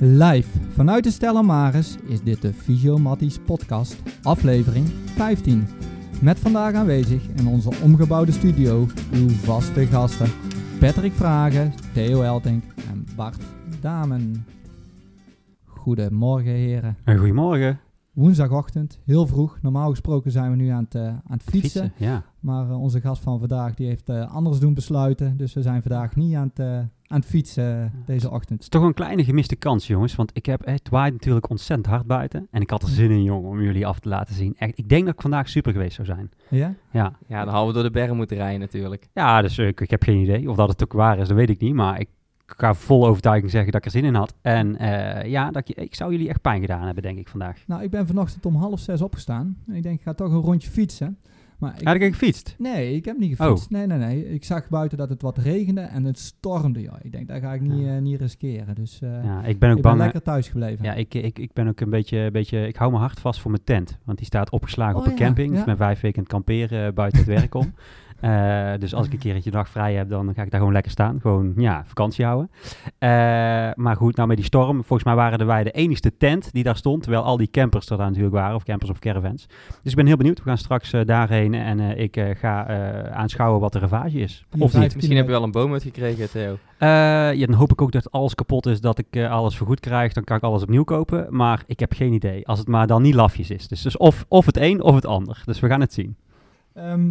Live vanuit de Stella Maris is dit de Fysiomatties podcast, aflevering 15. Met vandaag aanwezig in onze omgebouwde studio uw vaste gasten Patrick Vragen, Theo Eltink en Bart Damen. Goedemorgen heren. Goedemorgen. Woensdagochtend, heel vroeg. Normaal gesproken zijn we nu aan het, uh, aan het fietsen. Fietsen, ja. Maar uh, onze gast van vandaag die heeft uh, anders doen besluiten. Dus we zijn vandaag niet aan het, aan het fietsen deze ochtend. Het is toch een kleine gemiste kans, jongens. Want ik heb, het waait natuurlijk ontzettend hard buiten. En ik had er zin in, jongen, om jullie af te laten zien. Echt, ik denk dat ik vandaag super geweest zou zijn. Ja? Ja, Ja, dan hadden we door de bergen moeten rijden natuurlijk. ja dus ik, ik heb geen idee. Of dat het ook waar is, dat weet ik niet. Maar ik ga vol overtuiging zeggen dat ik er zin in had. En eh, ja, dat ik, ik zou jullie echt pijn gedaan hebben, denk ik, vandaag. Nou, ik ben vanochtend om half zes opgestaan. En ik denk, ik ga toch een rondje fietsen. Maar ik, Had ik gefietst? Nee, ik heb niet Oh. gefietst. Nee, nee, nee. Ik zag buiten dat het wat regende en het stormde. Ja, ik denk, dat ga ik niet, Ja. eh, niet riskeren. Dus eh, Ja, ik ben ook ik bang. lekker thuis gebleven. Ja, ik, ik, ik ben ook een beetje, beetje... Ik hou mijn hart vast voor mijn tent. Want die staat opgeslagen Oh op een ja, camping. ja. Ik ben vijf weken aan het kamperen eh, buiten het werk om. Eh, dus als ik een keertje dag vrij heb, dan ga ik daar gewoon lekker staan. Gewoon, ja, vakantie houden. Eh, maar goed, nou met die storm. Volgens mij waren er wij de enigste tent die daar stond. Terwijl al die campers er daar natuurlijk waren. Of campers of caravans. Dus ik ben heel benieuwd. We gaan straks eh, daarheen. En eh, ik ga eh, aanschouwen wat de ravage is. Of niet. Misschien heb je wel een boom uitgekregen, Theo. Eh, ja, dan hoop ik ook dat alles kapot is, dat ik eh, alles vergoed krijg. Dan kan ik alles opnieuw kopen. Maar ik heb geen idee. Als het maar dan niet lafjes is. Dus, dus of, of het een of het ander. Dus we gaan het zien. Ehm,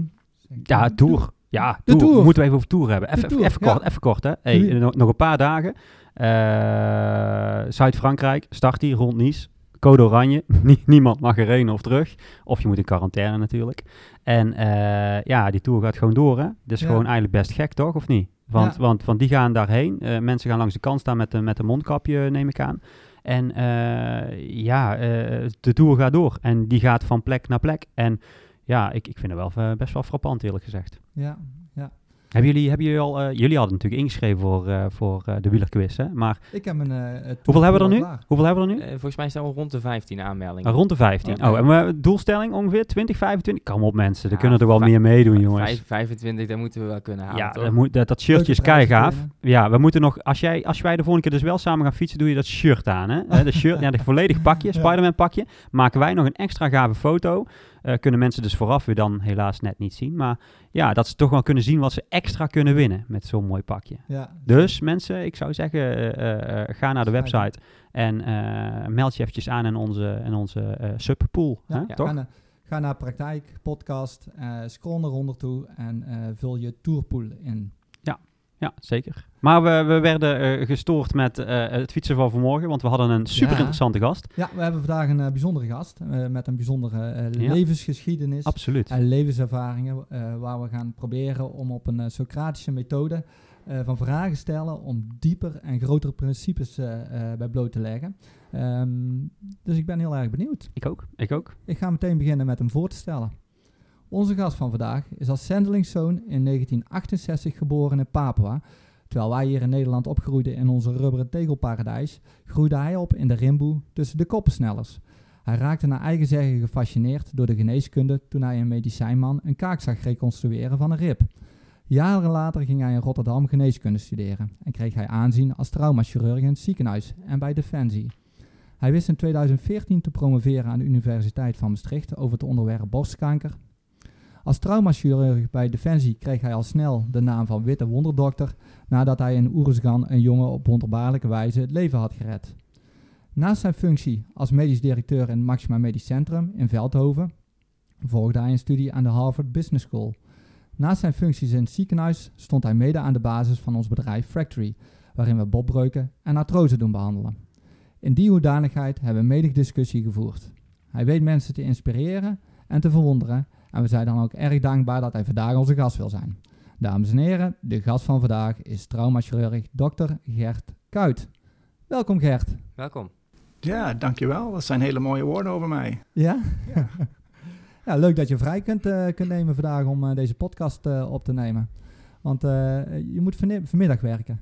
Ja, Tour. Ja, tour. Tour. Moeten we even over Tour hebben. Even, even ja. kort, even kort hè. Hey, nog, nog een paar dagen. Eh, Zuid-Frankrijk, start hier rond Nice. Code oranje. Nie- niemand mag erheen of terug. Of je moet in quarantaine natuurlijk. En eh, ja, die Tour gaat gewoon door hè. Dus Ja. gewoon eigenlijk best gek toch, of niet? Want, Ja. want, want die gaan daarheen. Eh, mensen gaan langs de kant staan met, een- met een mondkapje, neem ik aan. En ja, de Tour gaat door. En die gaat van plek naar plek. En ja, ik, ik vind het wel eh, best wel frappant eerlijk gezegd. Ja, ja. Hebben jullie, hebben jullie al, eh, jullie hadden natuurlijk ingeschreven voor, eh, voor eh, de wielerquiz, hè? Maar Ik heb een... hoeveel hebben we er nu? klaar. Hoeveel hebben we er nu? Eh, volgens mij staan we rond de 15 aanmeldingen. Ah, rond de 15. Ja. Oh, en we, doelstelling ongeveer 20, 25? Kom op mensen, er Ja, kunnen er wel meer meedoen, jongens. Vijf- 25, dat moeten we wel kunnen halen, ja, toch? dat, moet, dat, dat shirtje is keigaaf. Ja, we moeten nog, als, jij, als wij de volgende keer dus wel samen gaan fietsen, doe je dat shirt aan, hè? De shirt, ja, de volledig pakje. Spider-Man pakje. Maken wij nog een extra gave foto. Eh, kunnen mensen dus vooraf weer dan helaas net niet zien. Maar ja, dat ze toch wel kunnen zien wat ze extra kunnen winnen met zo'n mooi pakje. Ja. Dus mensen, ik zou zeggen, eh, eh, ga naar de website en meld je eventjes aan in onze, in onze subpool. Ja, hè, ja, toch? Ga, naar, ga naar praktijk, podcast, scroll naar onder toe en vul je tourpool in. Ja, zeker. Maar we, we werden eh, gestoord met eh, het fietsen van vanmorgen, want we hadden een super interessante gast. Ja, we hebben vandaag een eh, bijzondere gast met een bijzondere Ja. levensgeschiedenis Absoluut. en levenservaringen waar we gaan proberen om op een Socratische methode van vragen stellen om dieper en grotere principes bij bloot te leggen. Ehm, dus ik ben heel erg benieuwd. Ik ook. Ik ook. Ik ga meteen beginnen met hem voor te stellen. Onze gast van vandaag is als zendelingszoon in 1968 geboren in Papua. Terwijl wij hier in Nederland opgroeiden in onze rubberen tegelparadijs, groeide hij op in de rimboe tussen de koppensnellers. Hij raakte naar eigen zeggen gefascineerd door de geneeskunde toen hij een medicijnman een kaak zag reconstrueren van een rib. Jaren later ging hij in Rotterdam geneeskunde studeren en kreeg hij aanzien als traumachirurg in het ziekenhuis en bij Defensie. Hij wist in 2014 te promoveren aan de Universiteit van Maastricht over het onderwerp borstkanker. Als traumachirurg bij Defensie kreeg hij al snel de naam van Witte Wonderdokter nadat hij in Oeruzgan een jongen op wonderbaarlijke wijze het leven had gered. Naast zijn functie als medisch directeur in het Maxima Medisch Centrum in Veldhoven volgde hij een studie aan de Harvard Business School. Naast zijn functies in het ziekenhuis stond hij mede aan de basis van ons bedrijf Factory, waarin we botbreuken en artrose doen behandelen. In die hoedanigheid hebben we menig discussie gevoerd. Hij weet mensen te inspireren en te verwonderen en we zijn dan ook erg dankbaar dat hij vandaag onze gast wil zijn. Dames en heren, de gast van vandaag is traumachirurg Dr. Gert Kuit. Welkom Gert. Welkom. Ja, dankjewel. Dat zijn hele mooie woorden over mij. Ja? Ja, leuk dat je vrij kunt, eh, kunt nemen vandaag om eh, deze podcast eh, op te nemen. Want eh, je moet vanmiddag werken.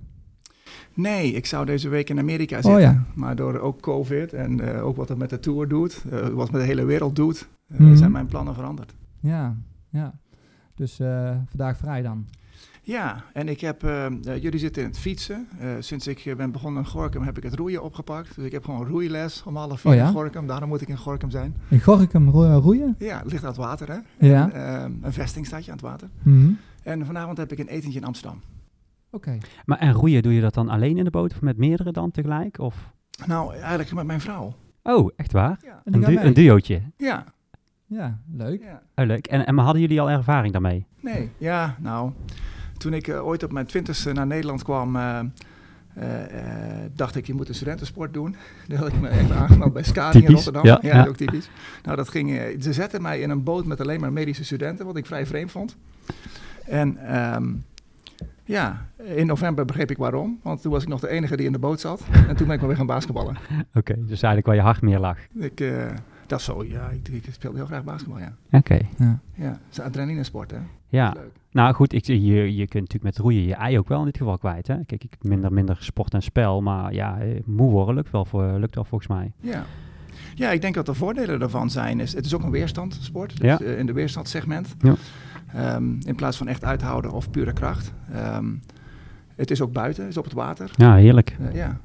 Nee, ik zou deze week in Amerika Oh zitten. ja. Maar door ook COVID en eh, ook wat het met de tour doet, eh, wat met de hele wereld doet, Mhm. zijn mijn plannen veranderd. Ja, ja. Dus eh, vandaag vrij dan. Ja, en ik heb, eh, eh, jullie zitten in het fietsen. Eh, sinds ik ben begonnen in Gorkum heb ik het roeien opgepakt. Dus ik heb gewoon roeiles om half vier Oh ja? in Gorkum. Daarom moet ik in Gorkum zijn. In Gorkum ro- roeien? Ja, het ligt aan het water hè. Ja. En, eh, een vestingstadje aan het water. Mhm. En vanavond heb ik een etentje in Amsterdam. Oké. Maar en roeien, doe je dat dan alleen in de boot of met meerdere dan tegelijk? Of? Nou, eigenlijk met mijn vrouw. Oh, echt waar? Ja, Een, du- mee? een duootje. ja, Ja, leuk. ja. Oh, leuk. En, en maar hadden jullie al ervaring daarmee? Nee, ja, nou. Toen ik eh, ooit op mijn twintigste naar Nederland kwam, eh, eh, dacht ik, je moet een studentensport doen. Daar had ik me even aangemeld bij Skading in Rotterdam. ja, ook typisch. Nou, dat ging, ze zetten mij in een boot met alleen maar medische studenten, wat ik vrij vreemd vond. En ehm, ja, in november begreep ik waarom. Want toen was ik nog de enige die in de boot zat. En toen ben ik maar weer gaan basketballen. Oké, dus eigenlijk waar je hart meer lag. Ik, eh, dat is zo, ja, ik, ik speelde heel graag basketbal, ja. Oké, Ja. Ja, het is een adrenalinesport, hè. ja. Leuk. Nou goed, ik, je, je kunt natuurlijk met roeien je ei ook wel in dit geval kwijt. Hè? Kijk, ik minder, minder sport en spel, maar ja, eh, moe worden lukt wel, voor, lukt wel volgens mij. Ja. Ja, ik denk dat de voordelen daarvan zijn. Is, het is ook een weerstandsport, dus Ja. eh, in de weerstandssegment. Ja. Ehm, in plaats van echt uithouden of pure kracht. Ehm, het is ook buiten, het is op het water. Ja, heerlijk. Eh, ja,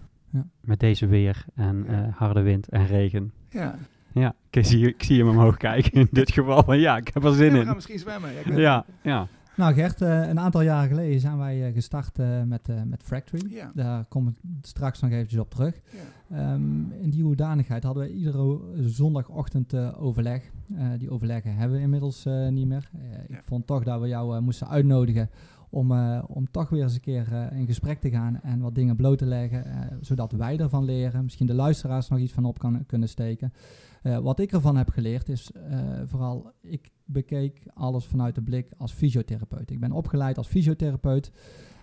Met deze weer en Ja. eh, harde wind en regen. ja. Ja, ik zie, ik zie hem omhoog kijken in dit geval. Maar ja, ik heb er zin Ja, we gaan in. misschien zwemmen. Ja, Ja, ja. Nou Gert, eh, een aantal jaren geleden zijn wij eh, gestart eh, met, eh, met Factory. Ja. Daar kom ik straks nog eventjes op terug. Ja. Ehm, in die hoedanigheid hadden we iedere zondagochtend eh, overleg. Eh, die overleggen hebben we inmiddels eh, niet meer. Ik Ja. vond toch dat we jou eh, moesten uitnodigen om, eh, om toch weer eens een keer eh, in gesprek te gaan en wat dingen bloot te leggen, eh, zodat wij ervan leren. Misschien de luisteraars nog iets van op kan, kunnen steken. Eh, wat ik ervan heb geleerd is eh, vooral, ik bekeek alles vanuit de blik als fysiotherapeut. Ik ben opgeleid als fysiotherapeut.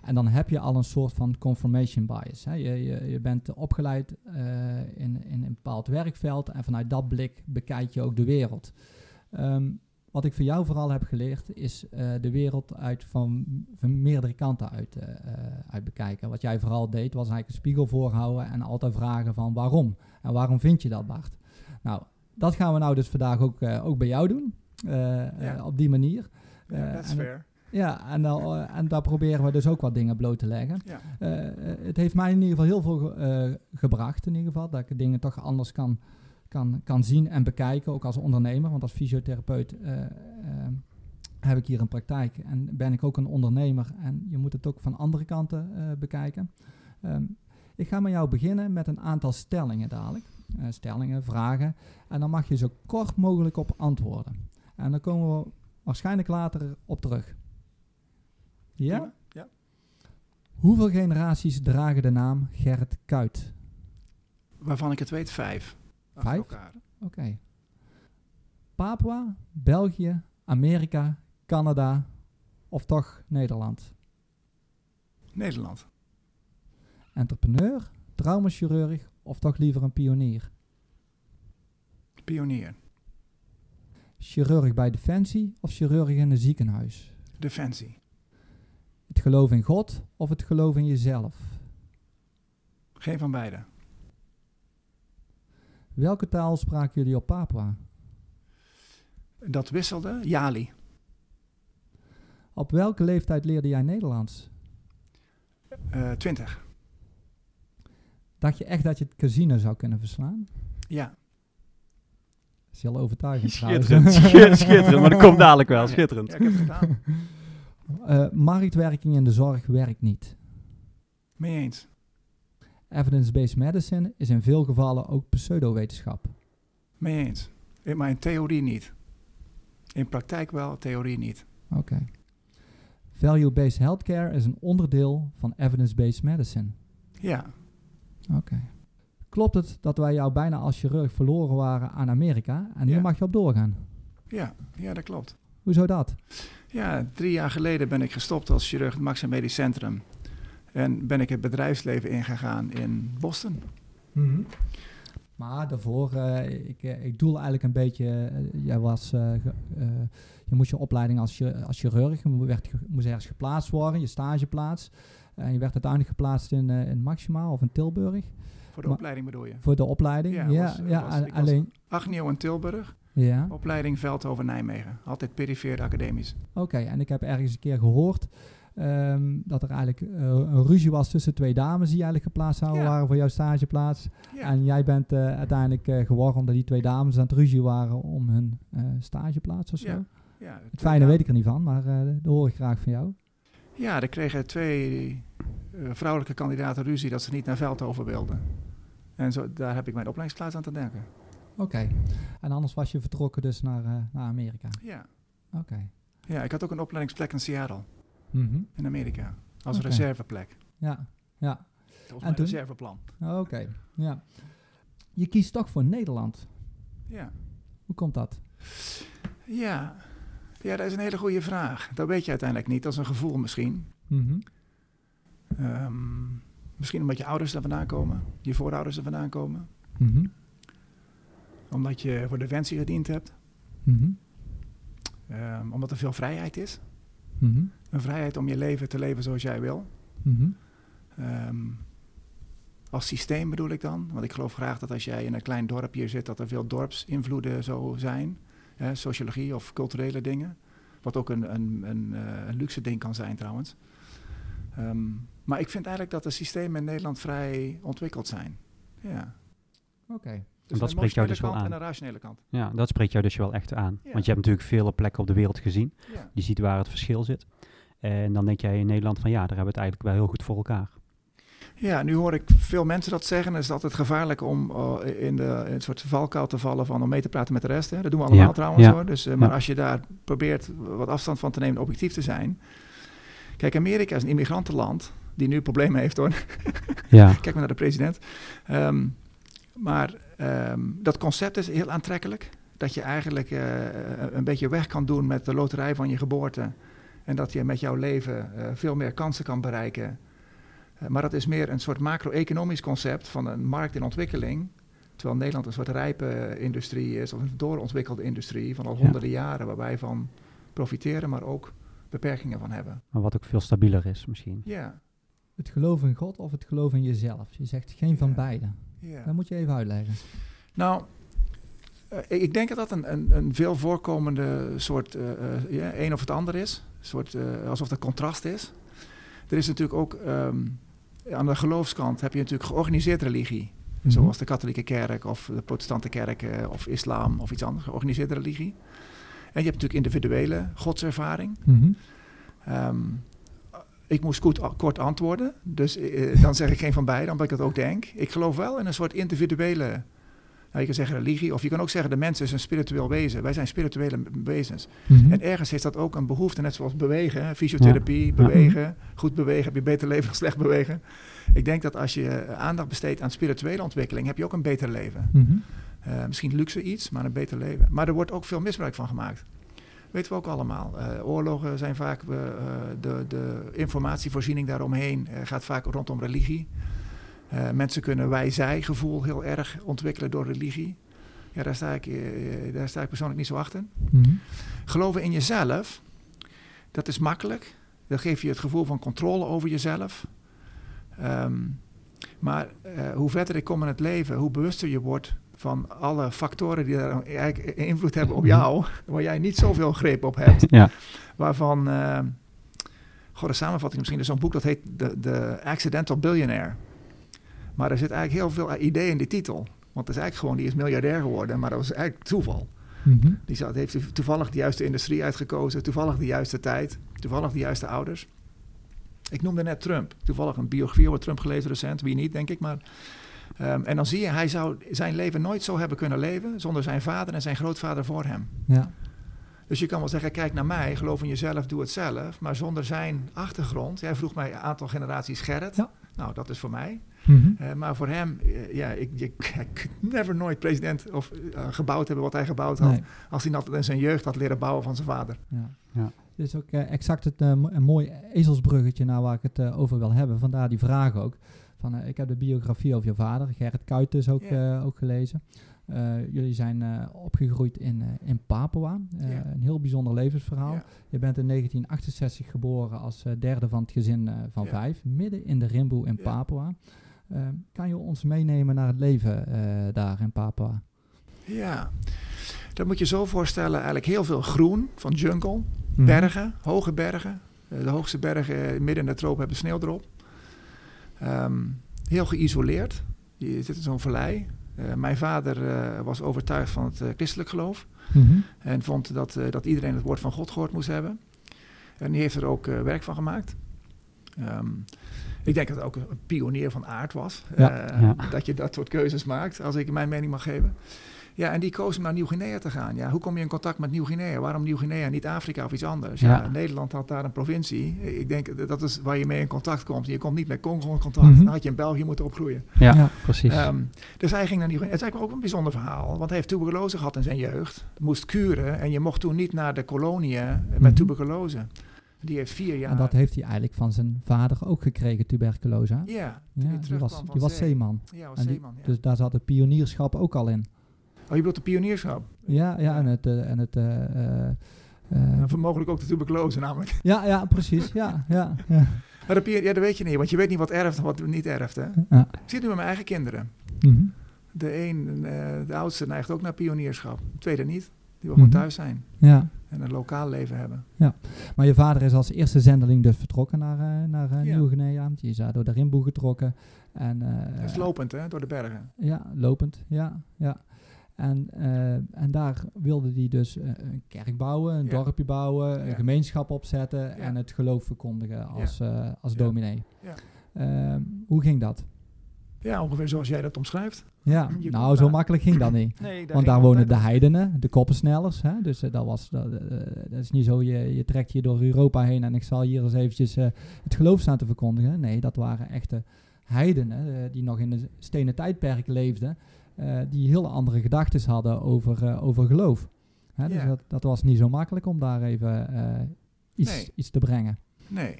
En dan heb je al een soort van confirmation bias. Hè. Je, je, je bent opgeleid eh, in, in een bepaald werkveld en vanuit dat blik bekijk je ook de wereld. Ehm, wat ik voor jou vooral heb geleerd is de wereld uit van, van meerdere kanten uit, uit bekijken. Wat jij vooral deed was eigenlijk een spiegel voorhouden en altijd vragen van waarom. En waarom vind je dat Bart? Nou, dat gaan we nou dus vandaag ook, eh, ook bij jou doen. eh, eh, op die manier. Ja, dat is fair. Ja, en, dan, en daar proberen we dus ook wat dingen bloot te leggen. Ja. Het heeft mij in ieder geval heel veel ge- gebracht, in ieder geval. Dat ik dingen toch anders kan, kan, kan zien en bekijken, ook als ondernemer. Want als fysiotherapeut heb ik hier een praktijk en ben ik ook een ondernemer. En je moet het ook van andere kanten bekijken. Ehm, ik ga met jou beginnen met een aantal stellingen dadelijk. Eh, stellingen, vragen. En dan mag je zo kort mogelijk op antwoorden. En dan komen we waarschijnlijk later op terug. Ja? Ja. Hoeveel generaties dragen de naam Gerrit Kuit? Waarvan ik het weet, vijf. Vijf? Oké. Papua, België, Amerika, Canada of toch Nederland? Nederland. Entrepreneur, traumachirurg of toch liever een pionier? Pionier. Chirurg bij Defensie of chirurg in een ziekenhuis? Defensie. Het geloof in God of het geloof in jezelf? Geen van beide. Welke taal spraken jullie op Papua? Dat wisselde. Jali. Op welke leeftijd leerde jij Nederlands? Eh, Twintig. Dacht je echt dat je het casino zou kunnen verslaan? ja. Dat is heel overtuigend. Schitterend, schitterend, schitterend. Maar dat komt dadelijk wel, schitterend. Ja, ik heb het gedaan. Eh, marktwerking in de zorg werkt niet. Mee eens. Evidence-based medicine is in veel gevallen ook pseudowetenschap. Mee eens. Eh, Maar in theorie niet. In praktijk wel, theorie niet. Oké. Value-based healthcare is een onderdeel van evidence-based medicine. Ja. Oké. Klopt het dat wij jou bijna als chirurg verloren waren aan Amerika en hier Ja. mag je op doorgaan? Ja, ja, dat klopt. Hoezo dat? Ja, drie jaar geleden ben ik gestopt als chirurg het Max Medisch Centrum. En ben ik het bedrijfsleven ingegaan in Boston. Maar daarvoor, eh, ik, eh, ik doel eigenlijk een beetje, eh, jij was, eh, ge- eh, je moest je opleiding als, je, als chirurg, je werd, moest ergens geplaatst worden, je stageplaats. En je werd uiteindelijk geplaatst in, eh, in Maxima of in Tilburg Voor de Maar- opleiding bedoel je? voor de opleiding. Ja, Ja, was- ja, was- a- ik was- alleen, Agnio in Tilburg, ja. opleiding Veldhoven Nijmegen. Altijd perifeer academisch. Oké, en ik heb ergens een keer gehoord ehm, dat er eigenlijk eh, een ruzie was tussen twee dames die eigenlijk geplaatst zouden Ja. waren voor jouw stageplaats. Ja. En jij bent eh, uiteindelijk eh, geworden omdat die twee dames aan het ruzie waren om hun eh, stageplaats of zo. Ja. Het fijne weet ik er niet van, maar eh dat hoor ik graag van jou. Ja, er kregen twee eh, vrouwelijke kandidaten ruzie dat ze niet naar Veldhoven wilden. En zo, daar heb ik mijn opleidingsplaats aan te denken. Oké. En anders was je vertrokken dus naar, eh, naar Amerika. Ja. Oké. ja, ik had ook een opleidingsplek in Seattle, Mhm. in Amerika. Als reserveplek. Ja, ja. En toen? reserveplan. Oké. Ja. Je kiest toch voor Nederland. Ja. Hoe komt dat? Ja. Ja, dat is een hele goede vraag. Dat weet je uiteindelijk niet. Dat is een gevoel misschien. Mhm. Ehm, misschien omdat je ouders er vandaan komen, je voorouders er vandaan komen. Mhm. Omdat je voor Defensie gediend hebt. Mhm. Ehm, omdat er veel vrijheid is. Een vrijheid om je leven te leven zoals jij wil. Ehm, als systeem bedoel ik dan. Want ik geloof graag dat als jij in een klein dorpje zit, dat er veel dorpsinvloeden zo zijn. Hè, sociologie of culturele dingen. Wat ook een, een, een, eh, een luxe ding kan zijn trouwens. Ehm, maar ik vind eigenlijk dat de systemen in Nederland vrij ontwikkeld zijn. Ja. Oké. Dus dat spreekt jou dus wel aan. En een rationele kant. Ja, dat spreekt jou dus wel echt aan. Ja. Want je hebt natuurlijk vele plekken op de wereld gezien. Ja. Je ziet waar het verschil zit. En dan denk jij in Nederland van ja, daar hebben we het eigenlijk wel heel goed voor elkaar. Ja, nu hoor ik veel mensen dat zeggen. Het is altijd gevaarlijk om eh, in, de, in een soort valkuil te vallen van om mee te praten met de rest. Hè. Dat doen we allemaal Ja, trouwens ja, hoor. Dus, eh, maar als je daar probeert wat afstand van te nemen en objectief te zijn. Kijk, Amerika is een immigrantenland die nu problemen heeft hoor. Ja, Kijk maar naar de president. Ehm, maar ehm, dat concept is heel aantrekkelijk. Dat je eigenlijk eh, een beetje weg kan doen met de loterij van je geboorte. En dat je met jouw leven veel meer kansen kan bereiken. Eh, maar dat is meer een soort macro-economisch concept van een markt in ontwikkeling. Terwijl Nederland een soort rijpe industrie is, of een doorontwikkelde industrie van al Ja. honderden jaren, waar wij van profiteren, maar ook beperkingen van hebben. maar wat ook veel stabieler is misschien. Ja, Het geloof in God of het geloof in jezelf? Je zegt geen van Ja. beide. ja. Dat moet je even uitleggen. Nou, eh, ik- denk dat dat een, een, een veel voorkomende soort, eh, eh, ja, een of het ander is. Een soort, eh, alsof er contrast is. Er is natuurlijk ook, ehm, aan de geloofskant heb je natuurlijk georganiseerd religie. Mhm. Zoals de katholieke kerk of de protestante kerk eh, of islam of iets anders, georganiseerde religie. En je hebt natuurlijk individuele godservaring. Mhm. Ehm, ik moest kort, kort antwoorden, dus eh, dan zeg ik geen van beide, omdat ik dat ook denk. Ik geloof wel in een soort individuele, nou, je kan zeggen religie, of je kan ook zeggen de mens is een spiritueel wezen. Wij zijn spirituele wezens. Mhm. En ergens heeft dat ook een behoefte, net zoals bewegen, fysiotherapie, Ja. bewegen, goed bewegen, heb je beter leven dan slecht bewegen. Ik denk dat als je eh, aandacht besteedt aan spirituele ontwikkeling, heb je ook een beter leven. Mhm. Eh, misschien luxe iets, maar een beter leven. Maar er wordt ook veel misbruik van gemaakt. Weten we ook allemaal. Eh, oorlogen zijn vaak, de, de informatievoorziening daaromheen gaat vaak rondom religie. Eh, mensen kunnen wij-zij gevoel heel erg ontwikkelen door religie. Ja, daar sta, ik, eh, daar sta ik persoonlijk niet zo achter. Mhm. Geloven in jezelf, dat is makkelijk. Dat geeft je het gevoel van controle over jezelf. Ehm, maar eh, hoe verder ik kom in het leven, hoe bewuster je wordt van alle factoren die daar eigenlijk invloed hebben op jou, waar jij niet zoveel greep op hebt. Ja, Waarvan, eh goh, de samenvatting misschien is zo'n boek dat heet The, The Accidental Billionaire. Maar er zit eigenlijk heel veel idee in die titel. Want het is eigenlijk gewoon, die is miljardair geworden, maar dat was eigenlijk toeval. Mhm. Die zat, heeft toevallig de juiste industrie uitgekozen, toevallig de juiste tijd, toevallig de juiste ouders. Ik noemde net Trump. Toevallig een biografie over Trump gelezen recent, wie niet, denk ik. Maar, ehm, en dan zie je, hij zou zijn leven nooit zo hebben kunnen leven zonder zijn vader en zijn grootvader voor hem. Ja. Dus je kan wel zeggen, kijk naar mij, geloof in jezelf, doe het zelf. Maar zonder zijn achtergrond, jij vroeg mij een aantal generaties Gerrit. Ja. Nou, dat is voor mij. Mhm. Eh, maar voor hem, eh, ja, ik, je, ik could never nooit president of eh, gebouwd hebben wat hij gebouwd had. Nee. Als hij dat in zijn jeugd had leren bouwen van zijn vader. Ja. Ja. Dit is ook exact het, een mooi ezelsbruggetje naar waar ik het over wil hebben. Vandaar die vraag ook. Van, ik heb de biografie over je vader, Gerrit Kuyt dus ook, ook gelezen. Eh, jullie zijn eh, opgegroeid in, eh, in Papua. Eh. Een heel bijzonder levensverhaal. Je bent in 1968 geboren als derde van het gezin eh, van vijf. Midden in de Rimboe in. Papua. Eh, kan je ons meenemen naar het leven eh, daar in Papua? Ja, dat moet je zo voorstellen. Eigenlijk heel veel groen van jungle, Mhm. bergen, hoge bergen. Eh, de hoogste bergen midden in de tropen hebben sneeuw erop. Ehm, heel geïsoleerd. Je zit in zo'n vallei. Eh, mijn vader eh, was overtuigd van het eh, christelijk geloof. Mhm. En vond dat, eh, dat iedereen het woord van God gehoord moest hebben. En die heeft er ook eh, werk van gemaakt. Ehm, ik denk dat hij ook een pionier van aard was. Ja. eh, Ja. Dat je dat soort keuzes maakt, als ik mijn mening mag geven. Ja, en die koos om naar Nieuw-Guinea te gaan. Ja, hoe kom je in contact met Nieuw-Guinea? Waarom Nieuw-Guinea, niet Afrika of iets anders? Ja. Ja. Nederland had daar een provincie. Ik denk dat is waar je mee in contact komt. Je komt niet met Congo in contact. Mhm. Dan had je in België moeten opgroeien. Ja, Ja. precies. Ehm, dus hij ging naar Nieuw-Guinea. Het is eigenlijk ook een bijzonder verhaal. Want hij heeft tuberculose gehad in zijn jeugd. Moest kuren. En je mocht toen niet naar de koloniën met Mhm. tuberculose. Die heeft vier jaar... En dat heeft hij eigenlijk van zijn vader ook gekregen, tuberculose. Ja, die was, die was zee. zeeman. Ja, was En die- zeeman. Ja. Dus daar zat het pionierschap ook al in. Oh, je bedoelt de pionierschap? Ja, ja en het... eh, en het En mogelijk ook de tuberculose namelijk. ja, ja, precies. Ja, ja, ja. Maar de pier- ja, dat weet je niet. Want je weet niet wat erft en wat niet erft. Hè? ja. Ik zie het nu met mijn eigen kinderen. Mhm. De een, de oudste neigt ook naar pionierschap. De tweede niet. Die wil gewoon Mhm. thuis zijn. ja. En een lokaal leven hebben. Maar je vader is als eerste zendeling dus vertrokken naar, eh, naar eh, Ja. Nieuw-Guinea. Die is daar door de Rimboe getrokken. En, eh, is lopend hè, door de bergen. Ja, lopend, ja. ja. En, en daar wilde hij dus een kerk bouwen, een Ja. dorpje bouwen, een Ja. gemeenschap opzetten Ja. en het geloof verkondigen als, als Ja. dominee. Ja. Ehm, hoe ging dat? Ja, ongeveer zoals jij dat omschrijft. Ja, Je nou zo daar- makkelijk ging dat niet. Nee, Want daar wonen de heidenen, de koppensnellers. Hè? Dus eh, dat, was, dat, eh, dat is niet zo, je, je trekt je door Europa heen en ik zal hier eens eventjes eh, het geloof staan te verkondigen. Nee, dat waren echte heidenen die nog in de stenen tijdperk leefden. die heel andere gedachten hadden over, over geloof. Hè? Dus dat, dat was niet zo makkelijk om daar even iets, Nee. iets te brengen. Nee.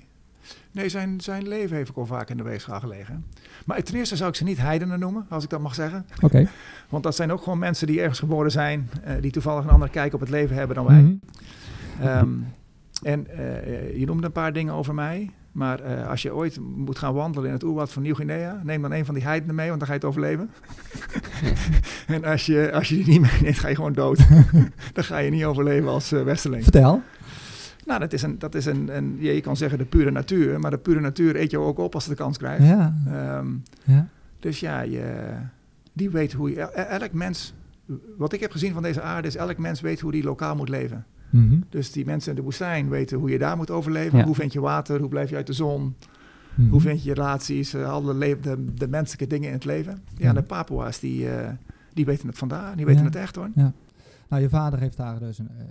Nee, zijn, zijn leven heeft ook al vaak in de weegschaal gelegen. Maar ten eerste zou ik ze niet heidenen noemen, als ik dat mag zeggen. Oké. Want dat zijn ook gewoon mensen die ergens geboren zijn, eh, die toevallig een andere kijk op het leven hebben dan wij. Mhm. Ehm, en eh, je noemde een paar dingen over mij. Maar eh, als je ooit moet gaan wandelen in het oerwoud van Nieuw-Guinea, neem dan een van die heidenen mee, want dan ga je het overleven. en als je, als je die niet meeneemt, ga je gewoon dood. dan ga je niet overleven als westerling. Vertel. Nou, dat is, een, dat is een, een, je kan zeggen de pure natuur, maar de pure natuur eet je ook op als ze de kans krijgt. Ja. Ehm, ja. dus ja, je, die weet hoe je, el- elk mens, wat ik heb gezien van deze aarde is, elk mens weet hoe die lokaal moet leven. Mhm. Dus die mensen in de woestijn weten hoe je daar moet overleven. Ja. Hoe vind je water? Hoe blijf je uit de zon? Mhm. Hoe vind je relaties? eh, alle le- de, de menselijke dingen in het leven. Ja, de Papua's, die, eh, die weten het vandaar. Die weten het echt hoor. Nou, je vader heeft daar dus een, eh,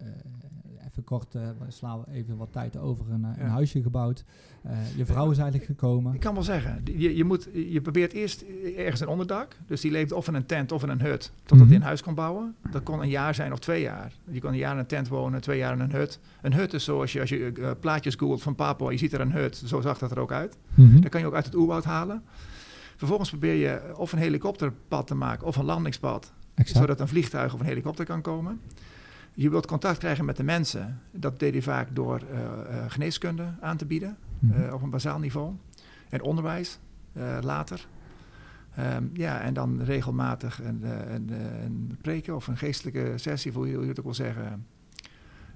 kort, eh, we slaan we even wat tijd over, een, eh, een huisje gebouwd. Eh, je vrouw is eigenlijk gekomen. Ik kan wel zeggen, je, je, moet, je probeert eerst ergens een onderdak. Dus die leeft of in een tent of in een hut. Totdat Mhm. hij een huis kon bouwen. Dat kon een jaar zijn of twee jaar. Je kon een jaar in een tent wonen, twee jaar in een hut. Een hut is zoals je, als je eh, plaatjes googelt van Papua, je ziet er een hut. Zo zag dat er ook uit. Mhm. Dat kan je ook uit het oerwoud halen. Vervolgens probeer je of een helikopterpad te maken of een landingspad. Exact. Zodat een vliegtuig of een helikopter kan komen. Je wilt contact krijgen met de mensen. Dat deed hij vaak door eh, eh, geneeskunde aan te bieden. Mhm. eh, op een bazaal niveau. En onderwijs later. Ehm, ja, en dan regelmatig een, een, een preken of een geestelijke sessie, hoe je, het ook wil zeggen.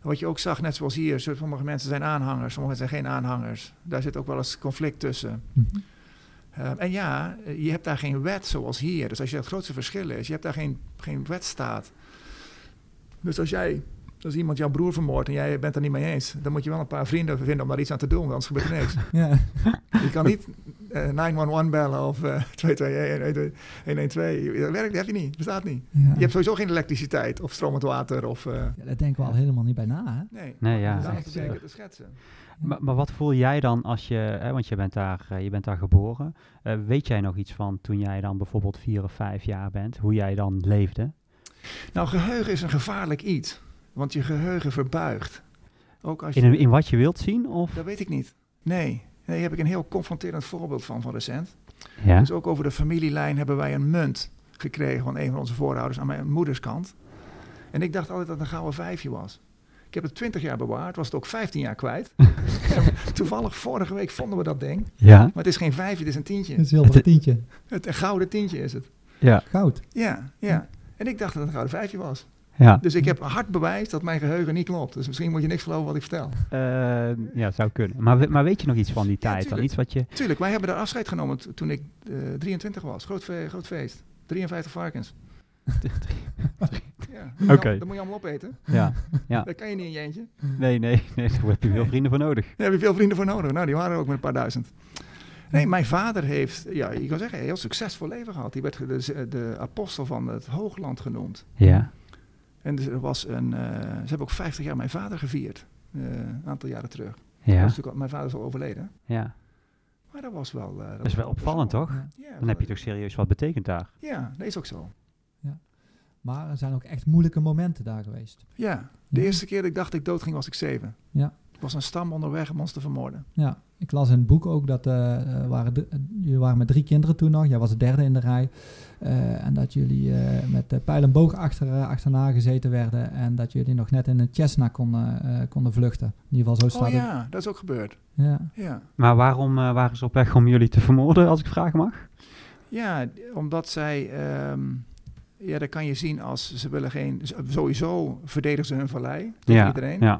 Wat je ook zag, net zoals hier, sommige mensen zijn aanhangers, sommige mensen zijn geen aanhangers. Daar zit ook wel eens conflict tussen. Mhm. Ehm, en ja, je hebt daar geen wet zoals hier. Dus als je het grootste verschil is, je hebt daar geen, geen wetstaat. Dus als jij, als iemand jouw broer vermoordt en jij bent er niet mee eens, dan moet je wel een paar vrienden vinden om daar iets aan te doen, want anders gebeurt er niks. Ja. Je kan niet eh, 911 bellen of eh 221, 112. Dat werkt, dat heb je niet. bestaat niet. Ja. Je hebt sowieso geen elektriciteit of stromend water of... eh, Ja, daar denken we al helemaal niet bij na, hè? nee, Nee, ja. Dat is ik eh, te schetsen. Maar, maar wat voel jij dan als je, hè, want je bent daar, eh, je bent daar geboren. Eh, weet jij nog iets van toen jij dan bijvoorbeeld vier of vijf jaar bent, hoe jij dan leefde? Nou, geheugen is een gevaarlijk iets. Want je geheugen verbuigt. Ook als je... In, wat je wilt zien? Of? Dat weet ik niet. Nee. Nee, daar heb ik een heel confronterend voorbeeld van van recent. Ja. Dus ook over de familielijn hebben wij een munt gekregen van een van onze voorouders aan mijn moederskant. En ik dacht altijd dat het een gouden vijfje was. Ik heb het 20 jaar bewaard, was het ook 15 jaar kwijt. Toevallig vorige week vonden we dat ding. Ja. Maar het is geen vijfje, het is een tientje. Een zilveren tientje. Het, een gouden tientje is het. Ja. Goud. Ja, ja. En ik dacht dat het een gouden vijfje was. Ja, Dus ik heb hard bewijs dat mijn geheugen niet klopt. Dus misschien moet je niks geloven wat ik vertel. Eh, ja zou kunnen. Maar, we- maar weet je nog iets van die tijd? dan? tuurlijk. Iets wat je... Tuurlijk, wij hebben daar afscheid genomen toen ik eh, 23 was. Groot, fe- groot feest. 53 varkens. Ja, Oké. al- Dat moet je allemaal opeten. ja, ja. Dat kan je niet in je eentje. Nee, nee, nee, daar heb je veel vrienden voor nodig. Daar heb je veel vrienden voor nodig. Nou, die waren er ook met een paar duizend. Nee, mijn vader heeft, ja, je kan zeggen, een heel succesvol leven gehad. Die werd de, de apostel van het Hoogland genoemd. Ja, En dus er was een, eh, ze hebben ook 50 jaar mijn vader gevierd. eh, een aantal jaren terug. Dat ja, was al- mijn vader is al overleden. ja. Maar dat was wel... eh, Dat is wel opvallend, toch? Ja. Ja, Dan heb je toch serieus wat betekend daar. Ja, dat is ook zo. Maar er zijn ook echt moeilijke momenten daar geweest. Ja, de Ja. eerste keer dat ik dacht dat ik dood ging was ik zeven. Ja. Was een stam onderweg om ons te vermoorden. Ja, ik las in het boek ook dat eh, eh, waren de, jullie waren met drie kinderen toen nog. Jij was de derde in de rij. Eh, en dat jullie eh, met de pijl en boog achter, achterna gezeten werden. En dat jullie nog net in een Cessna konden, eh, konden vluchten. In ieder geval zo staat Oh het. ja, dat is ook gebeurd. Ja. Ja. Maar waarom eh, waren ze op weg om jullie te vermoorden, als ik vragen mag? Ja, omdat zij, ehm, ja, dat kan je zien als ze willen geen, sowieso verdedigen ze hun vallei tegen Ja, iedereen. ja,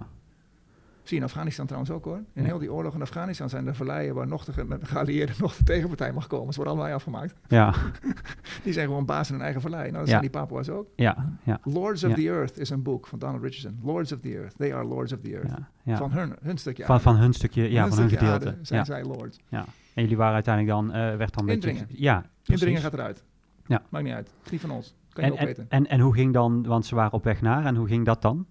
Zie je in Afghanistan trouwens ook hoor. In Ja. heel die oorlog in Afghanistan zijn er verleien waar nog de, ge- met de geallieerden nog de tegenpartij mag komen. Ze worden allemaal afgemaakt. ja, Die zijn gewoon baas in hun eigen vallei. Nou, dat Ja. zijn die Papua's ook. ja, ja, Lords of Ja. the Earth is een boek van Donald Richardson. Lords of the Earth. They are Lords of the Earth. ja, ja. Van hun, hun stukje Van, aarde. van hun stukje, ja, van hun gedeelte. zijn Ja. zij Lords. En jullie waren uiteindelijk dan, eh, werd dan beetje... Indringen. Ja, precies. Indringen gaat eruit. Ja. Maakt niet uit. Niet van ons. Kan je En, en, en, en hoe ging dan, want ze waren op weg naar, en hoe ging dat dan?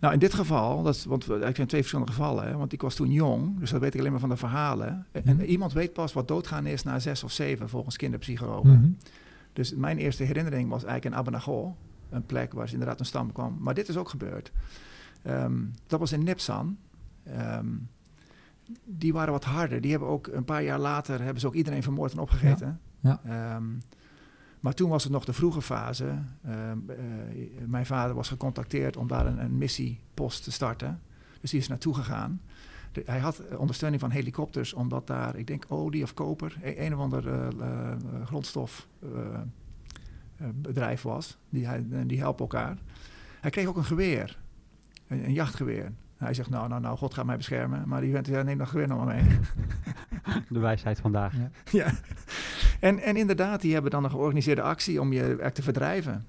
Nou, in dit geval, dat want eigenlijk zijn twee verschillende gevallen. Hè, want ik was toen jong, dus dat weet ik alleen maar van de verhalen. En, Mhm. iemand weet pas wat doodgaan is na zes of zeven, volgens kinderpsychologen. Mhm. Dus mijn eerste herinnering was eigenlijk in Abanagol, een plek waar ze inderdaad een stam kwam. Maar dit is ook gebeurd. Ehm, dat was in Nipsan. Ehm, die waren wat harder. Die hebben ook een paar jaar later hebben ze ook iedereen vermoord en opgegeten. Ja. Ehm, maar toen was het nog de vroege fase. Ehm, eh, mijn vader was gecontacteerd om daar een, een missiepost te starten. Dus die is naartoe gegaan. De- hij had eh, ondersteuning van helikopters, omdat daar, ik denk, olie of koper, e- een of ander eh, eh, grondstof eh, eh, bedrijf was. Die, hij, die helpen elkaar. Hij kreeg ook een geweer, een, een jachtgeweer. Hij zegt, nou, nou, nou, God gaat mij beschermen. Maar die vent, ja, neem dat geweer nog maar mee. De wijsheid vandaag. Ja. ja. En, en inderdaad, die hebben dan een georganiseerde actie om je eigenlijk te verdrijven.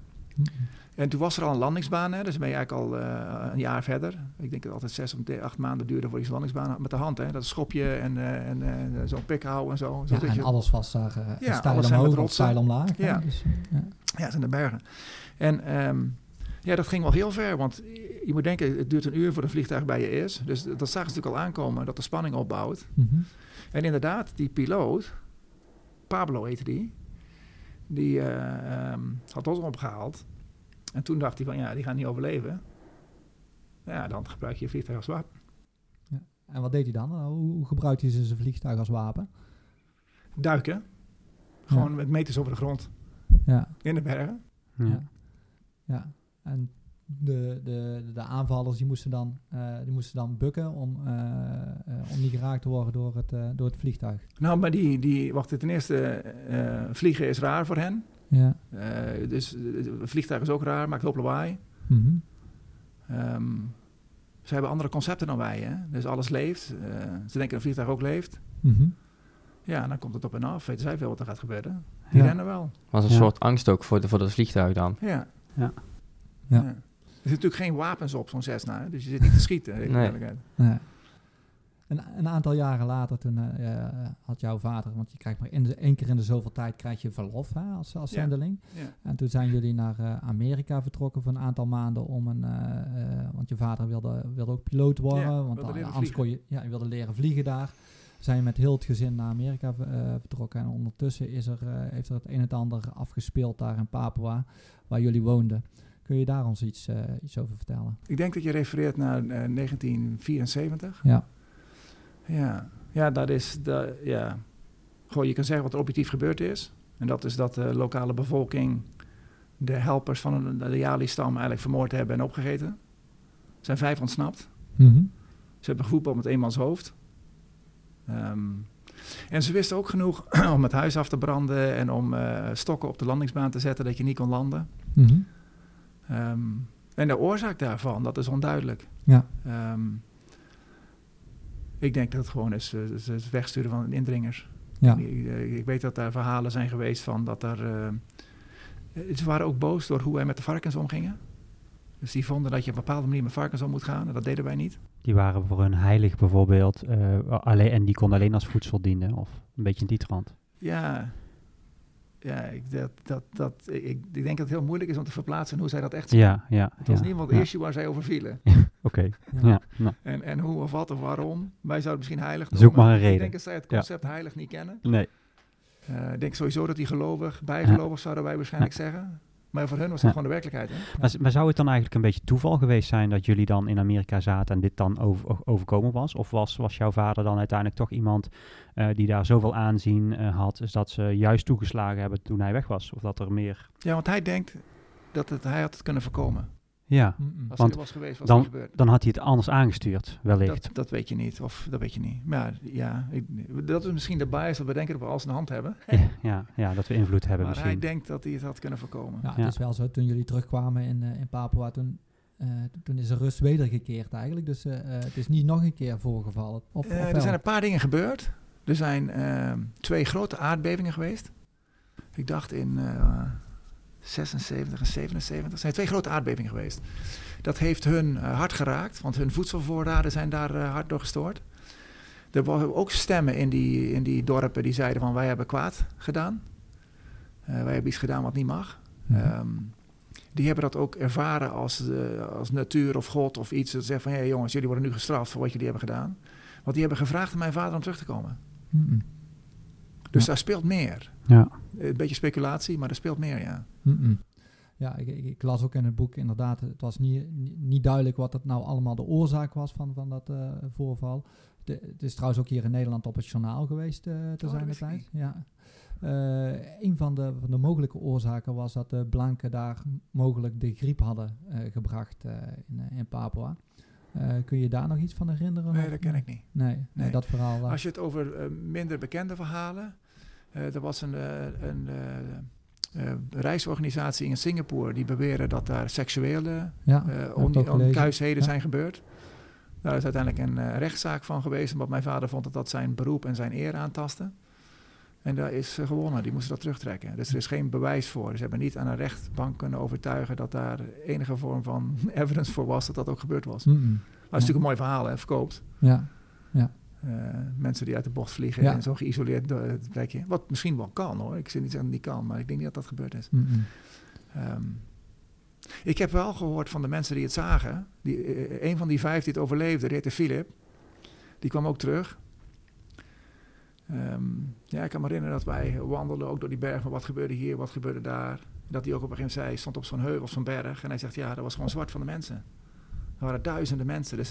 En toen was er al een landingsbaan, hè, dus ben je eigenlijk al eh, een jaar verder. Ik denk dat het altijd zes of acht maanden duurde voor zo'n landingsbaan had met de hand. Hè. Dat schopje en, eh, en eh, zo'n pik houden en zo. zo Ja, en je- alles was uh, Ja, stijl alles omhoog of stijl omlaag. Ja. Dus, eh, ja. Ja, het zijn de bergen. En ehm, ja, dat ging wel heel ver, want je moet denken, het duurt een uur voor een vliegtuig bij je is. Dus dat zagen ze natuurlijk al aankomen, dat de spanning opbouwt. Mhm. En inderdaad, die piloot, Pablo heette die, die eh, ehm, had ons opgehaald. En toen dacht hij van, ja, die gaan niet overleven. Ja, dan gebruik je je vliegtuig als wapen. En wat deed hij dan? Nou, Hoe, gebruikte hij zijn vliegtuig als wapen? Duiken, gewoon met meters over de grond, Ja, in de bergen. Ja. ja. ja. En de, de, de aanvallers die moesten, dan, eh, die moesten dan bukken om, eh, eh, om niet geraakt te worden door het, eh, door het vliegtuig. Nou, maar die, die wacht, ten eerste, eh, vliegen is raar voor hen. Ja. Eh, dus het vliegtuig is ook raar, maakt hoop lawaai. Mhm. Ehm, ze hebben andere concepten dan wij, hè? Dus alles leeft. Eh, ze denken dat een vliegtuig ook leeft. Mhm. Ja, en dan komt het op en af. Weten zij veel wat er gaat gebeuren. Die Ja. rennen wel. Was een Ja. soort angst ook voor, de, voor dat vliegtuig dan. Ja. Ja. Ja. Er zitten natuurlijk geen wapens op zo'n Cessna, hè? dus je zit niet te schieten. Nee. duidelijkheid. Een, een aantal jaren later, toen eh, had jouw vader, want je krijgt maar in de, één keer in de zoveel tijd krijg je verlof hè, als, als Ja. zendeling. Ja. En toen zijn jullie naar eh, Amerika vertrokken voor een aantal maanden om een, eh, want je vader wilde, wilde ook piloot worden, Ja, want dan- anders kon je, ja, je wilde leren vliegen daar. Zijn je met heel het gezin naar Amerika eh, vertrokken en ondertussen is er, eh, heeft er het een en het ander afgespeeld daar in Papua, waar jullie woonden. Kun je daar ons iets, eh, iets over vertellen? Ik denk dat je refereert naar eh, 1974. Ja. Ja, ja dat is... De, ja. Gewoon, je kan zeggen wat er objectief gebeurd is. En dat is dat de lokale bevolking de helpers van de Yali-stam eigenlijk vermoord hebben en opgegeten. Er zijn vijf ontsnapt. Mhm. Ze hebben gevoetbald met eenmans hoofd. Ehm, en ze wisten ook genoeg om het huis af te branden en om eh, stokken op de landingsbaan te zetten dat je niet kon landen. Mhm. Ehm, en de oorzaak daarvan, dat is onduidelijk. Ja. Ehm, ik denk dat het gewoon is, eh, is het wegsturen van indringers. Ja. Ik, eh, ik weet dat daar verhalen zijn geweest van dat er... eh, eh, ze waren ook boos door hoe wij met de varkens omgingen. Dus die vonden dat je op een bepaalde manier met varkens om moet gaan. En dat deden wij niet. Die waren voor hun heilig bijvoorbeeld. eh, alleen, en die konden alleen als voedsel dienen. Of een beetje in die trant. Ja, ja ik, dat, dat, dat, ik, ik denk dat het heel moeilijk is om te verplaatsen hoe zij dat echt zien. Ja, ja. Het was ja, het ja. issue waar zij over vielen. Oké, Ja. ja. En, en hoe of wat of waarom. Wij zouden misschien heilig Zoek noemen. maar een Ik reden. denk dat zij het Ja. concept heilig niet kennen. nee. Eh, ik denk sowieso dat die gelovig, bijgelovig zouden wij waarschijnlijk zeggen. Maar voor hun was dat Ja. gewoon de werkelijkheid. Hè? Maar, zou het dan eigenlijk een beetje toeval geweest zijn dat jullie dan in Amerika zaten en dit dan over, overkomen was? Of was, was jouw vader dan uiteindelijk toch iemand eh, die daar zoveel aanzien eh, had, is dat ze juist toegeslagen hebben toen hij weg was? Of dat er meer... Ja, want hij denkt dat het, hij had het kunnen voorkomen. Ja, Mm-mm. Als Want hij er was geweest, was dan- gebeurd. dan had hij het anders aangestuurd, wellicht. Dat, dat weet je niet, of dat weet je niet. Maar ja, ik, dat is misschien de bias dat we denken dat we alles in de hand hebben. Ja, ja, ja, dat we invloed hebben Maar hij misschien. denkt dat hij het had kunnen voorkomen. Ja, het Ja. is wel zo, toen jullie terugkwamen in, eh, in Papua, toen, eh, toen is er rust wedergekeerd eigenlijk. Dus eh, het is niet nog een keer voorgevallen. Of, of er zijn een paar dingen gebeurd. Er zijn twee grote aardbevingen geweest. Ik dacht in eh 76 en 77. Er zijn twee grote aardbevingen geweest. Dat heeft hun eh, hard geraakt, want hun voedselvoorraden zijn daar eh, hard door gestoord. Er waren ook stemmen in die, in die dorpen die zeiden van wij hebben kwaad gedaan. Eh, wij hebben iets gedaan wat niet mag. Mhm. Ehm, die hebben dat ook ervaren als, als natuur of God of iets. Dat zegt van, hé jongens, jullie worden nu gestraft voor wat jullie hebben gedaan. Want die hebben gevraagd aan mijn vader om terug te komen. Mm-mm. Dus Ja. daar speelt meer. Ja. Een beetje speculatie, maar er speelt meer, ja. Ja, ik, ik, ik las ook in het boek inderdaad, het was niet, niet, duidelijk wat het nou allemaal de oorzaak was van, van dat eh, voorval. De, het is trouwens ook hier in Nederland op het journaal geweest eh te dat zijn de tijd. Ja. Eh, een van de, van de mogelijke oorzaken was dat de blanken daar mogelijk de griep hadden gebracht in, in Papua. Kun je daar nog iets van herinneren? Nee, dat ken ik niet. Nee, nee, Nee. dat verhaal. Als je het over minder bekende verhalen... er was een, een eh, reisorganisatie in Singapore... die beweren dat daar seksuele ja, eh onkuisheden Ja. zijn gebeurd. Daar is uiteindelijk een eh, rechtszaak van geweest... omdat mijn vader vond dat dat zijn beroep en zijn eer aantastte. En daar is gewonnen, die moesten dat terugtrekken. Dus er is geen bewijs voor. Ze hebben niet aan een rechtbank kunnen overtuigen... dat daar enige vorm van evidence voor was dat dat ook gebeurd was. Maar Mm-mm. het is natuurlijk een mooi verhaal, hè, verkoopt. Ja, Eh, mensen die uit de bocht vliegen Ja. in zo'n geïsoleerd do- plekje. Wat misschien wel kan hoor. Ik zeg niet zeggen dat het niet kan, maar ik denk niet dat dat gebeurd is. Ehm, ik heb wel gehoord van de mensen die het zagen. Die, eh, een van die vijf die het overleefde, die heette Philip. Die kwam ook terug. Ehm, ja, ik kan me herinneren dat wij wandelden ook door die berg. Van wat gebeurde hier, wat gebeurde daar. Dat hij ook op een gegeven moment zei, stond op zo'n heuvel, zo'n berg. En hij zegt, ja, dat was gewoon zwart van de mensen. Er waren duizenden mensen. Dus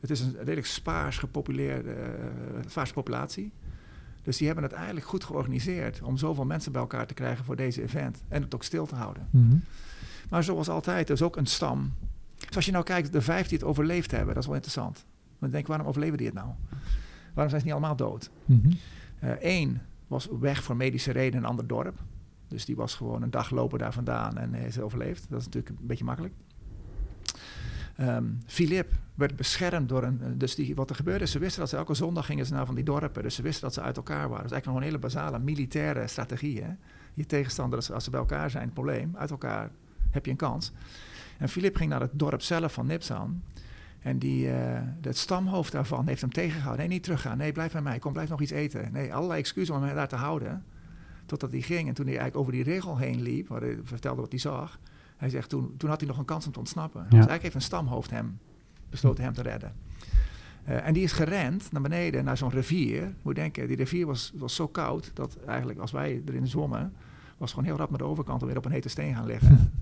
het is een redelijk spaars gepopuleerde, eh, spaarse populatie. Dus die hebben het eigenlijk goed georganiseerd om zoveel mensen bij elkaar te krijgen voor deze event. En het ook stil te houden. Mhm. Maar zoals altijd, er is ook een stam. Dus als je nou kijkt, de vijf die het overleefd hebben, dat is wel interessant. Dan denk ik, waarom overleven die het nou? Waarom zijn ze niet allemaal dood? Mhm. Eén was weg voor medische reden in een ander dorp. Dus die was gewoon een dag lopen daar vandaan en is overleefd. Dat is natuurlijk een beetje makkelijk. Ehm Philip werd beschermd door een... Dus die, wat er gebeurde, ze wisten dat ze elke zondag gingen naar van die dorpen. Dus ze wisten dat ze uit elkaar waren. Dat is eigenlijk nog een hele basale militaire strategie. Hè? Je tegenstander, als- ze bij elkaar zijn, het probleem. Uit elkaar heb je een kans. En Philip ging naar het dorp zelf van Nipsan. En die, eh, het stamhoofd daarvan heeft hem tegengehouden. Nee, niet teruggaan. Nee, blijf bij mij. Kom, blijf nog iets eten. Nee, allerlei excuses om hem daar te houden. Totdat hij ging. En toen hij eigenlijk over die regel heen liep, waar hij vertelde wat hij zag. Hij zegt, toen, toen had hij nog een kans om te ontsnappen. Dus eigenlijk heeft een stamhoofd hem besloten hem te redden. Eh, en die is gerend naar beneden, naar zo'n rivier. Moet denken, die rivier was, was zo koud... dat eigenlijk als wij erin zwommen... was gewoon heel rap naar de overkant om weer op een hete steen gaan liggen.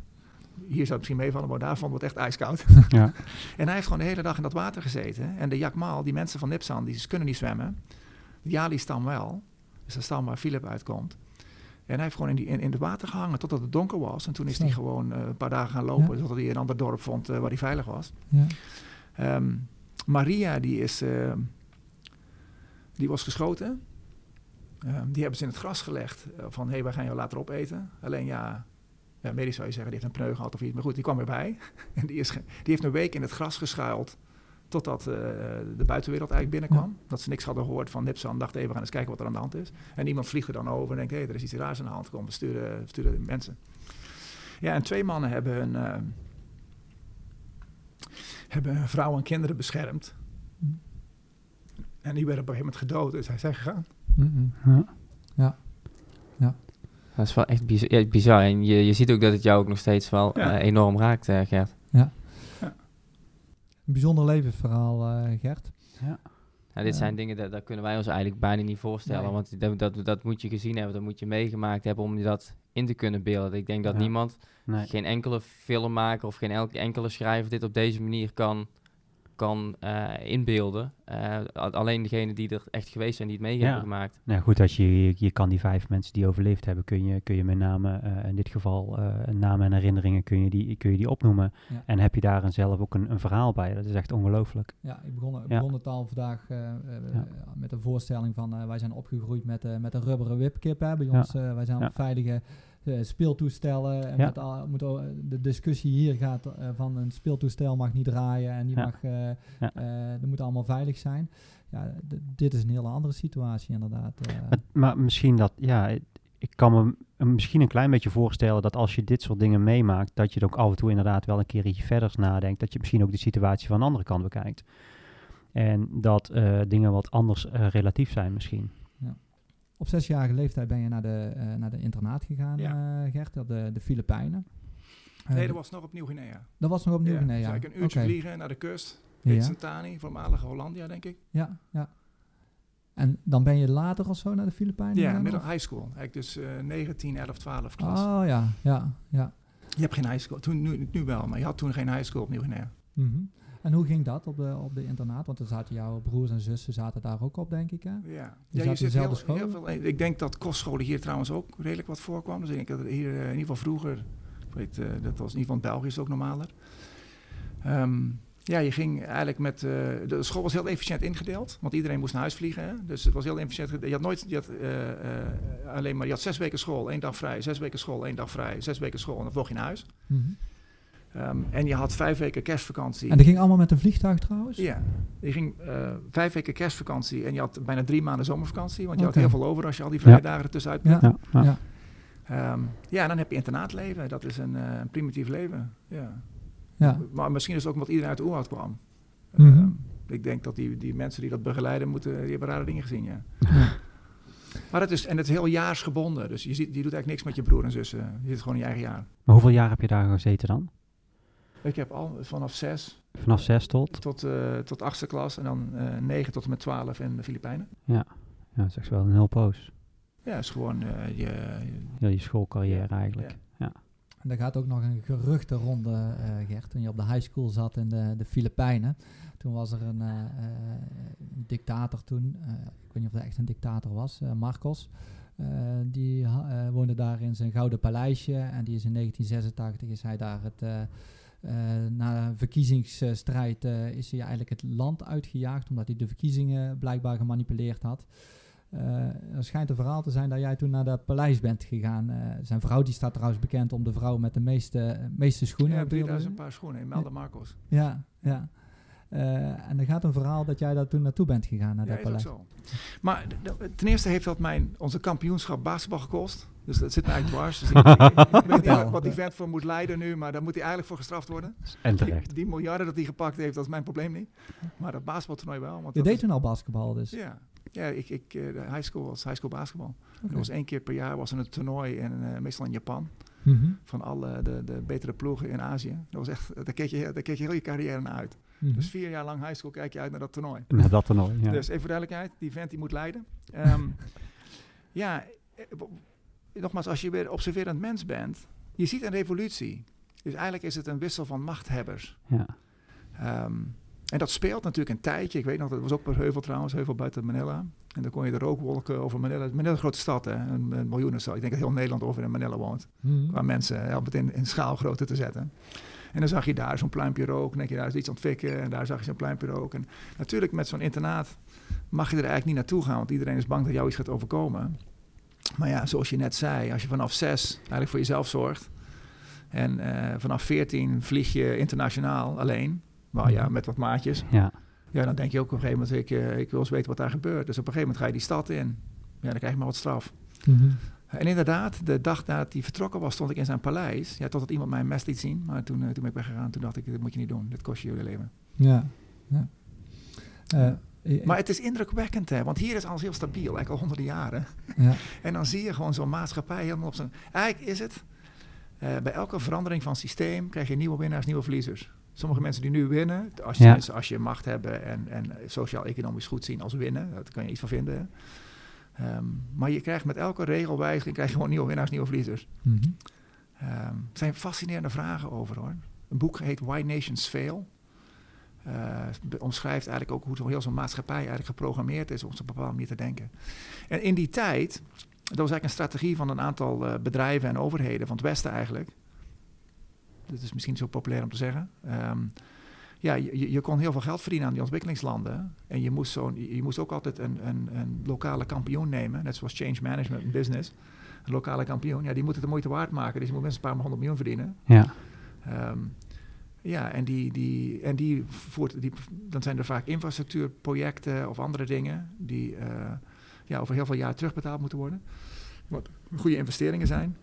Hier zou het misschien meevallen, maar daar vonden we het echt ijskoud. Ja. En hij heeft gewoon de hele dag in dat water gezeten. En de Yakmal, die mensen van Nipsan, die kunnen niet zwemmen. De Jali-stam wel. Dus de stam waar Philip uitkomt. En hij heeft gewoon in, die, in, in het water gehangen totdat het donker was. En toen is hij gewoon eh, een paar dagen gaan lopen. Totdat hij een ander dorp vond eh, waar hij veilig was. Ja. Ehm, Maria, die is... ehm, die was geschoten. Ehm, die hebben ze in het gras gelegd. eh, van, hé, hey, wij gaan jou later opeten. Alleen ja... Ja, medisch zou je zeggen, die heeft een pneu gehad of iets. Maar goed, die kwam erbij. En die, is die heeft een week in het gras geschuild. Totdat eh, de buitenwereld eigenlijk binnenkwam. Dat ze niks hadden gehoord van Nipsan. Dachten even, we gaan eens kijken wat er aan de hand is. En iemand vliegt er dan over en denkt, hé, er is iets raars aan de hand. Kom, we sturen, we sturen mensen. Ja, en twee mannen hebben hun, eh, hebben hun vrouw en kinderen beschermd. En die werden op een gegeven moment gedood. Dus hij zijn gegaan. Mhm. Ja. Dat is wel echt bizar. Ja, bizar. En je, je ziet ook dat het jou ook nog steeds wel Ja. eh, enorm raakt, Gert. Een bijzonder levensverhaal, eh, Gert. Ja, dit Ja. zijn dingen, dat, dat kunnen wij ons eigenlijk bijna niet voorstellen. Nee. Want dat, dat, dat moet je gezien hebben, dat moet je meegemaakt hebben om je dat in te kunnen beelden. Ik denk dat Ja. niemand, Nee. geen enkele filmmaker of geen enkele schrijver dit op deze manier kan, kan eh, inbeelden. Eh, alleen degene die er echt geweest zijn, die het mee Ja. hebben gemaakt. Nou goed, als je, je, je kan die vijf mensen die overleefd hebben, kun je, kun je met name, eh, in dit geval, eh, namen en herinneringen, kun je die, kun je die opnoemen. Ja. En heb je daar een zelf ook een, een verhaal bij. Dat is echt ongelooflijk. Ja, ik begon, ik begon het al vandaag eh, eh, Ja. met een voorstelling van wij zijn opgegroeid met, eh, met een rubberen wipkip. Hè, bij Ja. ons, wij zijn Ja. op veilige speeltoestellen. En Ja. met al, moet al- de discussie hier gaat eh, van een speeltoestel mag niet draaien en die Ja. mag, eh eh, dat moet allemaal veilig zijn. Ja, dit is een hele andere situatie inderdaad. eh. Maar, maar misschien dat, ja, ik- kan me misschien een klein beetje voorstellen dat als je dit soort dingen meemaakt, dat je er ook af en toe inderdaad wel een keer iets verder nadenkt. Dat je misschien ook de situatie van de andere kant bekijkt. En dat eh, dingen wat anders eh, relatief zijn misschien. Op zesjarige leeftijd ben je naar de, eh, naar de internaat gegaan, Ja. eh, Gert, op de, de Filipijnen. Eh, Nee, dat was nog op Nieuw-Guinea. dat was nog op Ja, Nieuw-Guinea. dus Ja, eigenlijk een uurtje vliegen naar de kust. Ja. Heet Santani, voormalige Hollandia, denk ik. Ja, ja. En dan ben je later of zo naar de Filipijnen Ja, middel high school. Eigenlijk dus eh 19, 11, 12 klas. Oh ja, ja, ja. Je hebt geen high school. Toen, nu, nu wel, maar je had toen geen high school op Nieuw-Guinea. Mhm. En hoe ging dat op de, op de internaat? Want er zaten jouw broers en zussen zaten daar ook op, denk ik, hè? Ja, Je ja zit dezelfde heel, heel school? veel. Ik denk dat kostscholen hier trouwens ook redelijk wat voorkwam. Dus ik denk dat er hier eh, in ieder geval vroeger, ik weet, eh, dat was in ieder geval in België is het ook normaler. Ehm, ja, je ging eigenlijk met. eh, de school was heel efficiënt ingedeeld, want iedereen moest naar huis vliegen. Hè? Dus het was heel efficiënt. Je had nooit. Je had, alleen maar. Je had zes weken school, één dag vrij. Zes weken school, één dag vrij. Zes weken school en dan vloog je naar huis. Mhm. Ehm, en je had vijf weken kerstvakantie. En dat ging allemaal met een vliegtuig trouwens? Ja, je ging eh, vijf weken kerstvakantie en je had bijna drie maanden zomervakantie. Want je had heel veel over als je al die vrije dagen ertussenuit Ja. Ja, ja. Ja. Ehm, ja, en dan heb je internaatleven. Dat is een, eh, een primitief leven. Ja. Ja. Maar misschien is het ook omdat iedereen uit de oerwoud kwam. Mhm. Ehm, ik denk dat die, die mensen die dat begeleiden, moeten, die hebben rare dingen gezien, ja. Ja. Maar het is, en het is heel jaarsgebonden. Dus je, ziet, je doet eigenlijk niks met je broer en zussen. Je zit gewoon in je eigen jaar. Maar hoeveel jaar heb je daar gezeten dan? Ik heb al vanaf zes Vanaf zes tot? tot, eh, tot achtste klas en dan eh, negen tot en met twaalf in de Filipijnen. Ja, dat is echt wel een heel poos. Ja, is gewoon eh, je, je- Heel je schoolcarrière eigenlijk. Ja. Ja. En er gaat ook nog een geruchte ronde, eh, Gert, toen je op de high school zat in de, de Filipijnen. Toen was er een, eh, eh, een dictator toen, eh, ik weet niet of hij echt een dictator was, Marcos. Eh, die woonde daar in zijn gouden paleisje en die is in 1986 is hij daar het... na een verkiezingsstrijd eh, is hij eigenlijk het land uitgejaagd omdat hij de verkiezingen blijkbaar gemanipuleerd had. Eh, er schijnt een verhaal te zijn dat jij toen naar de paleis bent gegaan. Eh, zijn vrouw die staat trouwens bekend om de vrouw met de meeste, meeste schoenen. ja, Heb dat 3000 gezien? paar schoenen. Imelda Marcos. Ja, ja. Eh, en er gaat een verhaal dat jij daar toen naartoe bent gegaan naar Ja, dat is ook paleis. zo. Maar ten eerste heeft dat mijn, onze kampioenschap basketbal gekost. Dus dat zit mij eigenlijk dwars. Dus ik, ik- ik weet niet wat, die vent voor moet leiden nu, maar daar moet hij eigenlijk voor gestraft worden. En Die, terecht. die miljarden dat hij gepakt heeft, dat is mijn probleem niet. Maar dat basketbaltoernooi wel. Want Je dat deed toen al basketbal dus. Ja, ja ik, ik, eh, de high school was high school basketbal. Er was één keer per jaar was er een toernooi, in, eh, meestal in Japan, Mhm, van alle de, de betere ploegen in Azië. Dat was echt, daar keek je, daar keek je heel je carrière naar uit. mhm. Dus vier jaar lang high school kijk je uit naar dat toernooi. Na dat toernooi, ja. Dus even voor duidelijkheid, die vent die moet leiden. Ehm, ja, eh, nogmaals, als je weer observerend mens bent, je ziet een revolutie. Dus eigenlijk is het een wissel van machthebbers. ja. Ehm, en dat speelt natuurlijk een tijdje. Ik weet nog, dat was ook per Heuvel trouwens, Heuvel buiten Manila. En dan kon je de rookwolken over Manila. Manila is een grote stad, hè, een, een miljoenenstad. Ik denk dat heel Nederland over in Manila woont. Mhm. Qua mensen, om het in, in schaalgrootte te zetten. En dan zag je daar zo'n pluimpje rook. En dan denk je, daar is iets ontwikken. En daar zag je zo'n pluimpje rook. En natuurlijk met zo'n internaat mag je er eigenlijk niet naartoe gaan. Want iedereen is bang dat jou iets gaat overkomen. Maar ja, zoals je net zei, als je vanaf zes eigenlijk voor jezelf zorgt. En eh, vanaf 14 vlieg je internationaal alleen. Maar ja, met wat maatjes. Ja. Ja, dan denk je ook op een gegeven moment, ik, eh, ik wil eens weten wat daar gebeurt. Dus op een gegeven moment ga je die stad in. Ja, dan krijg je maar wat straf. Mhm. En inderdaad, de dag nadat hij vertrokken was, stond ik in zijn paleis. Ja, totdat iemand mij een mes liet zien. Maar toen, eh, toen ben ik weggegaan. Toen dacht ik, dit moet je niet doen. Dit kost je je leven. Ja. ja. Maar het is indrukwekkend, hè. Want hier is alles heel stabiel, eigenlijk al honderden jaren. ja. En dan zie je gewoon zo'n maatschappij helemaal op zijn... Eigenlijk is het, eh, bij elke verandering van systeem krijg je nieuwe winnaars, nieuwe verliezers. Sommige mensen die nu winnen, als je, Ja. als je macht hebben en, en sociaal-economisch goed zien als winnen, dat kan je iets van vinden. Ehm, maar je krijgt met elke regelwijziging krijg je gewoon nieuwe winnaars, nieuwe verliezers. Ehm, er zijn fascinerende vragen over hoor. Een boek heet Why Nations Fail. Be- omschrijft eigenlijk ook hoe zo- heel zo'n maatschappij eigenlijk geprogrammeerd is om op een bepaalde manier te denken. En in die tijd, dat was eigenlijk een strategie van een aantal eh, bedrijven en overheden van het Westen eigenlijk. Dat is misschien niet zo populair om te zeggen. Ehm, ja, je, je- kon heel veel geld verdienen aan die ontwikkelingslanden. En je moest, zo'n, je moest ook altijd een, een, een lokale kampioen nemen. Net zoals change management in business. Een lokale kampioen, ja, die moet het de moeite waard maken. Dus je moet minstens een paar honderd miljoen verdienen. Ja. Ehm, ja, en, die, die, en die voert, die, dan zijn er vaak infrastructuurprojecten of andere dingen die eh, ja, over heel veel jaar terugbetaald moeten worden. Wat goede investeringen zijn.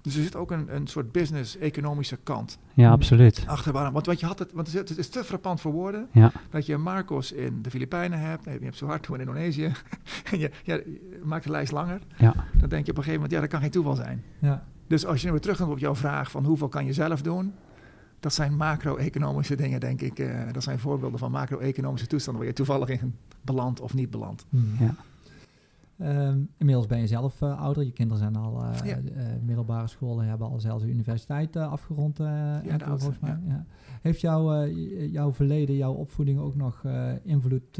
Dus er zit ook een, een soort business-economische kant ja, absoluut. achter. waarom- Want, want, je had het, want het is- het is te frappant voor woorden Ja. dat je Marcos in de Filipijnen hebt. Nee, je hebt Suharto in Indonesië. en je, ja, je maakt de lijst langer. Ja. Dan denk je op een gegeven moment, ja, dat kan geen toeval zijn. ja. Dus als je nu weer terugkomt op jouw vraag van hoeveel kan je zelf doen, dat zijn macro-economische dingen, denk ik. eh, dat zijn voorbeelden van macro-economische toestanden waar je toevallig in belandt of niet belandt. Mhm. Ja. Ehm, inmiddels ben je zelf eh, ouder. Je kinderen zijn al eh, Ja. eh, middelbare scholen, hebben al zelfs de universiteit eh, afgerond. eh, enkele, de oudste, volgens mij. Ja. Heeft jouw, eh, jouw verleden, jouw opvoeding ook nog eh, invloed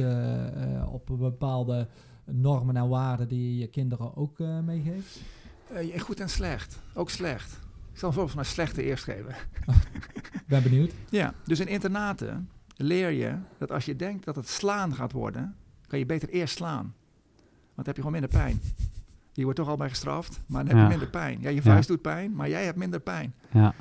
op bepaalde normen en waarden die je kinderen ook eh, meegeeft? Eh, goed en slecht, ook slecht. Ik zal een voorbeeld van een slechte eerst geven. Ben benieuwd. Ja, dus in internaten leer je dat als je denkt dat het slaan gaat worden, kan je beter eerst slaan. Want dan heb je gewoon minder pijn. Je wordt toch al bij gestraft, maar dan heb Ja. je minder pijn. Ja, je vuist doet pijn, maar jij hebt minder pijn. Ja.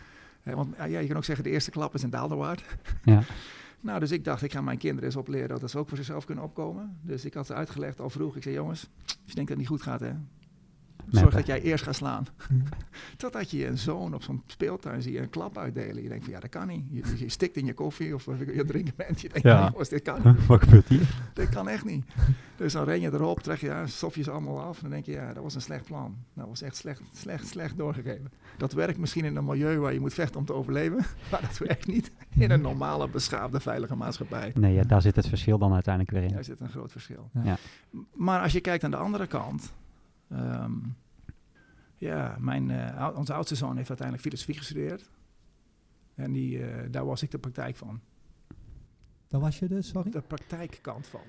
Eh, want ja, je kan ook zeggen, de eerste klap is een daalder waard. Ja. Nou, dus ik dacht, ik ga mijn kinderen eens opleren dat ze ook voor zichzelf kunnen opkomen. Dus ik had ze uitgelegd al vroeg. Ik zei, jongens, als je denkt dat het niet goed gaat, hè, zorg dat jij eerst gaat slaan. Totdat je een zoon op zo'n speeltuin zie je een klap uitdelen. Je denkt van, ja, dat kan niet. Je, je stikt in je koffie of je drinken bent. Je denkt, Ja. jongens, dit kan niet. Wat gebeurt hier? Dit kan echt niet. Dus dan ren je erop, trek je, ja, stof je ze allemaal af. En dan denk je, ja, dat was een slecht plan. Dat was echt slecht, slecht, slecht doorgegeven. Dat werkt misschien in een milieu waar je moet vechten om te overleven. Maar dat werkt niet in een normale, beschaafde, veilige maatschappij. Nee, ja, daar zit het verschil dan uiteindelijk weer in. Daar zit een groot verschil. Ja. Maar als je kijkt aan de andere kant. Ehm, ja, mijn, eh, onze oudste zoon heeft uiteindelijk filosofie gestudeerd. En die, eh, daar was ik de praktijk van. Dat was je dus, sorry? De praktijkkant van.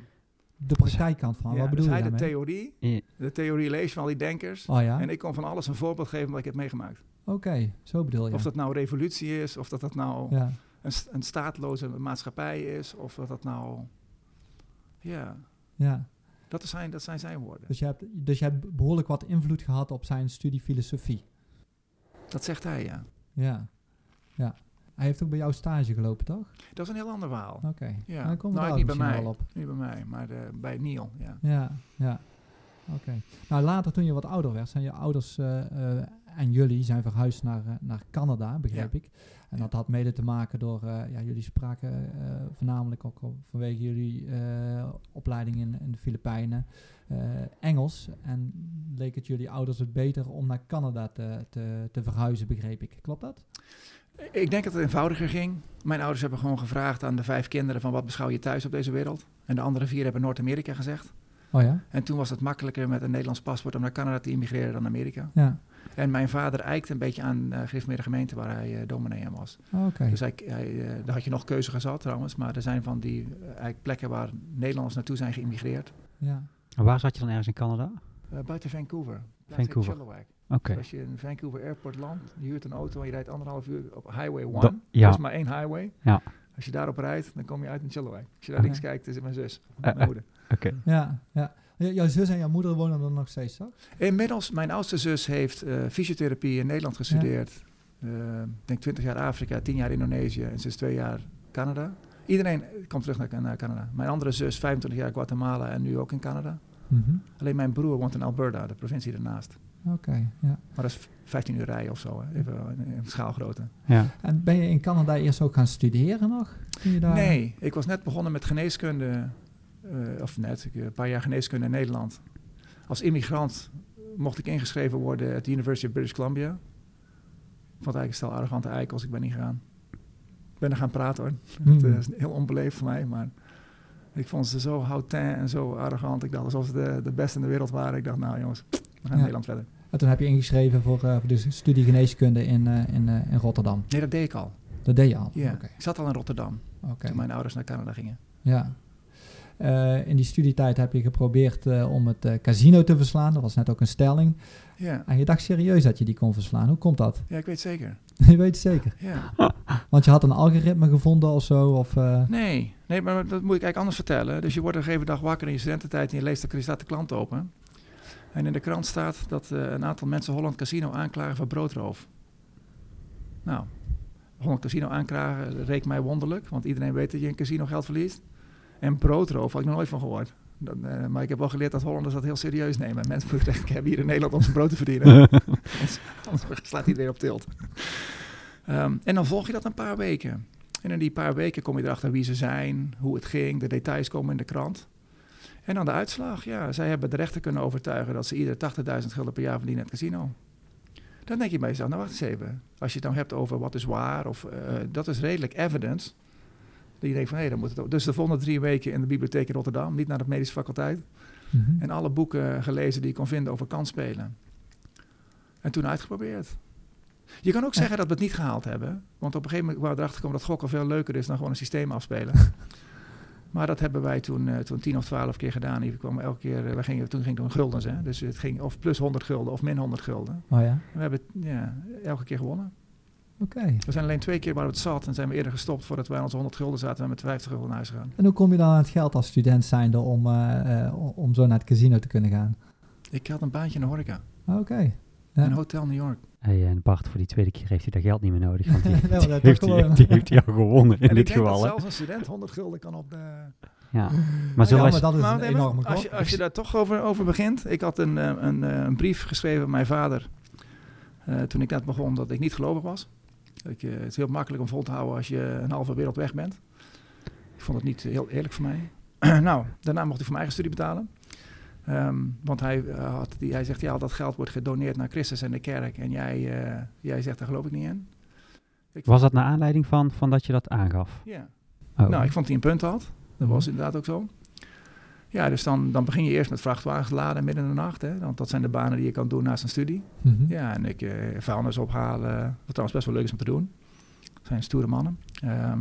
De praktijkkant van, Ja, wat bedoel dus je hij de daarmee? theorie, de theorie leest van al die denkers. Oh ja, En ik kon van alles een voorbeeld geven omdat ik heb meegemaakt. oké, zo bedoel je. Of dat nou revolutie is, of dat dat nou ja. een, een staatloze maatschappij is, of dat dat nou... Ja, ja. Dat zijn, dat zijn zijn woorden. Dus je, hebt, dus je hebt behoorlijk wat invloed gehad op zijn studie filosofie. Dat zegt hij, ja. Ja, ja. Hij heeft ook bij jou stage gelopen, toch? Dat is een heel ander verhaal. Oké. Ja, Dan we nou, daar niet bij mij. wel op. Niet bij mij, maar eh, bij Neil, ja. Ja, ja. Oké. Nou, later toen je wat ouder werd, zijn je ouders eh, eh, en jullie zijn verhuisd naar, naar Canada, begreep Ja. ik. En dat had mede te maken door, eh, ja, jullie spraken eh, voornamelijk ook vanwege jullie eh, opleiding in, in de Filipijnen Engels. En leek het jullie ouders het beter om naar Canada te, te, te verhuizen, begreep ik. Klopt dat? Ik denk dat het eenvoudiger ging. Mijn ouders hebben gewoon gevraagd aan de vijf kinderen van wat beschouw je thuis op deze wereld. En de andere vier hebben Noord-Amerika gezegd. Oh ja? En toen was het makkelijker met een Nederlands paspoort om naar Canada te immigreren dan Amerika. Ja. En mijn vader eikte een beetje aan uh, de gemeente waar hij uh, dominee aan was. Oké. Dus hij, hij, uh, daar had je nog keuze gezet trouwens. Maar er zijn van die uh, plekken waar Nederlanders naartoe zijn geïmmigreerd. Ja. En waar zat je dan ergens in Canada? Uh, buiten Vancouver. Vancouver. Oké. Okay. Als je in Vancouver Airport landt, je huurt een auto en je rijdt anderhalf uur op Highway 1. Da ja. Er is maar één highway. Ja. Als je daarop rijdt, dan kom je uit in Chilliwack. Als je daar links kijkt, is het mijn zus, mijn Uh, moeder. Oké. Okay. Ja, ja. Jouw zus en jouw moeder wonen er nog steeds, toch? Inmiddels, mijn oudste zus heeft uh, fysiotherapie in Nederland gestudeerd. eh, ik denk 20 jaar Afrika, 10 jaar Indonesië en sinds twee jaar Canada. Iedereen komt terug naar, naar Canada. Mijn andere zus, 25 jaar Guatemala en nu ook in Canada. Mhm. Alleen mijn broer woont in Alberta, de provincie ernaast. Oké, ja. Maar dat is 15 uur rijden of zo, hè. even in, in schaalgrootte. Ja. En ben je in Canada eerst ook gaan studeren nog? Je daar... Nee, ik was net begonnen met geneeskunde, eh, of net, ik, een paar jaar geneeskunde in Nederland. Als immigrant mocht ik ingeschreven worden at de University of British Columbia. Ik vond eigenlijk een stel arrogante eikels, ik ben niet gegaan. Ik ben er gaan praten hoor. Het eh, is heel onbeleefd voor mij, maar ik vond ze zo houtin en zo arrogant. Ik dacht alsof ze de, de beste in de wereld waren. Ik dacht, nou jongens, we gaan Ja. Nederland verder. En toen heb je ingeschreven voor, eh, voor de studie geneeskunde in, eh, in, eh, in Rotterdam. Nee, dat deed ik al. Dat deed je al? Ja, ik zat al in Rotterdam toen mijn ouders naar Canada gingen. Ja. Eh, in die studietijd heb je geprobeerd eh, om het eh, casino te verslaan. Dat was net ook een stelling. Ja. En je dacht serieus dat je die kon verslaan. Hoe komt dat? ja, ik weet zeker. je weet zeker. Ja. Want je had een algoritme gevonden of zo? Of, Nee, nee, maar dat moet ik eigenlijk anders vertellen. Dus je wordt een gegeven dag wakker in je studententijd en je leest de, staat de krant open. En in de krant staat dat een aantal mensen Holland Casino aanklagen voor broodroof. Nou, Holland Casino aanklagen reek mij wonderlijk, want iedereen weet dat je in casino geld verliest. En broodroof had ik nog nooit van gehoord. Eh, maar ik heb wel geleerd dat Hollanders dat heel serieus nemen. Mensen moeten echt hebben hier in Nederland om zijn brood te verdienen. anders, anders slaat iedereen op tilt. Ehm, en dan volg je dat een paar weken. En in die paar weken kom je erachter wie ze zijn, hoe het ging, de details komen in de krant. En dan de uitslag. Ja, zij hebben de rechter kunnen overtuigen dat ze ieder 80.000 gulden per jaar verdienen in het casino. Dan denk je bij jezelf, nou wacht eens even. Als je het nou hebt over wat is waar, of eh, dat is redelijk evidence. Dat je denkt van, hé, dan moet het ook. Dus de volgende drie weken in de bibliotheek in Rotterdam, niet naar de medische faculteit. mhm. En alle boeken gelezen die ik kon vinden over kansspelen. En toen uitgeprobeerd. Je kan ook zeggen dat we het niet gehaald hebben. Want op een gegeven moment waren we erachter gekomen dat gokken veel leuker is dan gewoon een systeem afspelen. maar dat hebben wij toen, eh, toen tien of twaalf keer gedaan. Die kwamen elke keer, eh, we gingen, toen ging het om guldens. Hè? Dus het ging of plus 100 gulden of min 100 gulden. Oh ja? En we hebben ja, elke keer gewonnen. Oké. We zijn alleen twee keer waar we het zat en zijn we eerder gestopt voordat wij aan onze 100 gulden zaten en met 50 gulden naar huis gegaan. En hoe kom je dan aan het geld als student zijnde om, eh, eh, om zo naar het casino te kunnen gaan? Ik had een baantje in de horeca. Oké. In Ja. een hotel New York. Hey, en Bart, voor die tweede keer heeft hij dat geld niet meer nodig. Want die, Nee, want die hij heeft, die heeft hij al gewonnen in en dit ik denk geval. zelfs een student 100 gulden kan op de... Ja. Maar Ja, zullen maar wij... dat is Maar een enorme als, je, als je daar toch over, over begint. Ik had een, eh, een, een brief geschreven aan mijn vader. eh, toen ik net begon dat ik niet gelovig was. Het is heel makkelijk om vol te houden als je een halve wereld weg bent. Ik vond het niet heel eerlijk voor mij. nou, daarna mocht ik voor mijn eigen studie betalen. Ehm, want hij, eh, had die, hij zegt, ja, al dat geld wordt gedoneerd naar Christus en de kerk. En jij, eh, jij zegt, daar geloof ik niet in. Ik Was dat naar aanleiding van, van dat je dat aangaf? Ja. Oh. Nou, ik vond dat hij een punt had. Dat was Mhm. inderdaad ook zo. Ja, dus dan, dan begin je eerst met vrachtwagens laden midden in de nacht. Hè? Want dat zijn de banen die je kan doen naast een studie. Mhm. Ja, en ik eh vuilnis ophalen, wat trouwens best wel leuk is om te doen. Dat zijn stoere mannen. Ehm,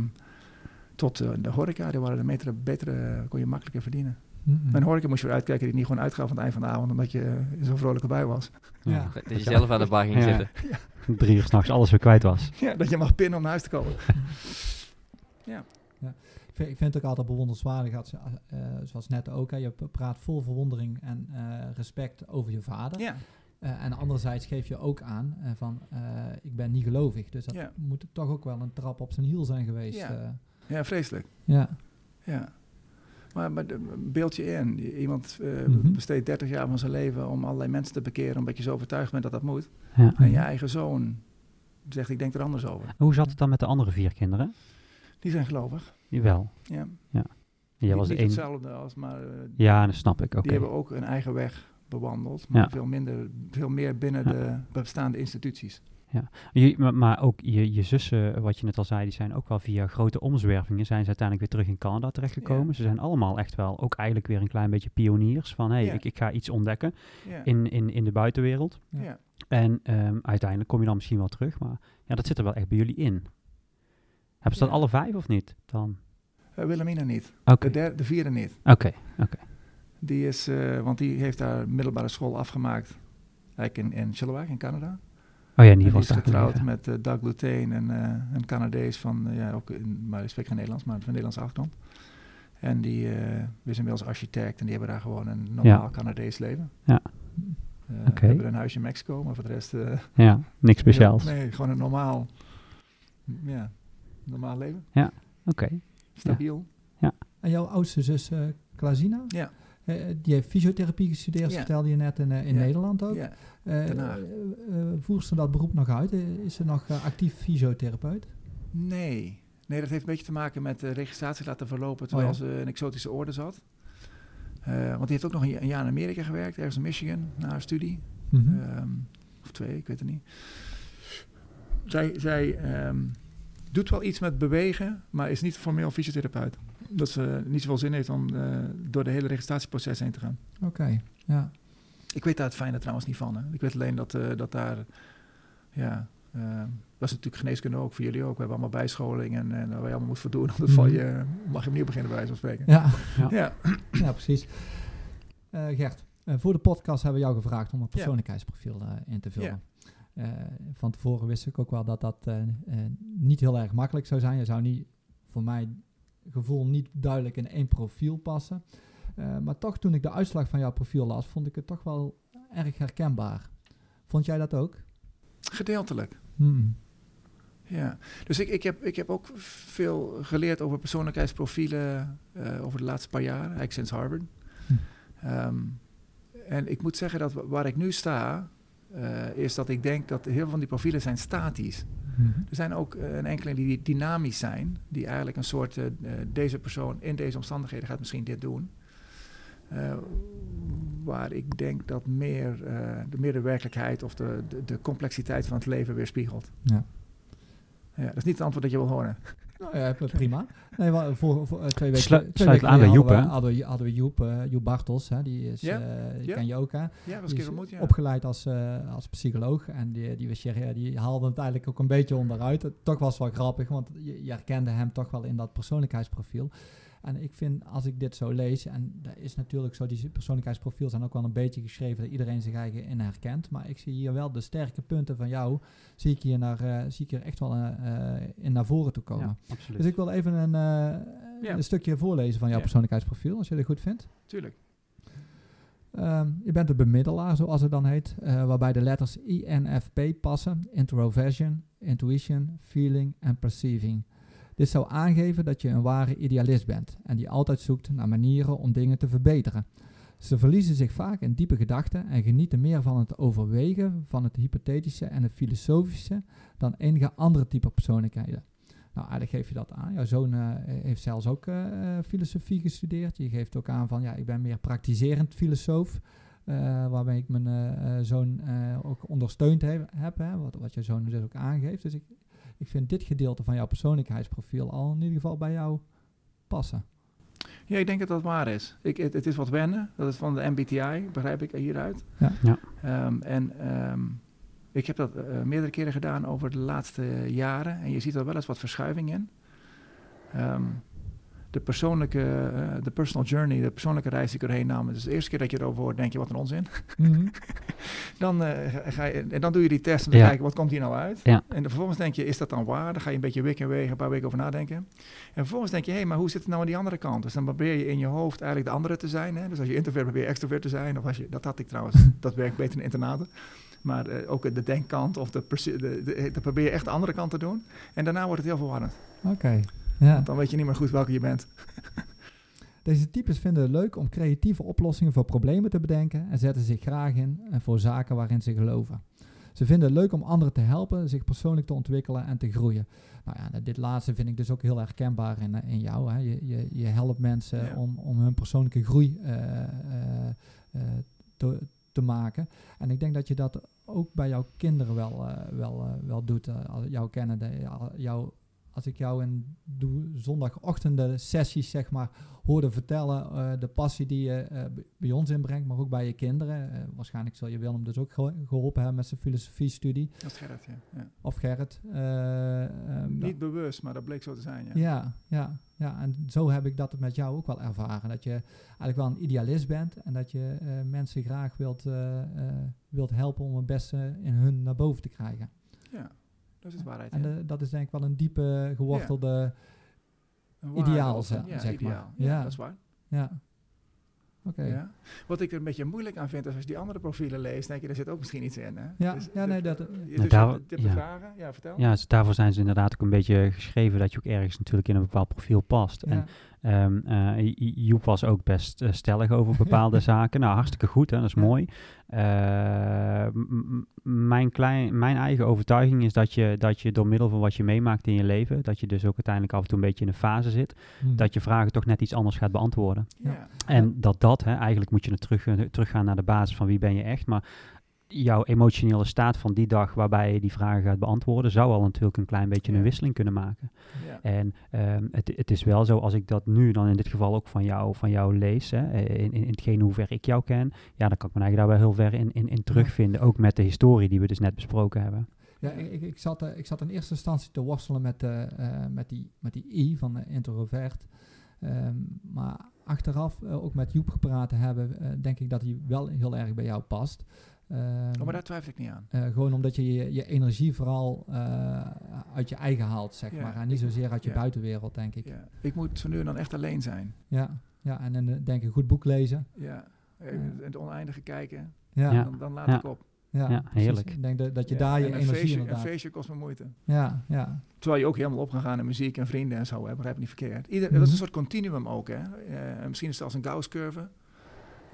tot eh, de horeca, die waren de betere, betere, kon je makkelijker verdienen. Bij een horeca moest je weer uitkijken die niet gewoon uitgaf aan het eind van de avond, omdat je in zo'n vrolijke bui was. Ja. Dat je zelf aan de bar ging Ja. zitten. Drie uur s'nachts alles weer kwijt was. Ja, dat je mag pinnen om naar huis te komen. Ik vind, ik vind het ook altijd bewonderenswaardig, als, eh, zoals net ook. Hè, je praat vol verwondering en eh, respect over je vader. Ja, Eh, en anderzijds geef je ook aan eh, van, eh, ik ben niet gelovig. Dus dat Ja. moet toch ook wel een trap op zijn hiel zijn geweest. Ja. eh. ja vreselijk. ja. Ja. Maar, maar beeld je in, iemand eh, Mhm. besteedt 30 jaar van zijn leven om allerlei mensen te bekeren, omdat je zo overtuigd bent dat dat moet. Ja. En je eigen zoon zegt, ik denk er anders over. Hoe zat het dan met de andere vier kinderen? Die zijn gelovig. Jawel. Ja. Jij was niet de niet een... hetzelfde als, maar eh, Ja, dat snap ik. Oké. die hebben ook een eigen weg bewandeld, maar Ja. veel, minder, veel meer binnen Ja. de bestaande instituties. Je, maar, maar ook je, je zussen, wat je net al zei, die zijn ook wel via grote omzwervingen zijn ze uiteindelijk weer terug in Canada terechtgekomen. Ja. Ze zijn allemaal echt wel ook eigenlijk weer een klein beetje pioniers van hé, hey, Ja. ik, ik ga iets ontdekken Ja. in, in, in de buitenwereld. Ja. ja. En ehm, uiteindelijk kom je dan misschien wel terug, maar ja, dat zit er wel echt bij jullie in. Hebben ze dat Ja. alle vijf of niet? Dan? Wilhelmina niet. Oké, De, derde, de vierde niet. oké, oké. Die is, eh, want die heeft haar middelbare school afgemaakt. Eigenlijk in, in Chilliwack in Canada. Oh ja, in En ieder die geval is daar getrouwd met eh, Doug Lutain, een, eh, een Canadees van, ja, ook in, maar die spreekt geen Nederlands, maar van Nederlandse achtergrond. En die is inmiddels architect en die hebben daar gewoon een normaal Canadees leven. Oké. We hebben een huisje in Mexico, maar voor de rest... Ja, niks speciaals. Nee, gewoon een normaal, ja, normaal leven. Oké. Stabiel. En jouw oudste zus, eh Klazina, Ja. eh, die heeft fysiotherapie gestudeerd, Ja. vertelde je net in, eh, in Ja. Nederland ook. Ja. Eh, eh, eh, voert ze dat beroep nog uit? Eh, Is ze nog eh, actief fysiotherapeut? Nee. Nee, dat heeft een beetje te maken met de registratie laten verlopen terwijl Oh ja. ze in exotische orde zat. Eh, want die heeft ook nog een, ja- een jaar in Amerika gewerkt, ergens in Michigan, na haar studie. Mhm. Ehm, of twee, ik weet het niet. Zij, zij ehm, doet wel iets met bewegen, maar is niet formeel fysiotherapeut. Dat ze niet zoveel zin heeft om eh, door de hele registratieproces heen te gaan. Oké, ja. Ik weet daar het fijne trouwens niet van. Hè. Ik weet alleen dat, eh, dat daar, ja, eh, dat is natuurlijk geneeskunde ook, voor jullie ook. We hebben allemaal bijscholing en, en waar je allemaal moet voor doen. Dan val je, mag je opnieuw beginnen bij wijze van spreken. Ja, Ja, ja precies. Eh, Gert, voor de podcast hebben we jou gevraagd om een persoonlijkheidsprofiel eh, in te vullen. Eh, van tevoren wist ik ook wel dat dat eh, eh, niet heel erg makkelijk zou zijn. Je zou niet, voor mijn gevoel, niet duidelijk in één profiel passen. Maar toch, toen ik de uitslag van jouw profiel las, vond ik het toch wel erg herkenbaar. Vond jij dat ook? gedeeltelijk. Hmm. Ja, dus ik, ik, heb, ik heb ook veel geleerd over persoonlijkheidsprofielen over de laatste paar jaar, eigenlijk sinds Harvard. Hm. Ehm, en ik moet zeggen dat wa- waar ik nu sta, eh, is dat ik denk dat heel veel van die profielen zijn statisch. Mhm. Er zijn ook eh, een enkele die dynamisch zijn, die eigenlijk een soort, eh, deze persoon in deze omstandigheden gaat misschien dit doen. Waar ik denk dat meer, de, meer de werkelijkheid of de, de, de complexiteit van het leven weerspiegelt. Ja. Ja, dat is niet het antwoord dat je wil horen. Nou ja, prima. Nee, voor, voor, eh, twee weken, Slu- twee sluit weken aan bij Joep, hè? hadden we, hadden we, hadden we Joep, eh, Joep Bartels. Hè, die is, eh, die ken je ook, hè? Ja, was keer ontmoet, opgeleid als, eh, als psycholoog. En die, die, was, ja, die haalde het eigenlijk ook een beetje onderuit. Het, toch was het wel grappig, want je, je herkende hem toch wel in dat persoonlijkheidsprofiel. En ik vind, als ik dit zo lees, en dat is natuurlijk zo, die persoonlijkheidsprofiel zijn ook wel een beetje geschreven dat iedereen zich eigen in herkent. Maar ik zie hier wel de sterke punten van jou, zie ik hier, naar, eh, zie ik hier echt wel in naar voren toe komen. Ja, absoluut. Dus ik wil even een, Ja. een stukje voorlezen van jouw Ja. persoonlijkheidsprofiel, als je dat goed vindt. Tuurlijk. Ehm, je bent een bemiddelaar, zoals het dan heet, eh, waarbij de letters INFP passen: introversion, intuition, feeling en perceiving. Dit zou aangeven dat je een ware idealist bent en die altijd zoekt naar manieren om dingen te verbeteren. Ze verliezen zich vaak in diepe gedachten en genieten meer van het overwegen van het hypothetische en het filosofische dan enige andere type persoonlijkheden. Nou, eigenlijk geef je dat aan. Jouw zoon eh, heeft zelfs ook eh, eh, filosofie gestudeerd. Je geeft ook aan van, ja, ik ben meer praktiserend filosoof. eh, waarmee ik mijn zoon eh, ook ondersteund he- heb. Hè, wat, wat je zoon dus ook aangeeft. Dus ik, ik vind dit gedeelte van jouw persoonlijkheidsprofiel al in ieder geval bij jou passen. Ja, ik denk dat dat waar is. Ik, het, het is wat wennen. Dat is van de MBTI, begrijp ik hieruit. Ja. Ja. Ehm, en ehm, ik heb dat eh, meerdere keren gedaan over de laatste jaren. En je ziet er wel eens wat verschuiving in. Ehm, de persoonlijke, eh, de personal journey, de persoonlijke reis die ik erheen nam. Dus de eerste keer dat je erover hoort, denk je wat een onzin. Dan, eh, ga- je, en dan doe je die test om te Ja. kijken, wat komt hier nou uit? Ja. En dan vervolgens denk je, is dat dan waar? Dan ga je een beetje wik en wegen, een paar weken over nadenken. En vervolgens denk je, hé, hey, maar hoe zit het nou aan die andere kant? Dus dan probeer je in je hoofd eigenlijk de andere te zijn. Hè? Dus als je introvert probeer je extrovert te zijn. Of als je, dat had ik trouwens, dat werkt beter in internaten. Maar eh, ook de denkkant of de, de, de, dan probeer je echt de andere kant te doen. En daarna wordt het heel verwarrend. Oké. Ja. Want dan weet je niet meer goed welke je bent. Deze types vinden het leuk om creatieve oplossingen voor problemen te bedenken en zetten zich graag in en voor zaken waarin ze geloven. Ze vinden het leuk om anderen te helpen, zich persoonlijk te ontwikkelen en te groeien. Nou ja, dit laatste vind ik dus ook heel herkenbaar in, eh, in jou. Hè. Je, je, je helpt mensen Ja. om, om hun persoonlijke groei eh, eh, eh, te, te maken. En ik denk dat je dat ook bij jouw kinderen wel, eh, wel, eh, wel doet. eh, als jou kennen, de, jou, als ik jou in doe, zondagochtenden sessies zeg maar hoorde vertellen, de passie die je bij ons inbrengt, maar ook bij je kinderen. Waarschijnlijk zal je Willem dus ook ge- geholpen hebben met zijn filosofiestudie. Is Gerrit, ja. ja. Of Gerrit. eh, ehm, Niet bewust, maar dat bleek zo te zijn, ja. ja, ja, ja, en zo heb ik dat met jou ook wel ervaren. Dat je eigenlijk wel een idealist bent en dat je eh, mensen graag wilt, eh, eh, wilt helpen om het beste in hun naar boven te krijgen. Ja, dat is waarheid. En ja. dat is denk ik wel een diepe gewortelde... Ideaal, of ze- een- ja, zeg maar. ideaal. Ja. dat is waar. Ja. Oké. Ja. Wat ik er een beetje moeilijk aan vind, is als je die andere profielen leest, denk je, er zit ook misschien iets in. Hè? Ja, Dus ja, nee, dat- Nou, dus daar- hebt de ja. vragen. Ja, vertel. Ja, dus daarvoor zijn ze inderdaad ook een beetje geschreven dat je ook ergens natuurlijk in een bepaald profiel past. En Ja. Eh, J- Joep was ook best eh, stellig over bepaalde zaken. Nou, hartstikke goed, hè, dat is Ja. mooi. Eh, mijn, klein, mijn eigen overtuiging is dat je, dat je door middel van wat je meemaakt in je leven, dat je dus ook uiteindelijk af en toe een beetje in een fase zit, Hm. dat je vragen toch net iets anders gaat beantwoorden. Ja. En dat dat, hè, eigenlijk moet je er terug, eh, teruggaan naar de basis van wie ben je echt, maar jouw emotionele staat van die dag waarbij je die vragen gaat beantwoorden, zou al natuurlijk een klein beetje Ja. een wisseling kunnen maken. Ja. En ehm, het, het is wel zo, als ik dat nu dan in dit geval ook van jou, van jou lees, hè, in, in, in hetgeen hoe ver ik jou ken, ja, dan kan ik me eigenlijk daar wel heel ver in, in, in terugvinden. Ook met de historie die we dus net besproken hebben. Ja, ik, ik, zat, eh, ik zat in eerste instantie te worstelen met, eh, met, die, met die I van de introvert. Ehm, maar achteraf, ook met Joep gepraat te hebben, denk ik dat hij wel heel erg bij jou past. Ehm, Oh, maar daar twijfel ik niet aan. eh, gewoon omdat je je, je energie vooral eh, uit je eigen haalt, zeg Ja. maar. En niet zozeer uit je Ja. buitenwereld, denk ik. Ja. Ik moet zo nu en dan echt alleen zijn. Ja, ja en dan eh, denk ik een goed boek lezen. Ja. Even in het oneindige kijken. Ja, Ja. ja, Dan, dan laat Ja. ik op. Ja, precies. heerlijk. Ik denk dat, dat je Ja, daar je en een energie feestje, Een inderdaad... feestje kost me moeite. Ja, ja. Terwijl je ook helemaal op kan gaan in muziek en vrienden en zo. Hè, begrijp ik niet verkeerd. Ieder, Dat is Mhm. een soort continuum ook. Hè. Eh, en misschien is het als een Gauss-curve.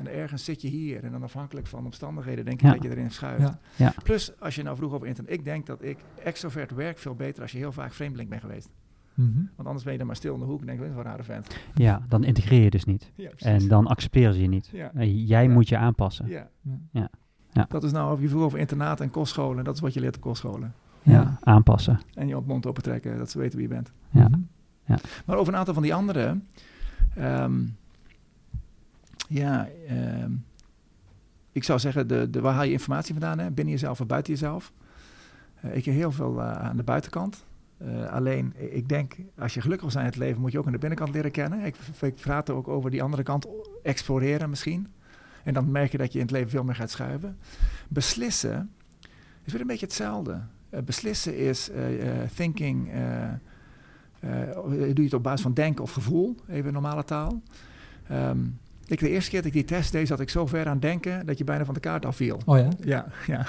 En ergens zit je hier. En dan afhankelijk van omstandigheden denk ik Ja. dat je erin schuift. Ja. Ja. Plus, als je nou vroeg over internet. Ik denk dat ik extrovert werk veel beter als je heel vaak vreemdeling bent geweest. Mhm. Want anders ben je dan maar stil in de hoek en denk je, wel een rare vent. Ja, dan integreer je dus niet. Ja, En dan accepteren ze je niet. Ja. Eh, Jij Ja. moet je aanpassen. Ja. Ja. Ja. Ja. Dat is nou, of je vroeg over internaat en kostscholen. Dat is wat je leert op kostscholen. Ja, Ja. aanpassen. En je op mond open trekken, dat ze weten wie je bent. Ja. Mhm. Maar over een aantal van die andere. ehm, ja, ehm, ik zou zeggen, de, de, waar haal je informatie vandaan? Hè? Binnen jezelf of buiten jezelf? Eh, ik heb heel veel eh, aan de buitenkant. Eh, alleen, ik denk, als je gelukkig wil zijn in het leven, moet je ook aan de binnenkant leren kennen. Ik, praat er ook over die andere kant, exploreren misschien. En dan merk je dat je in het leven veel meer gaat schuiven. Beslissen is weer een beetje hetzelfde. Beslissen is thinking, doe je het op basis van denken of gevoel, even normale taal. Ehm, ik, de eerste keer dat ik die test deed, zat ik zo ver aan denken dat je bijna van de kaart afviel. Oh ja? Ja, ja.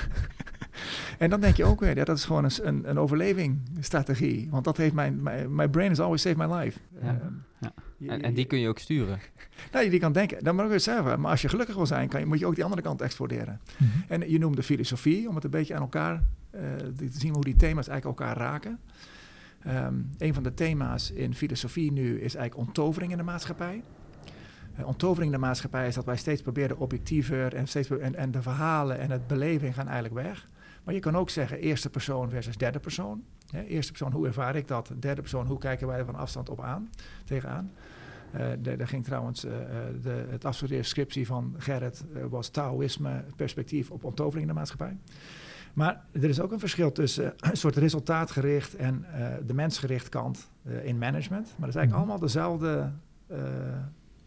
en dan denk je ook weer, ja, dat is gewoon een, een, een overlevingsstrategie. Want dat heeft mijn, mijn, my brain has always saved my life. Ja, Ehm, ja. En, je- en die kun je ook sturen. nou, die kan denken, dan moet ik het zeggen. Maar als je gelukkig wil zijn, kan je, moet je ook die andere kant exploreren. Mhm. En je noemde filosofie, om het een beetje aan elkaar eh, te zien hoe die thema's eigenlijk elkaar raken. Ehm, een van de thema's in filosofie nu is eigenlijk onttovering in de maatschappij. Eh, onttovering in de maatschappij is dat wij steeds proberen objectiever en, steeds, en, en de verhalen en het beleving gaan eigenlijk weg. Maar je kan ook zeggen eerste persoon versus derde persoon. Eerste persoon, hoe ervaar ik dat? Derde persoon, hoe kijken wij er van afstand op aan, tegenaan? Eh de- Daar ging trouwens eh, eh, de, het afstudeerde scriptie van Gerrit eh, was Taoïsme, perspectief op onttovering in de maatschappij. Maar er is ook een verschil tussen een soort resultaatgericht en eh, de mensgericht kant eh, in management. Maar dat is eigenlijk Mhm. allemaal dezelfde,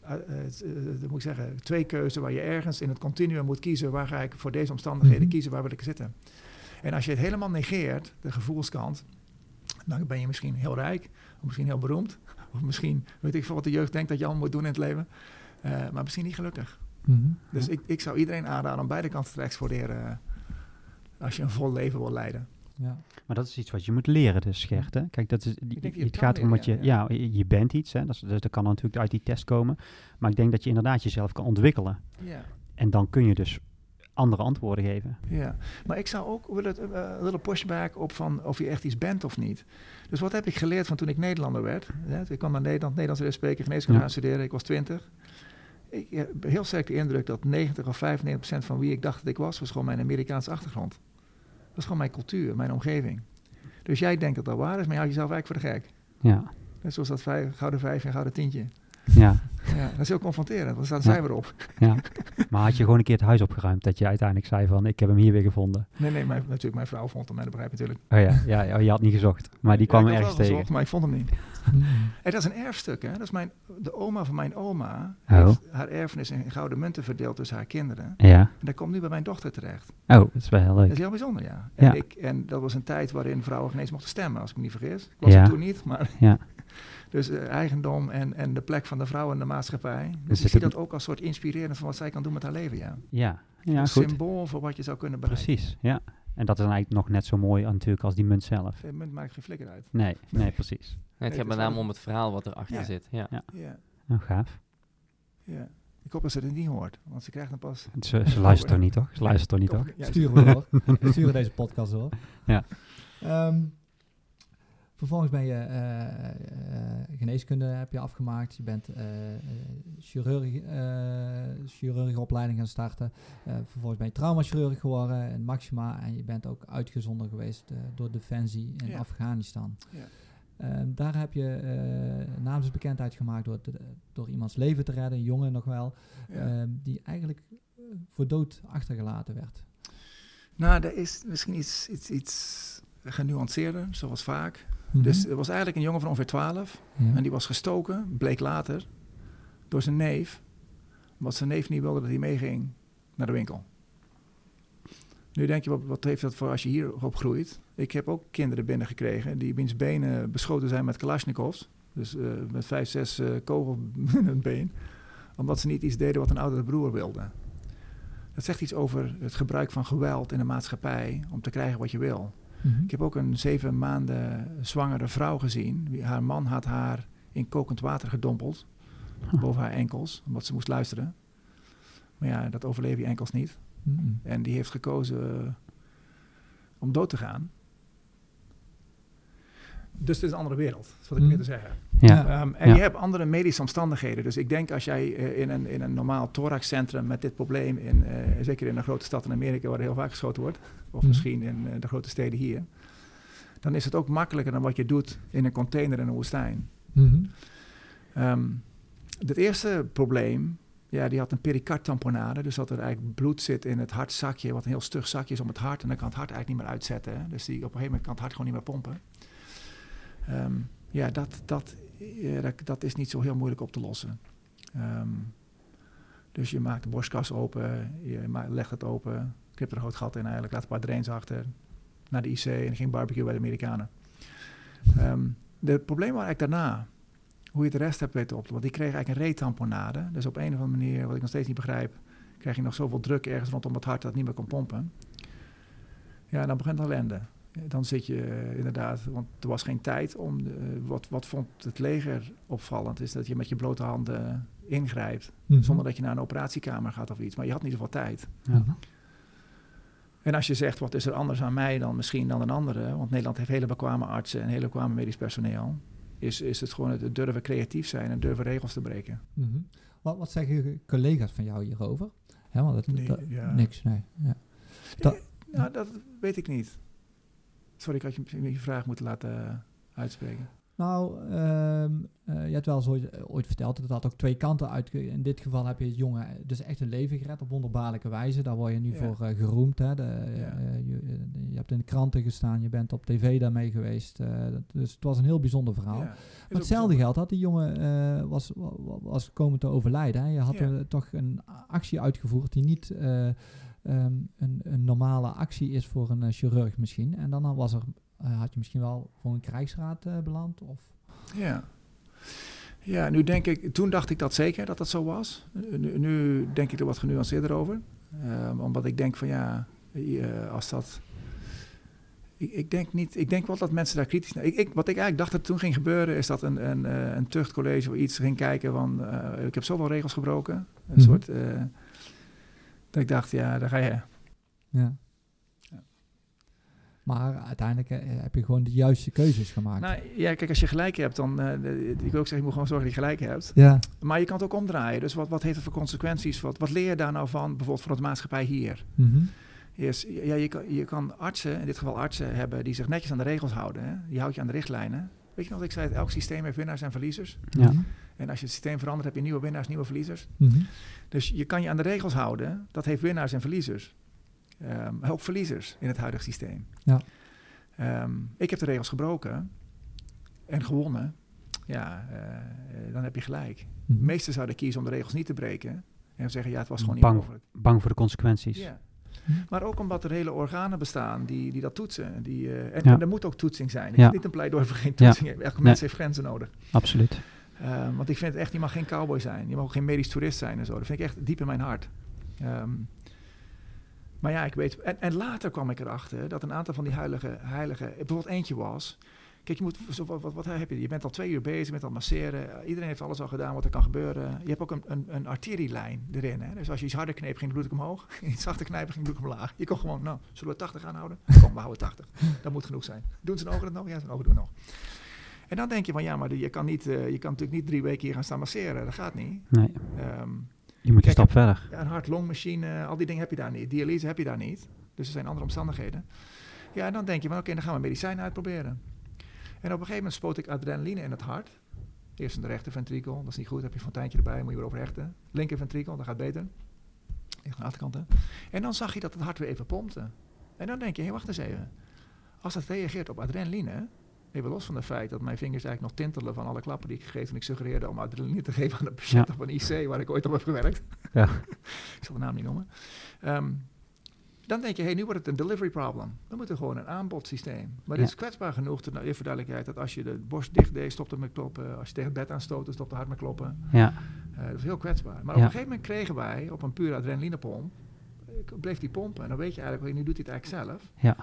eh, eh, eh, dat moet ik zeggen, twee keuzen waar je ergens in het continuum moet kiezen. Waar ga ik voor deze omstandigheden Mhm. kiezen, waar wil ik zitten? En als je het helemaal negeert, de gevoelskant, dan ben je misschien heel rijk, of misschien heel beroemd, of misschien weet ik veel wat de jeugd denkt dat je allemaal moet doen in het leven, maar misschien niet gelukkig. Mhm. Dus ik, ik zou iedereen aanraden om beide kanten te exploreren als je een vol leven wil leiden. Ja. Maar dat is iets wat je moet leren dus, Gert. Hè? Kijk, dat is, die- denk het gaat erom dat je, ja, ja, je, bent iets. Hè? Dat, is, dat kan natuurlijk uit die test komen. Maar ik denk dat je inderdaad jezelf kan ontwikkelen. Ja. En dan kun je dus andere antwoorden geven. Ja, maar ik zou ook willen uh, een little pushback op van of je echt iets bent of niet. Dus wat heb ik geleerd van toen ik Nederlander werd? Hè? Ik kwam naar Nederland, Nederlands spreken, geneeskunde Ja. gaan studeren. Ik was 20. Ik heb heel sterk de indruk dat 90 of 95 procent van wie ik dacht dat ik was, was gewoon mijn Amerikaanse achtergrond. Dat is gewoon mijn cultuur, mijn omgeving. Dus jij denkt dat dat waar is, maar je houdt jezelf eigenlijk voor de gek. Ja, Net zoals dat vijf, gouden vijf en gouden tientje. ja, Ja, dat is heel confronterend, want staat een Ja. cijfer op. ja. Maar had je gewoon een keer het huis opgeruimd dat je uiteindelijk zei van ik heb hem hier weer gevonden. Nee, nee, mijn, natuurlijk, mijn vrouw vond hem, en dat begrijp ik natuurlijk. Oh ja, ja, ja, je had niet gezocht. Maar die kwam Ja, ik had ergens tegen. gezocht, maar ik vond hem niet. Mhm. En dat is een erfstuk, hè? Dat is mijn, de oma van mijn oma Oh. heeft haar erfenis in gouden munten verdeeld tussen haar kinderen. Ja. En dat komt nu bij mijn dochter terecht. Oh, dat is wel heel Dat leuk. is heel bijzonder, ja. En, Ja. ik, en dat was een tijd waarin vrouwen geen eens mochten stemmen, als ik me niet vergis. Ik was Ja. er toen niet, maar... Ja. Dus eh, eigendom en, en de plek van de vrouw in de maatschappij. Dus Dus ik het zie dat ook als soort inspirerend van wat zij kan doen met haar leven, ja. Ja, ja een goed. symbool voor wat je zou kunnen bereiken. Precies, ja. En dat is dan eigenlijk nog net zo mooi natuurlijk als die munt zelf. De munt maakt geen flikker uit. Nee, nee, precies. Nee, het gaat met name wel- om het verhaal wat erachter Ja. zit. Ja. Ja. Ja, Nou, gaaf. ja. Ik hoop dat ze het niet hoort, want ze krijgt dan pas... Ze, ze luistert toch niet, toch? Ze luistert toch niet, toch? Ja, Sturen we door. We sturen deze podcast door. Ja. Ehm, vervolgens ben je eh, eh, geneeskunde heb je afgemaakt. Je bent eh, chirurg, chirurgopleiding gaan starten. Vervolgens ben je traumaschirurg geworden in Maxima. En je bent ook uitgezonden geweest door Defensie in Ja. Afghanistan. Ja. Ehm, daar heb je uh, naamsbekendheid gemaakt door, te- door iemands leven te redden, een jongen nog wel, Ja. ehm, die eigenlijk voor dood achtergelaten werd. Nou, er is misschien iets, iets, iets genuanceerder, zoals vaak. Mhm. Dus er was eigenlijk een jongen van ongeveer 12 Ja. en die was gestoken, bleek later, door zijn neef. Omdat zijn neef niet wilde dat hij meeging naar de winkel. Nu denk je, wat, wat heeft dat voor als je hier opgroeit? Ik heb ook kinderen binnengekregen die wiens benen beschoten zijn met Kalashnikovs. Dus eh, met vijf, zes eh kogels in het been. Omdat ze niet iets deden wat een oudere broer wilde. Dat zegt iets over het gebruik van geweld in de maatschappij om te krijgen wat je wil. Mhm. Ik heb ook een zeven maanden zwangere vrouw gezien. Haar man had haar in kokend water gedompeld. Boven haar enkels, omdat ze moest luisteren. Maar ja, dat overleef je enkels niet. Mhm. En die heeft gekozen eh, om dood te gaan. Dus het is een andere wereld, dat is wat ik Mm. meer te zeggen. Ja, Ehm, en Ja. je hebt andere medische omstandigheden. Dus ik denk als jij eh, in, een, in een normaal thoraxcentrum met dit probleem, in, eh, zeker in een grote stad in Amerika waar er heel vaak geschoten wordt, of Mhm. misschien in eh, de grote steden hier, dan is het ook makkelijker dan wat je doet in een container in een woestijn. Mhm. Ehm, het eerste probleem, ja, die had een pericardtamponade. Dus dat er eigenlijk bloed zit in het hartzakje, wat een heel stug zakje is om het hart. En dan kan het hart eigenlijk niet meer uitzetten. Hè. Dus die, op een gegeven moment kan het hart gewoon niet meer pompen. Ehm, ja, dat, dat, ja, dat, dat is niet zo heel moeilijk op te lossen. Ehm, dus je maakt de borstkas open, je legt het open, knipt er een groot gat in eigenlijk, laat een paar drains achter, naar de IC en ging barbecue bij de Amerikanen. Ehm het probleem was eigenlijk daarna, hoe je de rest hebt weten op te. Want die kreeg eigenlijk een reetamponade. Dus op een of andere manier, wat ik nog steeds niet begrijp, krijg je nog zoveel druk ergens rondom het hart dat het niet meer kan pompen. Ja, dan begint ellende. Dan zit je eh, inderdaad, want er was geen tijd om, eh, wat, wat vond het leger opvallend, is dat je met je blote handen ingrijpt, Mhm. zonder dat je naar een operatiekamer gaat of iets. Maar je had niet zoveel tijd. ja. En als je zegt, wat is er anders aan mij dan misschien dan een andere, want Nederland heeft hele bekwame artsen en hele bekwame medisch personeel, is, is het gewoon het durven creatief zijn en durven regels te breken. Mhm. wat, wat zeggen je collega's van jou hierover? Want Nee, dat- ja. Niks, nee. Ja. Dat- Nou, dat weet ik niet. Sorry, ik had je misschien je vraag moeten laten eh, uitspreken. Nou, ehm, eh, je hebt wel eens ooit, eh, ooit verteld dat het had ook twee kanten uit. In dit geval heb je het jongen dus echt een leven gered op wonderbaarlijke wijze. Daar word je nu Ja. voor geroemd. Hè. De, Ja. je, je hebt in de kranten gestaan, je bent op tv daarmee geweest. dat- dus het was een heel bijzonder verhaal. Ja, Maar hetzelfde geldt dat die jongen was, wa- wa- was komen te overlijden. Hè. Je had eh, toch een actie uitgevoerd die niet eh, ehm, een, een normale actie is voor een eh, chirurg misschien. En dan was er, eh, had je misschien wel voor een krijgsraad eh, beland. Of, Ja. Ja, nu denk ik, toen dacht ik dat zeker dat dat zo was. Nu, nu denk ik er wat genuanceerder over. Ehm, omdat ik denk van ja, als dat. Ik, ik, denk niet, ik denk wel dat mensen daar kritisch naar. Ik, ik, wat ik eigenlijk dacht dat toen ging gebeuren, is dat een, een, een tuchtcollege of iets ging kijken van. ik heb zoveel regels gebroken. Een Mhm. soort. Dat ik dacht, ja, daar ga je. Ja. Ja. Maar uiteindelijk eh, heb je gewoon de juiste keuzes gemaakt. Nou ja, kijk, als je gelijk hebt, dan. eh, de- ik wil ook zeggen, je moet gewoon zorgen dat je gelijk hebt. ja. Maar je kan het ook omdraaien. Dus wat, wat heeft het voor consequenties? Wat, wat leer je daar nou van, bijvoorbeeld voor de maatschappij hier? Is, ja, je, kan, je kan artsen, in dit geval artsen, hebben die zich netjes aan de regels houden. Hè? Die houdt je aan de richtlijnen. Weet je nog wat ik zei? Elk systeem heeft winnaars en verliezers. Ja. En als je het systeem verandert, heb je nieuwe winnaars, nieuwe verliezers. Mhm. Dus je kan je aan de regels houden. Dat heeft winnaars en verliezers. Ehm ook verliezers in het huidige systeem. Ja. Ehm, ik heb de regels gebroken en gewonnen. Ja, eh, dan heb je gelijk. Mhm. De meesten zouden kiezen om de regels niet te breken. En zeggen, ja, het was gewoon niet mogelijk. Bang voor de consequenties. Ja. Hm. Maar ook omdat er hele organen bestaan die, die dat toetsen. Die, eh, en, Ja. en er moet ook toetsing zijn. Ik Ja. niet een pleidooi voor geen toetsing. Elke mens heeft grenzen nodig. Absoluut. Eh, want ik vind het echt, je mag geen cowboy zijn. Je mag ook geen medisch toerist zijn en zo. Dat vind ik echt diep in mijn hart. Ehm, maar ja, ik weet... En, en later kwam ik erachter dat een aantal van die heilige... heilige bijvoorbeeld eentje was... Kijk, je moet, wat, wat, wat heb je? Je bent al twee uur bezig met al masseren. Eh, Iedereen heeft alles al gedaan wat er kan gebeuren. Je hebt ook een, een, een arterielijn erin. Hè? Dus als je iets harder kneept, ging het bloed omhoog. iets zachter knijpen, ging het bloed omlaag. Je kon gewoon, nou, zullen we 80 aanhouden? Kom, we houden 80. Dat moet genoeg zijn. Doen zijn ogen het nog? Ja, zijn ogen doen nog. En dan denk je van, ja, maar je kan, niet, eh, je kan natuurlijk niet drie weken hier gaan staan masseren. Dat gaat niet. Nee, Ehm, je moet een stap verder. ja, een hart-longmachine, al die dingen heb je daar niet. Dialyse heb je daar niet. Dus er zijn andere omstandigheden. Ja, en dan denk je van, oké, dan gaan we medicijnen uitproberen. En op een gegeven moment spoot ik adrenaline in het hart. Eerst in de rechter ventrikel, dat is niet goed. heb je een fonteintje erbij, moet je weer overhechten. Linker ventrikel, dat gaat beter. Ligt aan de achterkant, hè. En dan zag je dat het hart weer even pompte. En dan denk je, hé, wacht eens even. Als dat reageert op adrenaline, even los van het feit dat mijn vingers eigenlijk nog tintelen van alle klappen die ik gegeven toen ik suggereerde om adrenaline te geven aan een patiënt Ja. op een IC waar ik ooit op heb gewerkt. Ja. ik zal de naam niet noemen. Ehm, dan denk je, hé, nu wordt het een delivery problem. Dan moet er gewoon een aanbodsysteem. Maar dit Ja. is kwetsbaar genoeg, te, nou, even voor duidelijkheid, dat als je de borst dicht deed, stopt het met kloppen. Als je tegen het bed aanstoot, dan stopt het hart met kloppen. Ja, Eh, dat is heel kwetsbaar. Maar op een gegeven moment kregen wij op een pure adrenalinepomp, eh, bleef die pompen. En dan weet je eigenlijk, nu doet hij het eigenlijk zelf. Ja.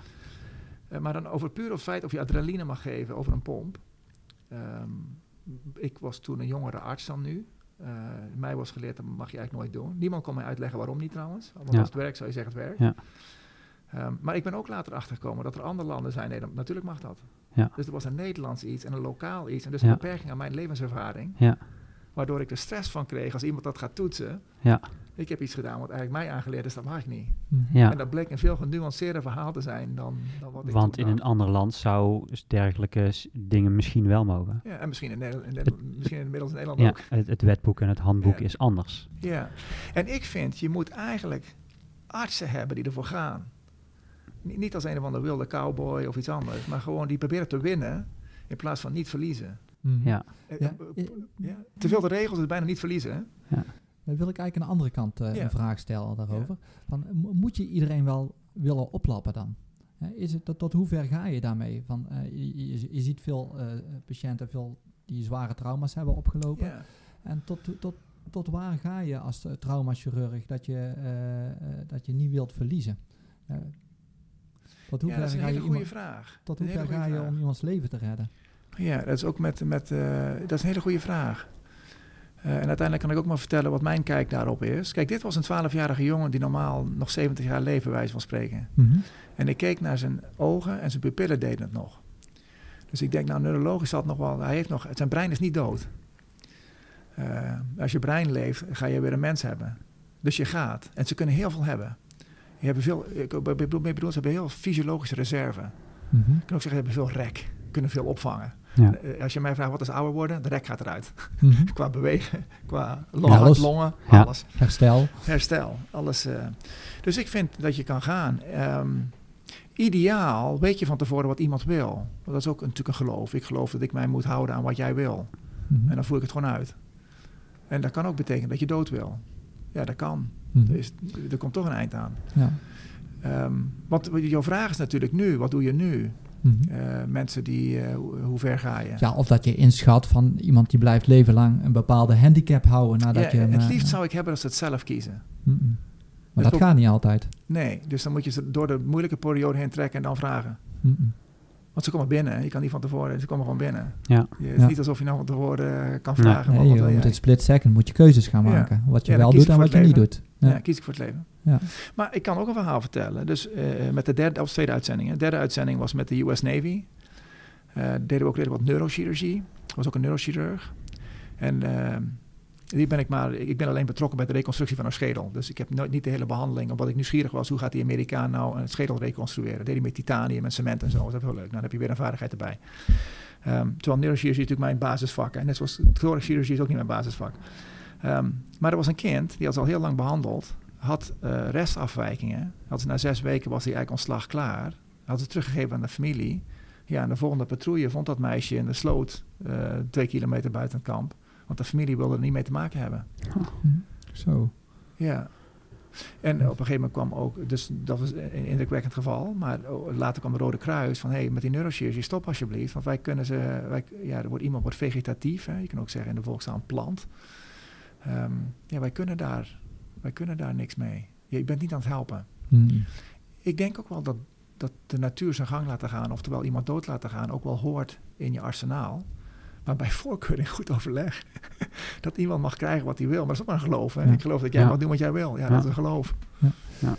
Eh, maar dan over het pure feit of je adrenaline mag geven over een pomp. Ehm, ik was toen een jongere arts dan nu. Eh, mij was geleerd, dat mag je eigenlijk nooit doen. Niemand kon mij uitleggen waarom niet trouwens. Want Ja. als het werkt, zou je zeggen het werkt. Ja. Ehm, maar ik ben ook later achtergekomen dat er andere landen zijn. Nee, dan- natuurlijk mag dat. Ja. Dus er was een Nederlands iets en een lokaal iets. En dus een beperking aan mijn levenservaring. Ja. Waardoor ik er stress van kreeg als iemand dat gaat toetsen. Ja. Ik heb iets gedaan wat eigenlijk mij aangeleerd is, dat mag ik niet. Mhm. ja. En dat bleek een veel genuanceerder verhaal te zijn dan, dan wat ik Want in een ander land zou dergelijke dingen misschien wel mogen. Ja, en misschien in, Nederland, in Nederland- misschien inmiddels in Nederland Ja, ook. het, het wetboek en het handboek Ja. is anders. Ja. En ik vind, je moet eigenlijk artsen hebben die ervoor gaan. Ni- Niet als een of andere wilde cowboy of iets anders, maar gewoon die proberen te winnen in plaats van niet verliezen. Mhm. Ja, Eh, Ja, eh, ja. Te veel de regels is bijna niet verliezen. Hè? Dan wil ik eigenlijk aan de andere kant eh, Ja. een vraag stellen daarover. Van, mo- moet je iedereen wel willen oplappen dan? Is het, tot, tot hoe ver ga je daarmee? Van, eh, je, je, je ziet veel eh, patiënten veel die zware trauma's hebben opgelopen. Ja. En tot, tot, tot waar ga je als traumachirurg dat je, dat je niet wilt verliezen? Tot hoe ver dat is een ga je hele goede iemand, vraag. tot Dat hoe een ver ga je om iemands leven te redden? Ja, dat is ook met, met dat is een hele goede vraag. Eh, en uiteindelijk kan ik ook maar vertellen wat mijn kijk daarop is. Kijk, dit was een 12-jarige jongen die normaal nog 70 jaar leven, wijze van spreken. En ik keek naar zijn ogen en zijn pupillen deden het nog. Dus ik denk, nou, neurologisch zal het nog wel. Hij heeft nog, zijn brein is niet dood. Eh, als je brein leeft, ga je weer een mens hebben. Dus je gaat. En ze kunnen heel veel hebben. Je hebben veel, ik bedoel, ze hebben heel fysiologische reserve. Mhm. Ik kan ook zeggen, ze hebben veel rek. Kunnen veel opvangen. Ja. Eh, Als je mij vraagt wat is ouder worden, de rek gaat eruit. Mhm. Qua bewegen, qua lo- Ja, hart, alles. longen, Ja. alles. Herstel. Herstel, alles. eh. Dus ik vind dat je kan gaan. Ehm, ideaal weet je van tevoren wat iemand wil. Dat is ook natuurlijk een geloof. Ik geloof dat ik mij moet houden aan wat jij wil. Mhm. En dan voer ik het gewoon uit. En dat kan ook betekenen dat je dood wil. Ja, dat kan. Mhm. Er, is, er komt toch een eind aan. Ja. Ehm, want jouw vraag is natuurlijk nu, wat doe je nu? Mhm. Eh, mensen die, eh, hoe, ver ga je? Ja, of dat je inschat van iemand die blijft leven lang een bepaalde handicap houden nadat Ja, je hem, het eh, liefst zou ik hebben dat ze het zelf kiezen. mhm. Maar Dus dat ook- gaat niet altijd. Nee, dus dan moet je ze door de moeilijke periode heen trekken en dan vragen. Want ze komen binnen, je kan niet van tevoren, ze komen gewoon binnen. Ja. Je, het is Ja. niet alsof je nou van tevoren eh, kan Nee. vragen. Nee, wat je wil moet het split second, moet je keuzes gaan Ja. maken. Wat je wel doet en wat je niet doet. Ja. Ja. kies ik voor het leven. Ja. Maar ik kan ook een verhaal vertellen. Dus eh, met de derde of tweede uitzending. hè. De derde uitzending was met de US Navy. Eh deden we ook redelijk wat neurochirurgie. Ik was ook een neurochirurg. En eh, die ben ik maar, ik ben alleen betrokken bij de reconstructie van een schedel. Dus ik heb nooit niet de hele behandeling. Omdat ik nieuwsgierig was, hoe gaat die Amerikaan nou een schedel reconstrueren? Dat deed hij met titanium en cement en zo. Dat is heel leuk. Nou, dan heb je weer een vaardigheid erbij. Ehm, terwijl neurochirurgie is natuurlijk mijn basisvak. En net zoals thoraxchirurgie is ook niet mijn basisvak. Ehm, maar er was een kind, die had al heel lang behandeld. Had eh, restafwijkingen. Had na zes weken was hij eigenlijk ontslag klaar. Had ze teruggegeven aan de familie. Ja, en de volgende patrouille vond dat meisje in de sloot. eh, twee kilometer buiten het kamp. Want de familie wilde er niet mee te maken hebben. Mhm. Zo. Ja. En op een gegeven moment kwam ook, dus dat was een indrukwekkend geval, maar oh, later kwam de Rode Kruis van, hé, hey, met die neurochirurgie, stop alsjeblieft, want wij kunnen ze, wij, ja, er wordt iemand wordt vegetatief, hè, je kan ook zeggen in de volkstaal een plant. Ehm, ja, wij kunnen, daar, wij kunnen daar niks mee. Je bent niet aan het helpen. Hmm. Ik denk ook wel dat, dat de natuur zijn gang laten gaan, oftewel iemand dood laten gaan, ook wel hoort in je arsenaal. Maar bij voorkeur in goed overleg. dat iemand mag krijgen wat hij wil. Maar dat is ook maar een geloof. Hè? Ja. Ik geloof dat jij Ja. mag doen wat jij wil. Ja, Ja. dat is een geloof. Ja.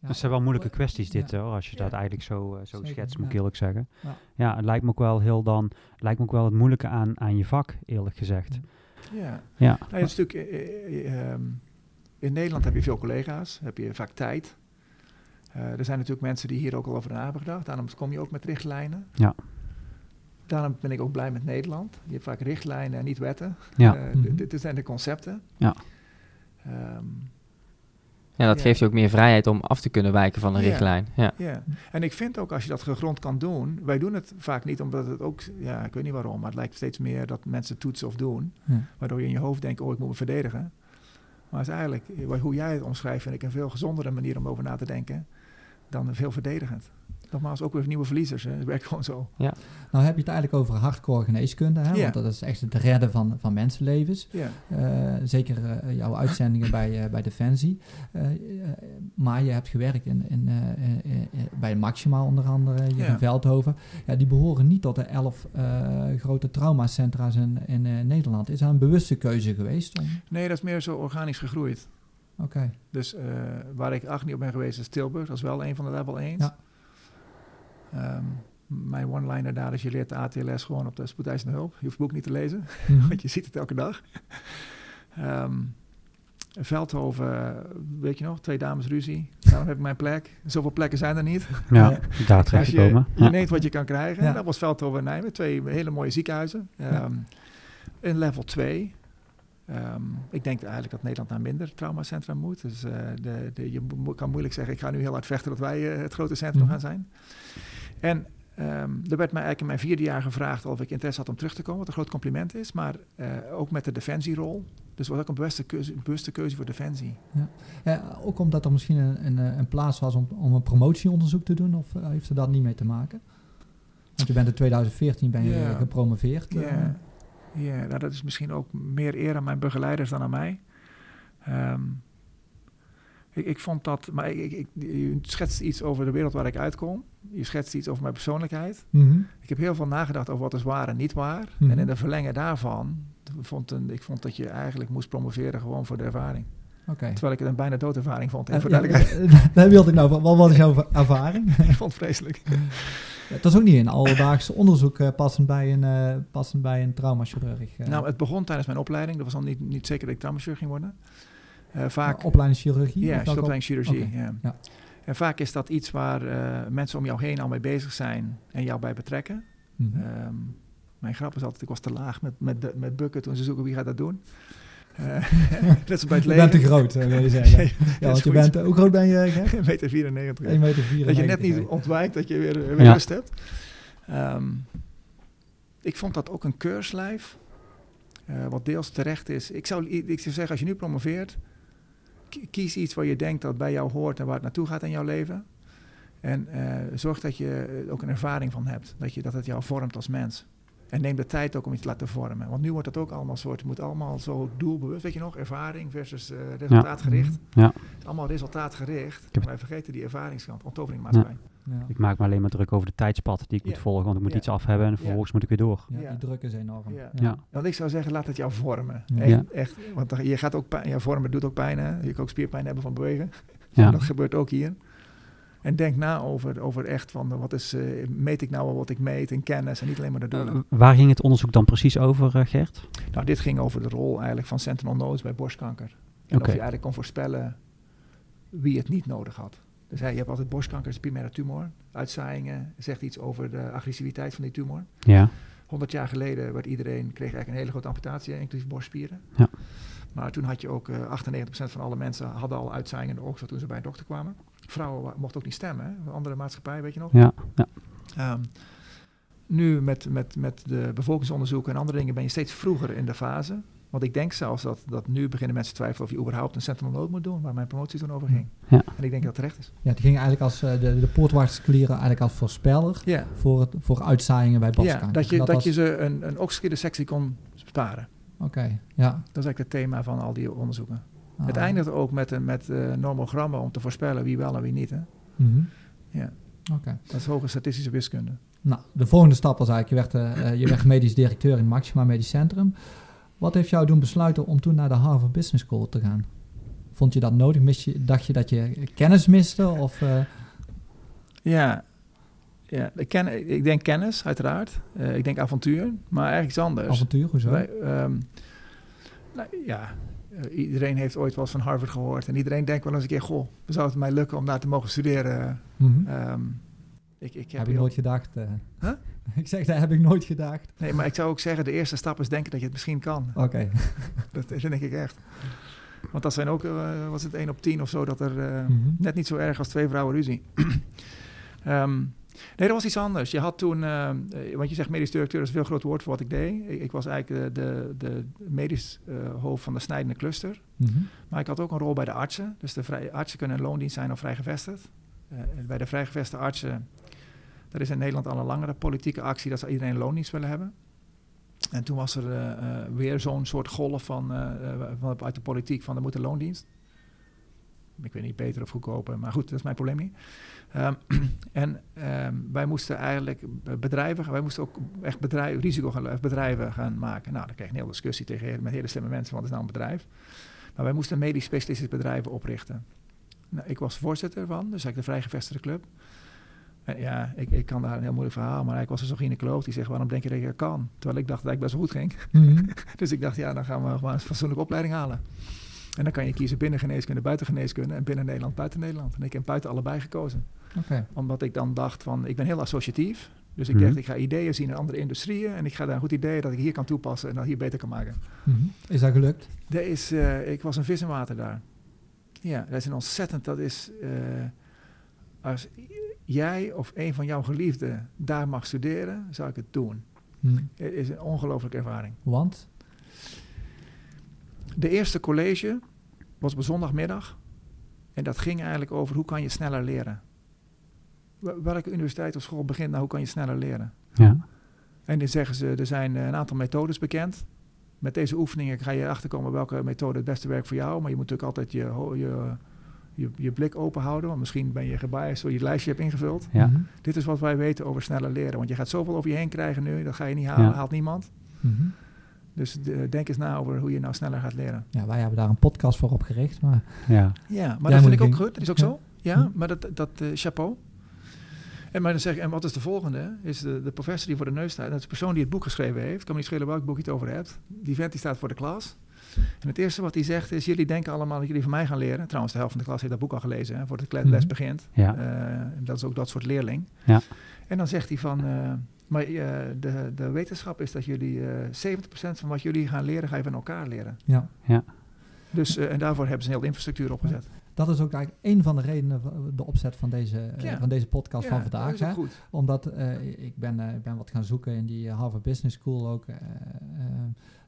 Dat zijn wel moeilijke kwesties dit, Ja. hoor, als je dat eigenlijk zo, eh, zo Zeker, schetst, moet ik ja. eerlijk zeggen. Ja. Ja. het lijkt me ook wel heel dan, het lijkt me ook wel het moeilijke aan, aan je vak, eerlijk gezegd. Ja. Ja, Nou, het is natuurlijk, eh, eh, ehm, in Nederland heb je veel collega's. Heb je vaak tijd. Eh, er zijn natuurlijk mensen die hier ook al over na hebben gedacht. Daarom kom je ook met richtlijnen. Ja. Daarom ben ik ook blij met Nederland. Je hebt vaak richtlijnen en niet wetten. ja. Eh, Mhm. dit zijn de concepten. Ja. Ehm, Ja, dat Ja. geeft je ook meer vrijheid om af te kunnen wijken van een Ja. richtlijn. Ja. Ja, en ik vind ook als je dat gegrond kan doen, wij doen het vaak niet omdat het ook, ja, ik weet niet waarom, maar het lijkt steeds meer dat mensen toetsen of doen, Ja. waardoor je in je hoofd denkt, oh ik moet me verdedigen. Maar het is eigenlijk, eh, hoe jij het omschrijft, vind ik een veel gezondere manier om over na te denken dan veel verdedigend. Nogmaals, ook weer nieuwe verliezers, hè. het werkt gewoon zo. Nou heb je het eigenlijk over hardcore geneeskunde, hè? Ja. want dat is echt het redden van, van mensenlevens. Ja, Eh, zeker eh, jouw uitzendingen bij, eh, bij Defensie. Maar je hebt gewerkt in, in, eh, eh, eh, bij Maxima onder andere, hier Ja. in Veldhoven. Ja, die behoren niet tot de elf eh, grote traumacentra's in, in eh, Nederland. Is dat een bewuste keuze geweest? Om- nee, dat is meer zo organisch gegroeid. Oké, Dus eh, waar ik acht niet op ben geweest is Tilburg, dat is wel een van de level 1's. Ja. Ehm, mijn one-liner daar is, je leert de ATLS gewoon op de spoedeisende hulp. Je hoeft het boek niet te lezen. Mhm. Want je ziet het elke dag. Ehm, Veldhoven, weet je nog, twee dames ruzie. Daarom heb ik mijn plek. Zoveel plekken zijn er niet. ja, daar terecht je, gekomen. je Ja. neemt wat je kan krijgen. Ja. Dat was Veldhoven en Nijmegen. Twee hele mooie ziekenhuizen. Ehm, In level 2. Ehm, ik denk eigenlijk dat Nederland naar minder traumacentra moet. Dus eh, de, de, je mo- kan moeilijk zeggen, ik ga nu heel hard vechten dat wij eh, het grote centrum Mhm. gaan zijn. En ehm, er werd mij eigenlijk in mijn vierde jaar gevraagd of ik interesse had om terug te komen, wat een groot compliment is. Maar eh, ook met de defensierol. Dus het was ook een bewuste keuze, bewuste keuze voor defensie. Eh, ook omdat er misschien een, een, een plaats was om, om een promotieonderzoek te doen, of heeft er dat niet mee te maken? Want je bent in 2014 ben je Ja. gepromoveerd. eh. Ja, nou, dat is misschien ook meer eer aan mijn begeleiders dan aan mij. Ehm, ik, ik vond dat, maar ik, ik, je schetst iets over de wereld waar ik uitkom. Je schetst iets over mijn persoonlijkheid. Mhm. Ik heb heel veel nagedacht over wat is waar en niet waar. Mhm. En in de verlengen daarvan, vond een, ik vond dat je eigenlijk moest promoveren gewoon voor de ervaring. Oké. Terwijl ik het een bijna doodervaring vond. En voor ja, duidelijkheid, eh, Daar wilde ik nou van. Wat was jouw ervaring? ik vond het vreselijk. Het was ook niet een alledaags onderzoek eh, passend bij een, eh, passend bij een traumachirurg. eh. Nou, het begon tijdens mijn opleiding. Dat was dan niet, niet zeker dat ik traumaturg ging worden. Eh, vaak, opleiding chirurgie? Ja, of welke opleiding chirurgie. Oké, Ja. ja. En vaak is dat iets waar mensen om jou heen al mee bezig zijn en jou bij betrekken. Mhm. Ehm, mijn grap is altijd, ik was te laag met, met, met bukken toen ze zoeken wie gaat dat doen. Eh dat is bij het je bent te groot, eh, wil je zeggen. Ja, Ja, want je bent, hoe groot ben je? Gert? 1 meter 94. 1 meter 94. Dat je net niet ontwijkt, dat je weer, weer Ja. rust hebt. Ehm, ik vond dat ook een keurslijf, eh, wat deels terecht is. Ik zou, ik zou zeggen, als je nu promoveert, ki- kies iets waar je denkt dat bij jou hoort en waar het naartoe gaat in jouw leven. En eh, zorg dat je er ook een ervaring van hebt, dat, je, dat het jou vormt als mens. En neem de tijd ook om iets te laten vormen. Want nu wordt het ook allemaal soort, moet allemaal zo doelbewust, weet je nog, ervaring versus eh, resultaatgericht. Mhm. Ja. Het is allemaal resultaatgericht. heb- Maar wij vergeten die ervaringskant, onttoveringmaatschappij. Ja. Ik maak me alleen maar druk over de tijdspad die ik Ja. moet volgen, want ik moet Ja. iets af hebben en Ja. vervolgens moet ik weer door. Ja, Ja. die druk is enorm. Ja. Ja. Want ik zou zeggen, laat het jou vormen. Ja. Echt, Ja. echt, want je gaat ook pijn, ja, vormen doet ook pijn. Hè? Je kan ook spierpijn hebben van bewegen. Ja. Dat gebeurt ook hier. En denk na over, over echt van, wat is, eh, meet ik nou wel wat ik meet in kennis en niet alleen maar de doelen. Eh, waar ging het onderzoek dan precies over, eh, Gert? nou, dit ging over de rol eigenlijk van sentinel nodes bij borstkanker. En Oké. of je eigenlijk kon voorspellen wie het niet nodig had. Dus hè, je hebt altijd borstkanker, is primaire tumor. Uitzaaiingen zegt iets over de agressiviteit van die tumor. Ja. 100 jaar geleden werd iedereen, kreeg eigenlijk een hele grote amputatie, inclusief borstspieren. Ja. Maar toen had je ook eh 98% van alle mensen hadden al uitzaaiingen in de oksel toen ze bij een dokter kwamen. Vrouwen mochten ook niet stemmen, hè? Andere maatschappij, weet je nog? Ja. ja. Ehm, nu met, met, met de bevolkingsonderzoeken en andere dingen ben je steeds vroeger in de fase. Want ik denk zelfs dat, dat nu beginnen mensen te twijfelen of je überhaupt een Sentinel Note moet doen, waar mijn promotie toen over ging. Ja. En ik denk dat het terecht is. Ja, het ging eigenlijk als uh, de, de poortwachterskleren eigenlijk als voorspeller Ja, voor, het, voor uitzaaiingen bij ja borstkanker. dat, je, dat, was- je ze een, een oxygeerde sectie kon sparen. Oké, ja. Dat is eigenlijk het thema van al die onderzoeken. Ah. Het eindigt ook met, een- met eh, normogrammen om te voorspellen wie wel en wie niet. Hè? Mhm. Ja. Oké. Dat is hoge statistische wiskunde. Nou, de volgende stap was eigenlijk, je werd, eh, eh, je werd medisch directeur in Maxima Medisch Centrum. Wat heeft jou doen besluiten om toen naar de Harvard Business School te gaan? Vond je dat nodig? Mis je, dacht je dat je kennis miste? Of, Ja, ja ik, ken, ik denk kennis, uiteraard. Eh, ik denk avontuur, maar eigenlijk iets anders. avontuur, hoezo? Wij, ehm, nou, ja, eh, iedereen heeft ooit wel eens van Harvard gehoord. En iedereen denkt wel eens een keer, goh, zou het mij lukken om daar te mogen studeren? Mhm. Ehm, ik, ik heb heb ik heel- nooit gedacht. eh. Huh? ik zeg, dat heb ik nooit gedacht. Nee, maar ik zou ook zeggen, de eerste stap is denken dat je het misschien kan. Oké. Dat, dat denk ik echt. Want dat zijn ook, was het 1 op 10 of zo, dat er Mhm. net niet zo erg als twee vrouwen ruzie. Ehm, nee, dat was iets anders. Je had toen, eh, eh, want je zegt medisch directeur, dat is een veel groot woord voor wat ik deed. Ik, ik was eigenlijk de, de, de medisch eh, hoofd van de snijdende cluster. Mhm. Maar ik had ook een rol bij de artsen. Dus de vrij, artsen kunnen in loondienst zijn of vrijgevestigd. Eh, bij de vrijgevestigde artsen, dat is in Nederland al een langere politieke actie dat ze iedereen in loondienst willen hebben. En toen was er weer zo'n soort golf van, van, uit de politiek van er moet een loondienst. Ik weet niet beter of goedkoper, maar goed, dat is mijn probleem niet. Ehm, en ehm, wij moesten eigenlijk bedrijven, wij moesten ook echt bedrijf, risicobedrijven gaan maken. Nou, dan kreeg je een hele discussie tegen, met hele slimme mensen, wat is nou een bedrijf? Maar wij moesten medisch specialistische bedrijven oprichten. Nou, ik was voorzitter van, dus eigenlijk de vrijgevestigde club. En ja, ik, ik kan daar een heel moeilijk verhaal, maar ik was er zo'n gynaecoloog die zegt, waarom denk je dat je dat kan? Terwijl ik dacht dat ik best wel goed ging. Mhm. Dus ik dacht, ja, dan gaan we gewoon een fatsoenlijke opleiding halen. En dan kan je kiezen binnen geneeskunde, buiten geneeskunde en binnen Nederland, buiten Nederland. En ik heb buiten allebei gekozen. Oké. Omdat ik dan dacht van, ik ben heel associatief. Dus ik Mhm. dacht, ik ga ideeën zien in andere industrieën en ik ga daar een goed idee dat ik hier kan toepassen en dat hier beter kan maken. Mhm. Is dat gelukt? Er is, eh, ik was een vis in water daar. Ja, dat is een ontzettend, dat is, eh, als jij of een van jouw geliefden daar mag studeren, zou ik het doen. Mhm. Het is een ongelooflijke ervaring. Want? De eerste college was op zondagmiddag. En dat ging eigenlijk over hoe kan je sneller leren. Wel- Welke universiteit of school begint nou hoe kan je sneller leren? Ja. En dan zeggen ze, er zijn eh, een aantal methodes bekend. Met deze oefeningen ga je achterkomen welke methode het beste werkt voor jou. Maar je moet natuurlijk altijd je, je, je, je blik open houden. Want misschien ben je gebiased door je lijstje hebt ingevuld. Ja. Dit is wat wij weten over sneller leren. Want je gaat zoveel over je heen krijgen nu. Dat ga je niet halen, Ja. haalt niemand. Mhm. Dus de- denk eens na over hoe je nou sneller gaat leren. Ja, wij hebben daar een podcast voor opgericht. Maar Ja. Ja, maar Jij dat vind ik ook goed. Dat is ook Ja. zo. Ja, Hm. maar dat, dat eh, chapeau. En, maar dan zeg ik, en wat is de volgende? Is de, de professor die voor de neus staat. Dat is de persoon die het boek geschreven heeft. Kan me niet schelen welk boek je het over hebt. Die vent die staat voor de klas. En het eerste wat hij zegt is, jullie denken allemaal dat jullie van mij gaan leren. Trouwens, de helft van de klas heeft dat boek al gelezen, hè, voordat de les Mhm. begint. Ja. Eh, en dat is ook dat soort leerling. Ja. En dan zegt hij van, eh, maar eh, de, de wetenschap is dat jullie eh 70% van wat jullie gaan leren, ga je van elkaar leren. ja, Dus, eh, en daarvoor hebben ze een hele infrastructuur opgezet. dat is ook eigenlijk een van de redenen van de opzet van deze, eh, Ja. van deze podcast van dat vandaag. is ook Hè? goed. Omdat eh, ik, ben, eh, ik ben wat gaan zoeken in die eh, Harvard Business School ook.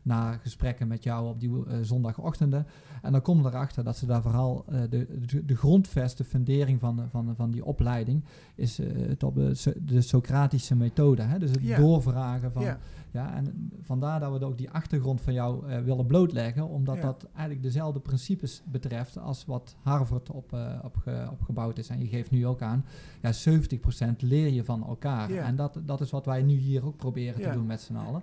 Na gesprekken met jou op die eh, zondagochtenden. En dan kom je erachter dat ze daar vooral eh, de, de, de grondvesten, fundering van, de- van, de- van die opleiding, is eh, het op de, de Socratische methode. Hè? Dus het doorvragen van. Ja, en vandaar dat we ook die achtergrond van jou eh, willen blootleggen, omdat Ja. dat eigenlijk dezelfde principes betreft als wat Harvard op, eh, opgebouwd is. En je geeft nu ook aan, ja, 70% leer je van elkaar. Ja. En dat, dat is wat wij nu hier ook proberen Ja. te doen met z'n allen.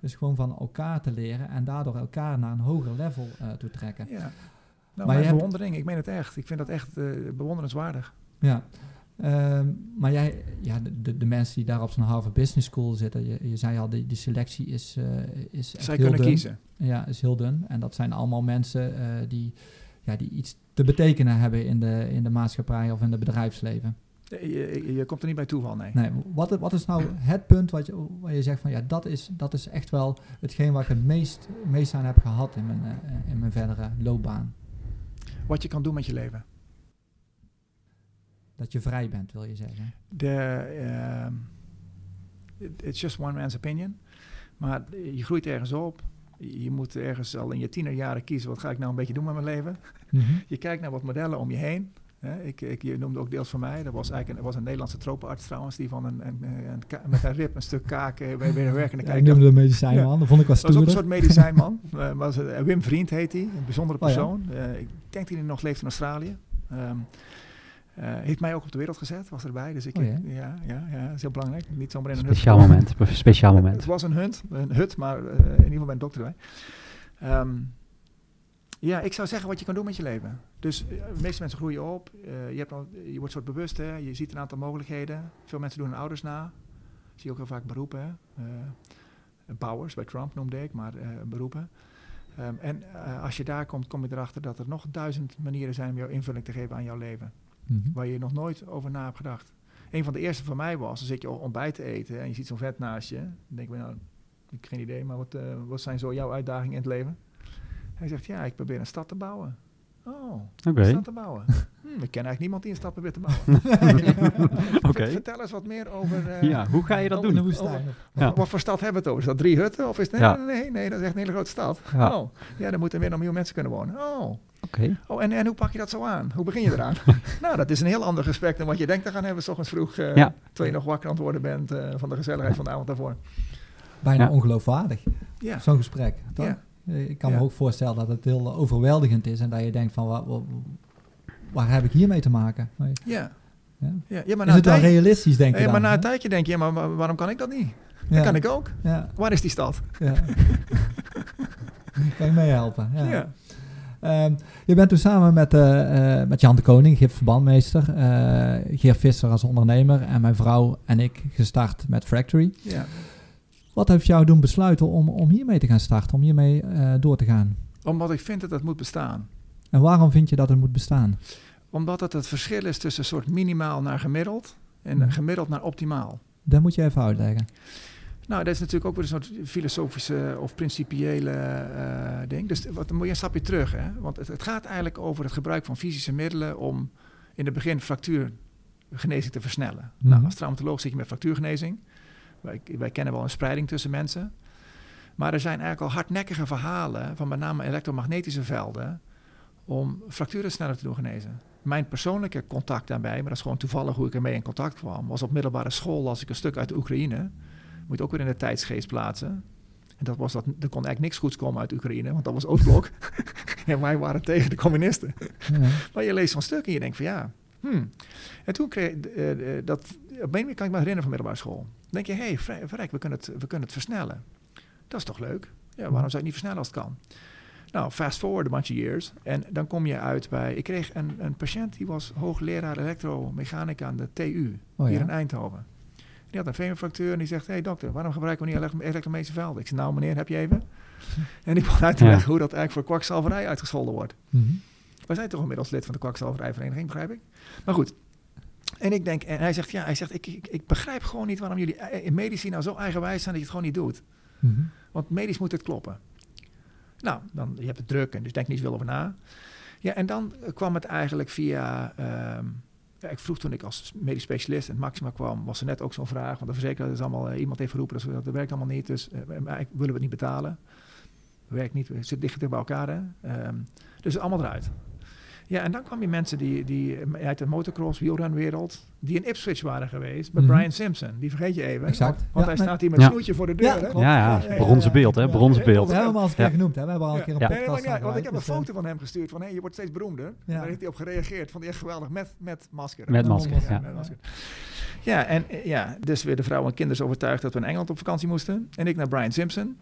Dus gewoon van elkaar te leren en daardoor elkaar naar een hoger level eh, toe trekken. ja. Nou, Maar mijn hebt- bewondering, ik meen het echt. Ik vind dat echt bewonderenswaardig. Ja. Ehm, maar jij, ja, de, de, mensen die daar op zo'n Harvard Business School zitten, je, je zei al, de selectie is, eh is echt Zij heel kunnen dun. kiezen. Ja, is heel dun. En dat zijn allemaal mensen eh, die, ja, die iets te betekenen hebben in de, in de maatschappij of in het bedrijfsleven. Je, je, je komt er niet bij toeval, nee. Nee, wat, wat is nou het punt wat je, waar je zegt van ja, dat is, dat is echt wel hetgeen waar ik het meest, meest aan heb gehad in mijn, eh, in mijn verdere loopbaan? Wat je kan doen met je leven. Dat je vrij bent, wil je zeggen. De, it- it's just one man's opinion. Maar je groeit ergens op je moet ergens al in je tienerjaren kiezen, wat ga ik nou een beetje doen met mijn leven? Mhm. Je kijkt naar wat modellen om je heen. Ik, ik, je noemde ook deels van mij. Dat was eigenlijk een, was een Nederlandse tropenarts trouwens, die van een, een, een met een rib een stuk kaak eh, bij, bij een werkende Ja, ik noemde de medicijnman, dat vond ik wel Dat was ook een soort medicijnman. Eh, was, eh, Wim Vriend heet hij, een bijzondere Oh ja. persoon. Eh, ik denk dat hij nog leeft in Australië. Eh, heeft mij ook op de wereld gezet, was erbij. Dus ik, Oh ja. ja, ja, is heel belangrijk. Niet zomaar in een Speciaal moment. Speciaal moment. Het was een hut, een hut maar eh, in ieder geval bij een dokter erbij. Ehm, ja, ik zou zeggen wat je kan doen met je leven. Dus eh, de meeste mensen groeien op. eh, je, hebt al, je wordt soort bewust, hè, je ziet een aantal mogelijkheden. Veel mensen doen hun ouders na. Zie je ook heel vaak beroepen. Hè. Eh, bouwers, bij Trump noemde ik, maar eh, beroepen. Ehm, en eh, als je daar komt, kom je erachter dat er nog duizend manieren zijn om jouw invulling te geven aan jouw leven Mhm. waar je nog nooit over na hebt gedacht. Een van de eerste van mij was, dan zit je ontbijt te eten en je ziet zo'n vet naast je. Dan denk ik, nou, ik heb geen idee, maar wat, eh, wat zijn zo jouw uitdagingen in het leven? Hij zegt, ja, ik probeer een stad te bouwen. Oh, een stad te bouwen. Hm, ik ken eigenlijk niemand die een stad probeert te bouwen. Oké. Vertel eens wat meer over... eh, Ja, hoe ga je dat Oh, In de doen? woestijn. Ja. Wat voor stad hebben we het over? Is dat drie hutten? Of is het... Nee, Ja. nee, nee, nee, dat is echt een hele grote stad. Ja. Oh, ja, daar moeten weer een miljoen mensen kunnen wonen. Oh, Oké. Oh, en, en hoe pak je dat zo aan? Hoe begin je eraan? nou, dat is een heel ander gesprek dan wat je denkt te gaan hebben, s ochtends vroeg, eh, Ja. terwijl je nog wakker aan het worden bent eh, van de gezelligheid van de avond daarvoor. Bijna Ja. ongeloofwaardig, Ja, zo'n gesprek. toch? ja, Eh, Ik kan Ja. me ook voorstellen dat het heel overweldigend is en dat je denkt van, wa- wa- waar heb ik hiermee te maken? Ja. Ja. Ja, maar, is na een het wel realistisch, denk je ja, maar na een tijdje denk je, ja, maar wa- waarom kan ik dat niet? Ja. Dat kan ik ook. Ja, Waar is die stad? ja. kan je meehelpen. Ja. Ehm, je bent toen samen met, eh, eh, met Jan de Koning, gipsverbandmeester, eh Geer Visser als ondernemer en mijn vrouw en ik gestart met Factory. Ja. Wat heeft jou doen besluiten om, om hiermee te gaan starten, om hiermee door te gaan? Omdat ik vind dat dat moet bestaan. En waarom vind je dat het moet bestaan? Omdat het het verschil is tussen een soort minimaal naar gemiddeld en Mhm. gemiddeld naar optimaal. Dat moet je even uitleggen. Nou, dat is natuurlijk ook weer een soort filosofische of principiële eh, ding. Dus wat, dan moet je een stapje terug. Hè? Want het, het gaat eigenlijk over het gebruik van fysische middelen om in het begin fractuurgenezing te versnellen. Mhm. Nou, als traumatoloog zit je met fractuurgenezing. Wij, wij kennen wel een spreiding tussen mensen. Maar er zijn eigenlijk al hardnekkige verhalen van met name elektromagnetische velden om fracturen sneller te doen genezen. Mijn persoonlijke contact daarbij, maar dat is gewoon toevallig hoe ik ermee in contact kwam, was op middelbare school als ik een stuk uit de Oekraïne. Moet je ook weer in de tijdsgeest plaatsen. En dat was dat, er kon eigenlijk niks goeds komen uit Oekraïne, want dat was Oostblok. en wij waren tegen de communisten. Ja. Maar je leest zo'n stuk en je denkt van ja. Hmm. En toen kreeg eh, eh, dat. Op een manier kan ik me herinneren van middelbare school. Dan denk je, hé, hey, vrij- we kunnen, het, we kunnen het versnellen. Dat is toch leuk? Ja, waarom zou je het niet versnellen als het kan? Nou, fast forward a bunch of years. En dan kom je uit bij. Ik kreeg een, een patiënt die was hoogleraar elektromechanica aan de TU Oh, hier in Eindhoven. Die had een femurfractuur en die zegt: Hé hey, dokter, waarom gebruiken we niet elektro- elektromagnetische velden? Ik zeg: Nou, meneer, heb je even? En die begon uit te Ja. leggen hoe dat eigenlijk voor kwakzalverij uitgescholden wordt. Mhm. Wij zijn toch inmiddels lid van de kwakzalverijvereniging, begrijp ik? Maar goed. En ik denk, en hij zegt, ja, hij zegt, ik, ik, ik begrijp gewoon niet waarom jullie eh, in medici nou zo eigenwijs zijn dat je het gewoon niet doet. Mhm. Want medisch moet het kloppen. Nou, dan, je hebt het druk en dus denk niet zoveel over na. Ja, en dan eh, kwam het eigenlijk via... ehm, ja, ik vroeg toen ik als medisch specialist in het Maxima kwam, was er net ook zo'n vraag. Want de verzekeraar is allemaal, eh, iemand heeft geroepen, dat, dat werkt allemaal niet. Dus eh, eigenlijk willen we het niet betalen. Werkt niet, het zit dichter bij elkaar. Hè? Ehm, dus allemaal eruit. Ja, en dan kwam je mensen die, die eh, uit de motocross, wielrenwereld, die in Ipswich waren geweest, met Mhm. Brian Simpson. Die vergeet je even. Exact. Want, want Ja, hij staat hier met Ja. snoetje voor de deur. Ja, hè? Ja, ja, bronzen beeld, hè? Ja. Bronzen We beeld. hebben hem al eens een keer Ja. genoemd. Hè? We hebben al een keer een. Nee, podcast van want ik heb een foto van hem gestuurd van hé, je wordt steeds beroemder. Ja. Daar heeft hij op gereageerd. Vond hij echt geweldig met, met masker. Met Ja, masker, ja. met masker. Ja, en eh, ja, dus weer de vrouw en kinderen overtuigd dat we in Engeland op vakantie moesten. En ik naar Brian Simpson.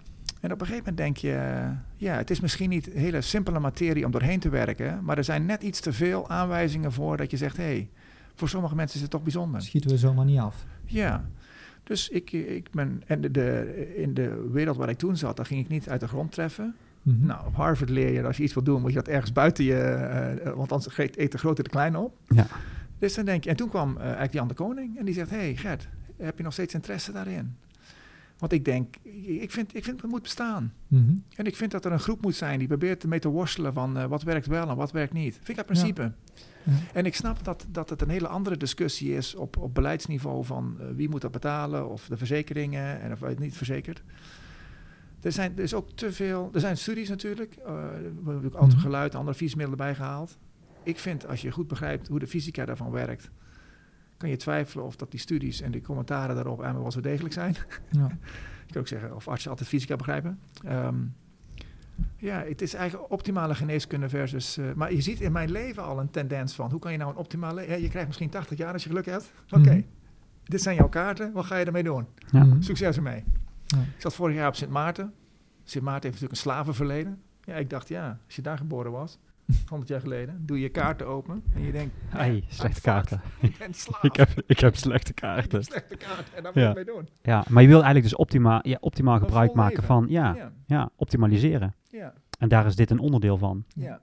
En op een gegeven moment denk je, eh, ja, het is misschien niet hele simpele materie om doorheen te werken. Maar er zijn net iets te veel aanwijzingen voor dat je zegt, hé, hey, voor sommige mensen is het toch eh, bijzonder. Schieten we zomaar niet af. Ja, dus ik, ik ben, en de, de, in de wereld waar ik toen zat, daar ging ik niet uit de grond treffen. Mhm. Nou, op Harvard leer je, als je iets wil doen, moet je dat ergens buiten je, eh, want anders eet de grote de kleine op. Ja. Dus dan denk je, en toen kwam eh eigenlijk Jan de Koning en die zegt, hey Gert, heb je nog steeds interesse daarin? Want ik denk, ik vind, ik vind het moet bestaan. Mhm. En ik vind dat er een groep moet zijn die probeert ermee te worstelen van eh, wat werkt wel en wat werkt niet. Vind ik uit principe. Ja. En ik snap dat, dat het een hele andere discussie is op, op beleidsniveau van eh, wie moet dat betalen of de verzekeringen en of het niet verzekerd. er zijn er is ook te veel. Er zijn studies natuurlijk. eh, er wordt ook Mhm. geluid, andere visiemiddelen bijgehaald. Ik vind als je goed begrijpt hoe de fysica daarvan werkt, kan je twijfelen of dat die studies en die commentaren daarop eigenlijk wel zo degelijk zijn. Ja. Je kan ook zeggen of artsen altijd fysica begrijpen. Ehm, ja, het is eigenlijk optimale geneeskunde versus. eh, maar je ziet in mijn leven al een tendens van hoe kan je nou een optimale. Ja, je krijgt misschien 80 jaar als je geluk hebt. Oké, Mhm. dit zijn jouw kaarten. Wat ga je ermee doen? Ja. Mhm. Succes ermee. Ja. Ik zat vorig jaar op Sint Maarten. Sint Maarten heeft natuurlijk een slavenverleden. Ja, ik dacht, ja, als je daar geboren was, 100 jaar geleden, doe je kaarten open en je denkt, Ai, slechte kaarten. ik ben slaaf. Ik heb, ik heb slechte Ik heb kaarten. slechte kaarten en daar moet Ja. je mee doen. Ja, maar je wil eigenlijk dus optimaal, ja, optimaal gebruik maken leven. van, ja, ja, ja, optimaliseren. ja. En daar is dit een onderdeel van. Ja.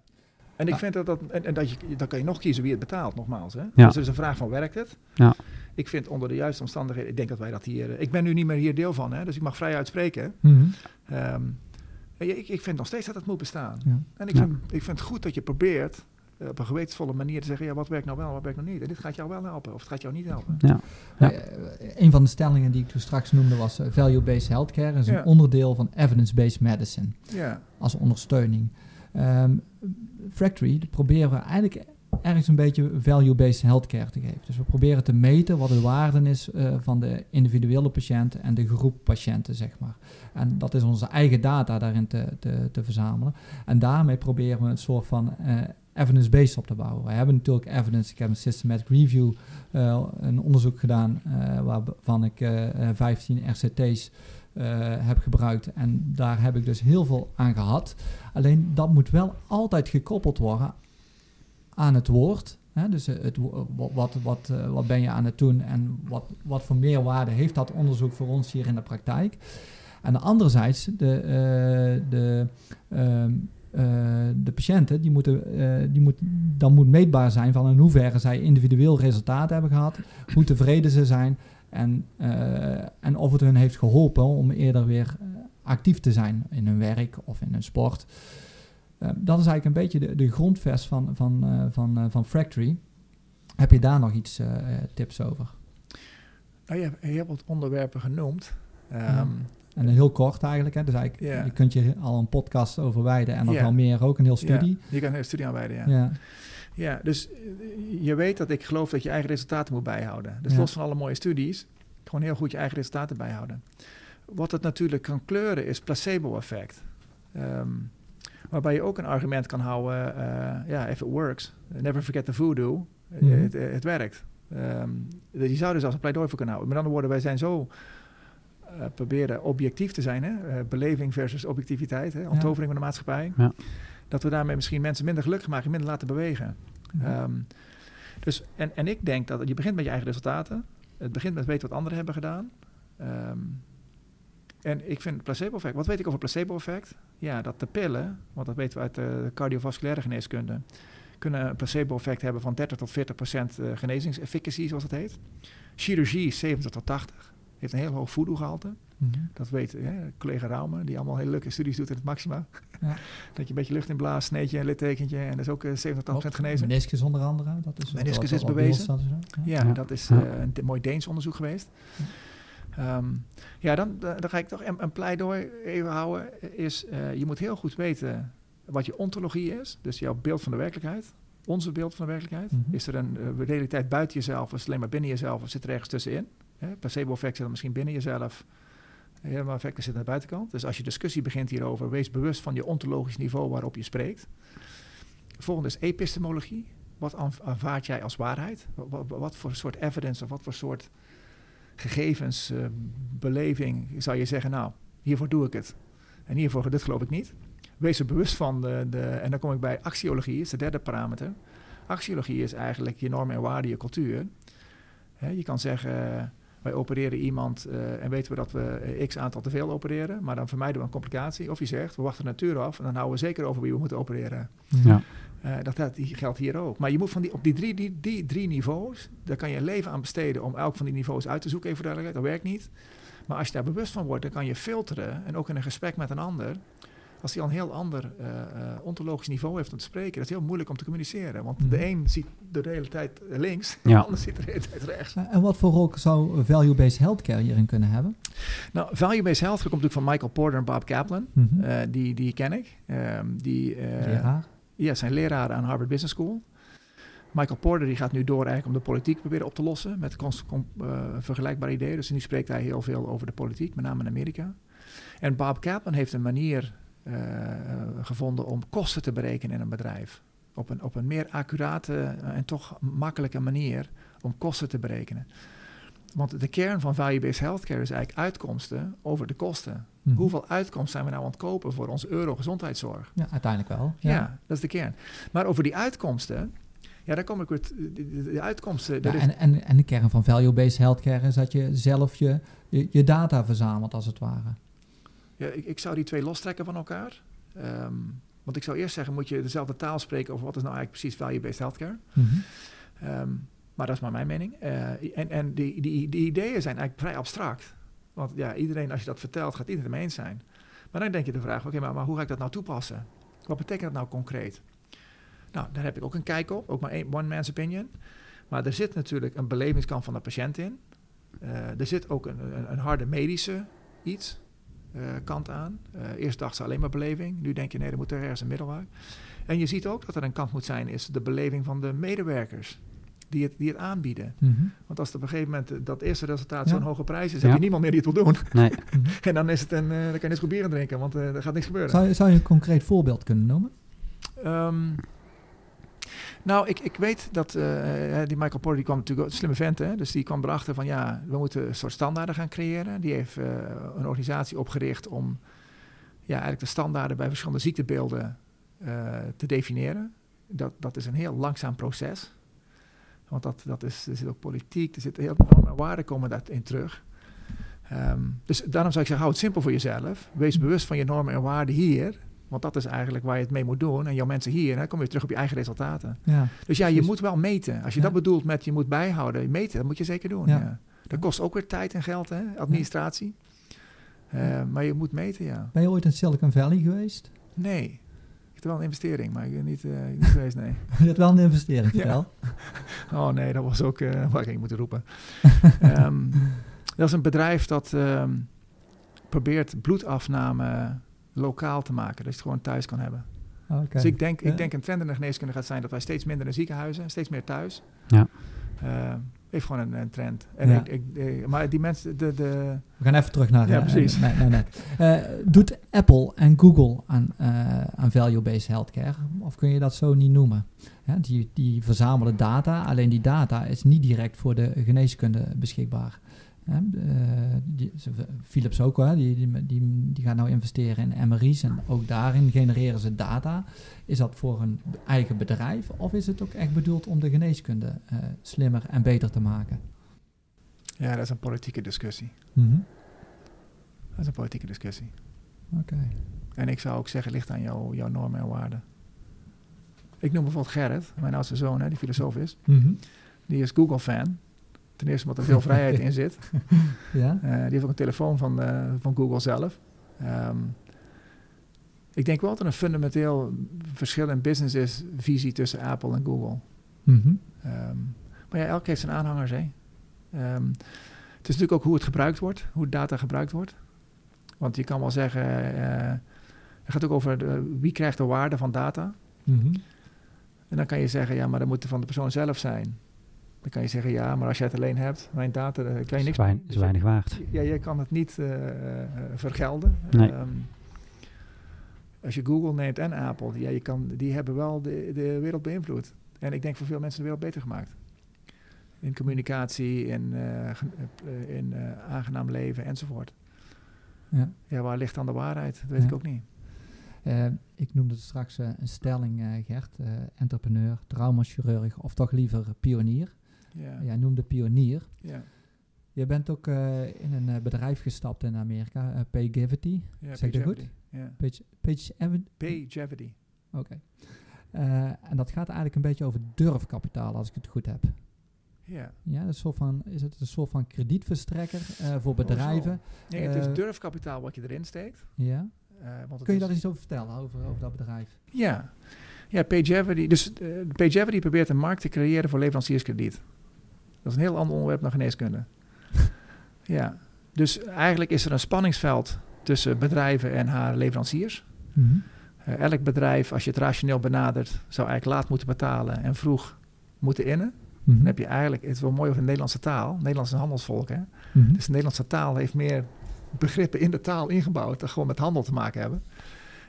En ik Ja. vind dat dat, en, en dat je, dan kan je nog kiezen wie het betaalt, nogmaals. Hè? Ja. Dus er is een vraag van, werkt het? Ja. Ik vind onder de juiste omstandigheden, ik denk dat wij dat hier, eh, ik ben nu niet meer hier deel van, hè, dus ik mag vrij uitspreken. Weet je, ik, ik vind nog steeds dat het moet bestaan. Ja. En ik, Ja. vind, ik vind het goed dat je probeert eh, op een gewetensvolle manier te zeggen, ja, wat werkt nou wel, wat werkt nou niet. En dit gaat jou wel helpen, of het gaat jou niet helpen. Ja. Ja. Eh, een van de stellingen die ik toen straks noemde was eh, value-based healthcare is Ja. een onderdeel van evidence-based medicine Ja, als ondersteuning. Ehm Fractory dat proberen we eigenlijk ergens een beetje value-based healthcare te geven. Dus we proberen te meten wat de waarde is eh, van de individuele patiënt en de groep patiënten, zeg maar. En dat is onze eigen data daarin te, te, verzamelen. En daarmee proberen we een soort van eh, evidence-based op te bouwen. We hebben natuurlijk evidence. Ik heb een systematic review, eh, een onderzoek gedaan waarvan ik eh, eh, 15 RCT's heb gebruikt. En daar heb ik dus heel veel aan gehad. Alleen dat moet wel altijd gekoppeld worden aan het woord. Hè? Dus eh, het, wo- wat, wat, wat, eh, wat ben je aan het doen en wat, wat voor meerwaarde heeft dat onderzoek voor ons hier in de praktijk? En anderzijds, de, eh, de, ehm, eh, de patiënten, die moeten, eh, die moet, dan moet meetbaar zijn van in hoeverre zij individueel resultaat hebben gehad, hoe tevreden ze zijn en, eh, en of het hun heeft geholpen om eerder weer eh, actief te zijn in hun werk of in hun sport. Eh, dat is eigenlijk een beetje de, de grondvest van, van, eh, van, eh, van Fractory. Heb je daar nog iets tips over? nou, je, hebt, je hebt wat onderwerpen genoemd. Ehm, Ja. En heel kort eigenlijk. Hè? Dus eigenlijk, je kunt je al een podcast over wijden en nog wel meer ook, een heel studie. Je kan een studie aanwijden, ja. Ja. Ja, dus je weet dat ik geloof dat je eigen resultaten moet bijhouden. Dus Ja. los van alle mooie studies, gewoon heel goed je eigen resultaten bijhouden. Wat het natuurlijk kan kleuren is placebo-effect. Ehm, waarbij je ook een argument kan houden, eh, ja, if it works, never forget the voodoo, Eh, Mhm. het, het werkt. Ehm, je zou er zelfs een pleidooi voor kunnen houden. Met andere woorden, wij zijn zo eh, proberen objectief te zijn, hè? eh, beleving versus objectiviteit, hè? onttovering van de maatschappij. Ja. Dat we daarmee misschien mensen minder gelukkig maken, minder laten bewegen. Mhm. Ehm, dus, en, en ik denk dat je begint met je eigen resultaten. Het begint met weten wat anderen hebben gedaan. Ehm, en ik vind placebo-effect. Wat weet ik over placebo-effect? Ja, dat de pillen, want dat weten we uit de cardiovasculaire geneeskunde, kunnen een placebo-effect hebben van 30 tot 40 procent eh, genezingsefficacy, zoals het heet. Chirurgie 70 tot 80. Heeft een heel hoog voodoo-gehalte. Mhm. Dat weet hè, collega Raume, die allemaal hele leuke studies doet in het Maxima. Ja. Dat je een beetje lucht in blaast, sneetje, een littekentje en dat is ook eh, 70 tot 80% genezen. Meniscus onder andere. Dat is Meniscus wat- is wat- bewezen. Ja, Ja. dat is Ja. eh, een mooi Deens onderzoek geweest. Ehm, ja, dan, dan ga ik toch een, een pleidooi even houden. Is, eh, je moet heel goed weten wat je ontologie is. Dus jouw beeld van de werkelijkheid. Onze beeld van de werkelijkheid. Mhm. Is er een eh, realiteit buiten jezelf? Of is het alleen maar binnen jezelf? Of zit er ergens tussenin? Hè? Placebo-effect zit er misschien binnen jezelf. Helemaal effecten zitten aan de buitenkant. Dus als je discussie begint hierover, wees bewust van je ontologisch niveau waarop je spreekt. Volgende is epistemologie. Wat aanv- aanvaard jij als waarheid? Wat, wat, wat voor soort evidence of wat voor soort gegevens, eh, beleving zou je zeggen, nou, hiervoor doe ik het. En hiervoor, dit geloof ik niet. Wees er bewust van de, de en dan kom ik bij axiologie, is de derde parameter. Axiologie is eigenlijk je normen en waarden, je cultuur. Je kan zeggen, wij opereren iemand eh, en weten we dat we eh, x aantal te veel opereren, maar dan vermijden we een complicatie. Of je zegt, we wachten de natuur af en dan houden we zeker over wie we moeten opereren. Ja. Eh, dat, dat geldt hier ook. Maar je moet van die, op die drie, die, die drie niveaus, daar kan je een leven aan besteden om elk van die niveaus uit te zoeken, even voor duidelijkheid. Dat werkt niet. Maar als je daar bewust van wordt, dan kan je filteren en ook in een gesprek met een ander als hij al een heel ander eh, eh, ontologisch niveau heeft om te spreken, dat is heel moeilijk om te communiceren. Want Mhm. de een ziet de hele tijd links, Ja. de ander ziet de hele tijd rechts. En wat voor rol zou value-based healthcare hierin kunnen hebben? Nou, value-based health komt natuurlijk van Michael Porter en Bob Kaplan. Mhm. Eh, die, die ken ik. Ehm, die, eh, Leraar. Ja, zijn leraren aan Harvard Business School. Michael Porter die gaat nu door eigenlijk om de politiek proberen op te lossen met eh, vergelijkbare ideeën. Dus nu spreekt hij heel veel over de politiek, met name in Amerika. En Bob Kaplan heeft een manier eh, gevonden om kosten te berekenen in een bedrijf. Op een, op een meer accurate eh, en toch makkelijke manier om kosten te berekenen. Want de kern van value-based healthcare is eigenlijk uitkomsten over de kosten. Mhm. Hoeveel uitkomsten zijn we nou aan het kopen voor onze euro gezondheidszorg? Ja, uiteindelijk wel. Ja. dat is de kern. Maar over die uitkomsten, ja, daar kom ik weer. De, de- uitkomsten. Ja, is- en, en, en de kern van value-based healthcare is dat je zelf je, je, je data verzamelt, als het ware. ja, ik, ik zou die twee lostrekken van elkaar. Ehm, want ik zou eerst zeggen, moet je dezelfde taal spreken over wat is nou eigenlijk precies value-based healthcare. Mhm. Ehm, maar dat is maar mijn mening. Eh, en en die, die, die ideeën zijn eigenlijk vrij abstract. Want ja, iedereen, als je dat vertelt, gaat iedereen mee eens zijn. Maar dan denk je de vraag, oké, maar, maar hoe ga ik dat nou toepassen? Wat betekent dat nou concreet? Nou, daar heb ik ook een kijk op, ook maar één one man's opinion. Maar er zit natuurlijk een belevingskant van de patiënt in. Eh, er zit ook een, een, harde medische iets, eh, kant aan. Eerst dacht ze alleen maar beleving. Nu denk je, nee, er moet er ergens een middel uit. En je ziet ook dat er een kant moet zijn, is de beleving van de medewerkers. Die het, die het aanbieden. Mhm. Want als er op een gegeven moment eh, dat eerste resultaat Ja. zo'n hoge prijs is, Ja. heb je niemand meer die het wil doen. Nee. Mhm. En dan, is het een, eh, dan kan je bier gaan drinken, want eh, er gaat niks gebeuren. Zou, je- zou je een concreet voorbeeld kunnen noemen? Ehm, nou, ik, ik weet dat die Michael Porter die kwam natuurlijk een slimme vent, hè, dus die kwam erachter van ja, we moeten een soort standaarden gaan creëren. Die heeft een organisatie opgericht om ja, eigenlijk de standaarden bij verschillende ziektebeelden te definiëren. Dat, dat is een heel langzaam proces. Want dat, dat is, er zit ook politiek, er zitten heel veel normen en waarden komen daarin terug. Ehm, dus daarom zou ik zeggen, hou het simpel voor jezelf. Wees bewust van je normen en waarden hier. Want dat is eigenlijk waar je het mee moet doen. En jouw mensen hier, dan kom je terug op je eigen resultaten. Ja. Dus ja, je moet wel meten. Als je Ja. dat bedoelt met je moet bijhouden, meten, dat moet je zeker doen. Ja. Ja. Dat kost ook weer tijd en geld, hè? administratie. Eh, maar je moet meten, ja. Ben je ooit in Silicon Valley geweest? Nee. Heb wel een investering, maar ik ben niet, eh, niet geweest, nee. Je hebt wel een investering, Ja. vertel. Oh nee, dat was ook, eh waar ik moeten roepen. Ehm, dat is een bedrijf dat ehm, probeert bloedafname lokaal te maken. Dat je het gewoon thuis kan hebben. Oké. Dus ik denk, Ja. ik denk een trend in de geneeskunde gaat zijn dat wij steeds minder in ziekenhuizen, steeds meer thuis. Ja. Eh, heeft gewoon een, een trend. En Ja. ik, ik, eh, maar die mensen, de, de, We gaan even terug naar... Ja, eh, precies. nee, nee, nee. Eh, doet Apple en Google aan, eh, aan value-based healthcare? Of kun je dat zo niet noemen? Ja, die, die verzamelen data, alleen die data is niet direct voor de geneeskunde beschikbaar. Hè, eh, die, Philips ook, hè, die, die, die, die gaat nou investeren in MRI's en ook daarin genereren ze data. Is dat voor een eigen bedrijf of is het ook echt bedoeld om de geneeskunde eh, slimmer en beter te maken? ja, dat is een politieke discussie. Mhm. Dat is een politieke discussie. Oké. En ik zou ook zeggen, ligt aan jouw, jouw normen en waarden. Ik noem bijvoorbeeld Gerrit, mijn oudste zoon, hè, die filosoof is. Mhm. Die is Google-fan. Ten eerste omdat er veel vrijheid in zit. Ja? Eh, die heeft ook een telefoon van, eh, van Google zelf. Ehm, ik denk wel dat er een fundamenteel verschil in business is, visie tussen Apple en Google. Mhm. Ehm, maar ja, elk heeft zijn aanhangers. Hè. Ehm, het is natuurlijk ook hoe het gebruikt wordt, hoe data gebruikt wordt. Want je kan wel zeggen, eh, het gaat ook over de- wie krijgt de waarde van data. Mhm. En dan kan je zeggen, ja, maar dat moet van de persoon zelf zijn. Dan kan je zeggen, ja, maar als jij het alleen hebt, mijn data, daar kan je Is, niks wein- is weinig waard. Ja, je kan het niet eh, eh, vergelden. Nee. Ehm, als je Google neemt en Apple, ja, je kan, die hebben wel de, de wereld beïnvloed. En ik denk voor veel mensen de wereld beter gemaakt. In communicatie, in, eh, eh, in eh, aangenaam leven enzovoort. Ja. Ja, waar ligt dan de waarheid? Dat weet Ja. ik ook niet. Eh, ik noemde het straks eh, een stelling, eh, Gert. eh, entrepreneur, traumachirurg of toch liever pionier. Ja, Jij noemde pionier. ja, Je bent ook eh, in een eh, bedrijf gestapt in Amerika, eh Paygivity. ja, Zeg ik dat goed? Pagevity. Ja. Page, Page Pagevity. Oké. En dat gaat eigenlijk een beetje over durfkapitaal, als ik het goed heb. Ja. Ja, dat is, soort van, is het een soort van kredietverstrekker eh, voor bedrijven? Nee, het is durfkapitaal wat je erin steekt. Ja. Want Kun je daar iets over vertellen, over, over dat bedrijf? Ja, ja PageAverity. Dus PageAverity probeert een markt te creëren voor leverancierskrediet. Dat is een heel ander onderwerp dan geneeskunde. ja, dus eigenlijk is er een spanningsveld tussen bedrijven en haar leveranciers. Mhm. Eh, elk bedrijf, als je het rationeel benadert, zou eigenlijk laat moeten betalen en vroeg moeten innen. Mhm. Dan heb je eigenlijk, het is wel mooi over de Nederlandse taal. Nederlands is een handelsvolk, hè. Mhm. Dus de Nederlandse taal heeft meer begrippen in de taal ingebouwd dat gewoon met handel te maken hebben.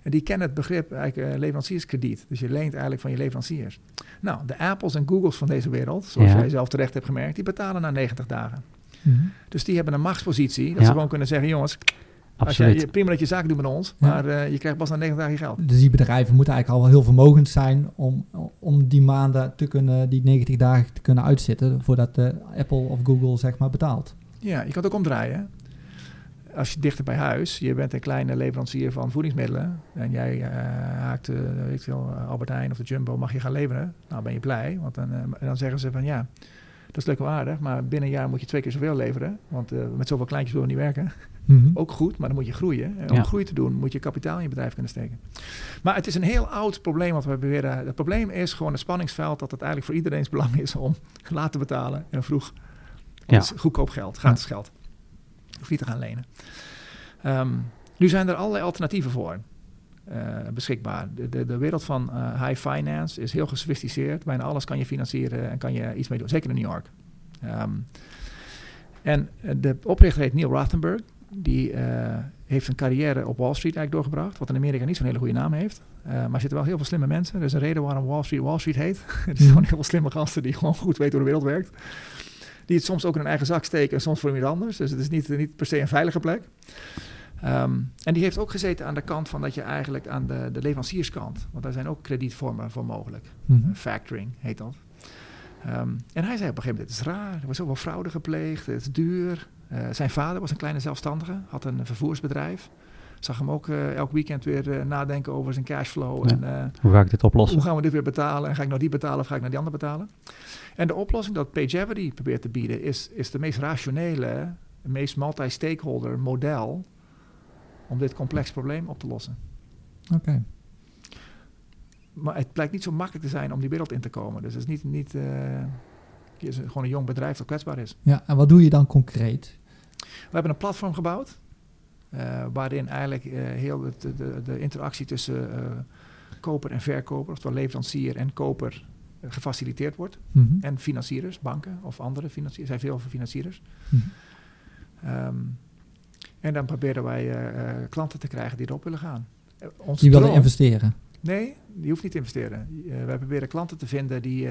En die kennen het begrip eigenlijk eh, leverancierskrediet. Dus je leent eigenlijk van je leveranciers. Nou, de Apples en Googles van deze wereld, zoals Ja. jij zelf terecht hebt gemerkt, die betalen na 90 dagen. Mhm. Dus die hebben een machtspositie. Dat Ja. ze gewoon kunnen zeggen, jongens, als jij, Absoluut. je, prima dat je zaak doet met ons, Ja. maar eh, je krijgt pas na 90 dagen je geld. Dus die bedrijven moeten eigenlijk al wel heel vermogend zijn om, om die maanden te kunnen, die 90 dagen te kunnen uitzitten voordat de Apple of Google zeg maar betaalt. Ja, je kan het ook omdraaien. Als je dichter bij huis, je bent een kleine leverancier van voedingsmiddelen en jij eh, haakt, eh, weet ik veel, eh, Albert Heijn of de Jumbo, mag je gaan leveren? Nou, ben je blij, want dan, dan zeggen ze van ja, dat is leuk en aardig, maar binnen een jaar moet je twee keer zoveel leveren, want met zoveel kleintjes willen we niet werken. Mhm. Ook goed, maar dan moet je groeien. En om Ja. groei te doen moet je kapitaal in je bedrijf kunnen steken. Maar het is een heel oud probleem wat we beweren. Het probleem is gewoon het spanningsveld dat het eigenlijk voor iedereen's belang is om laat te betalen en vroeg. Ja. goedkoop geld, gratis geld. Niet te gaan lenen. Ehm, nu zijn er allerlei alternatieven voor eh, beschikbaar. De, de, de wereld van eh, high finance is heel gesofisticeerd. Bijna alles kan je financieren en kan je iets mee doen. Zeker in New York. Ehm, en eh, de oprichter heet Neil Rothenberg. Die heeft een carrière op Wall Street eigenlijk doorgebracht. Wat in Amerika niet zo'n hele goede naam heeft. Maar er zitten wel heel veel slimme mensen. Er is een reden waarom Wall Street Wall Street heet. Het is gewoon heel veel slimme gasten die gewoon goed weten hoe de wereld werkt. Die het soms ook in hun eigen zak steken en soms voor iemand anders. Dus het is niet, niet per se een veilige plek. Ehm, en die heeft ook gezeten aan de kant van dat je eigenlijk aan de, de leverancierskant. Want daar zijn ook kredietvormen voor mogelijk. Mhm. Factoring heet dat. Ehm, en hij zei op een gegeven moment, het is raar, er wordt zoveel fraude gepleegd, het is duur. Eh, zijn vader was een kleine zelfstandige, had een vervoersbedrijf. Zag hem ook eh, elk weekend weer eh, nadenken over zijn cashflow. Ja. En eh, Hoe ga ik dit oplossen? hoe gaan we dit weer betalen? En ga ik nou die betalen of ga ik nou die ander betalen? En de oplossing dat PageAverity probeert te bieden is, is de meest rationele, de meest multi-stakeholder model om dit complex probleem op te lossen. Oké. Maar het blijkt niet zo makkelijk te zijn om die wereld in te komen. Dus het is niet, niet het is gewoon een jong bedrijf dat kwetsbaar is. Ja, en wat doe je dan concreet? We hebben een platform gebouwd. Eh, waarin eigenlijk eh, heel de, de, de interactie tussen eh, koper en verkoper, oftewel leverancier en koper, gefaciliteerd wordt. Mhm. En financiers, banken of andere financiers. Er zijn veel financiers. Ehm, en dan proberen wij klanten te krijgen die erop willen gaan. Ons Die willen droom- investeren. Nee, die hoeft niet te investeren. Wij proberen klanten te vinden die,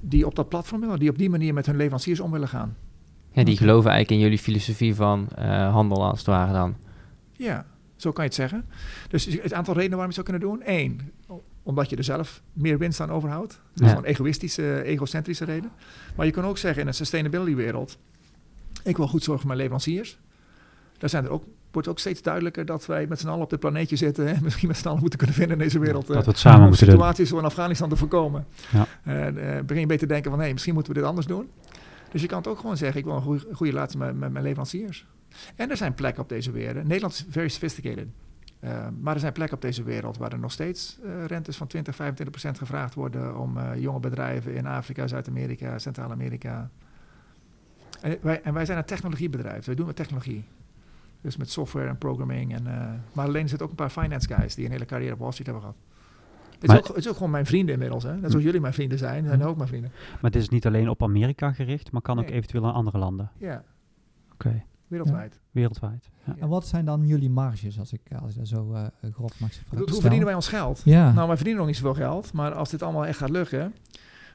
die op dat platform willen, die op die manier met hun leveranciers om willen gaan. Ja, die geloven eigenlijk in jullie filosofie van eh, handel als het ware dan. Ja, zo kan je het zeggen. Dus het aantal redenen waarom je het zou kunnen doen. Eén, omdat je er zelf meer winst aan overhoudt. Dus Ja. gewoon egoïstische, egocentrische reden. Maar je kan ook zeggen in een sustainability wereld... ik wil goed zorgen voor mijn leveranciers. Daar zijn er ook, wordt ook steeds duidelijker dat wij met z'n allen op dit planeetje zitten... en misschien met z'n allen moeten kunnen vinden in deze wereld... eh, Dat we het samen om moeten doen. situaties zoals in Afghanistan te voorkomen. Ja. En, eh, begin je beter te denken van... hé, misschien moeten we dit anders doen. Dus je kan het ook gewoon zeggen... ik wil een goede, goede met, mijn leveranciers. En er zijn plekken op deze wereld. Nederland is very sophisticated. Uh, maar er zijn plekken op deze wereld waar er nog steeds uh, rentes van 20, 25 procent gevraagd worden om uh, jonge bedrijven in Afrika, Zuid-Amerika, Centraal-Amerika. En wij, en wij zijn een technologiebedrijf. Wij doen met technologie. Dus met software en programming. En, uh, maar alleen zitten ook een paar finance guys die een hele carrière op Wall Street hebben gehad. Het is, ook, het is ook gewoon mijn vrienden inmiddels. Hè? Net zoals jullie mijn vrienden zijn, zijn ook mijn vrienden. Maar het is niet alleen op Amerika gericht, maar kan ook eventueel in andere landen. Ja, Oké, wereldwijd. wereldwijd. Ja. En wat zijn dan jullie marges, als ik, als ik dat zo eh grof mag Hoe, stellen? hoe verdienen wij ons geld? Ja. Nou, wij verdienen nog niet zoveel geld. Maar als dit allemaal echt gaat lukken,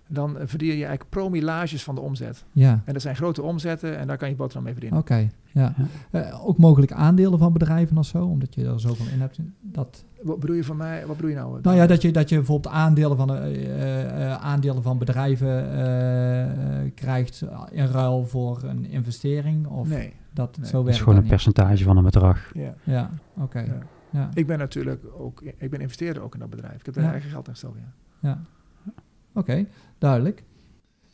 dan verdien je eigenlijk promillages van de omzet. ja. En dat zijn grote omzetten en daar kan je boterham mee verdienen. Oké, ja. Eh, ook mogelijk aandelen van bedrijven of zo, omdat je er zoveel in hebt. Dat, Wat bedoel je van mij? Wat bedoel je nou? nou ja, dat je, dat je bijvoorbeeld aandelen van, eh, eh, aandelen van bedrijven krijgt in ruil voor een investering. Of Nee. dat Nee. zo werkt. is gewoon dan een niet. percentage van een bedrag. Ja. Ja, oké. Ja. Ja. Ik ben natuurlijk ook, ik ben investeerder ook in dat bedrijf. Ik heb er Ja. eigen geld in gestoken. Ja. Ja. Oké, duidelijk.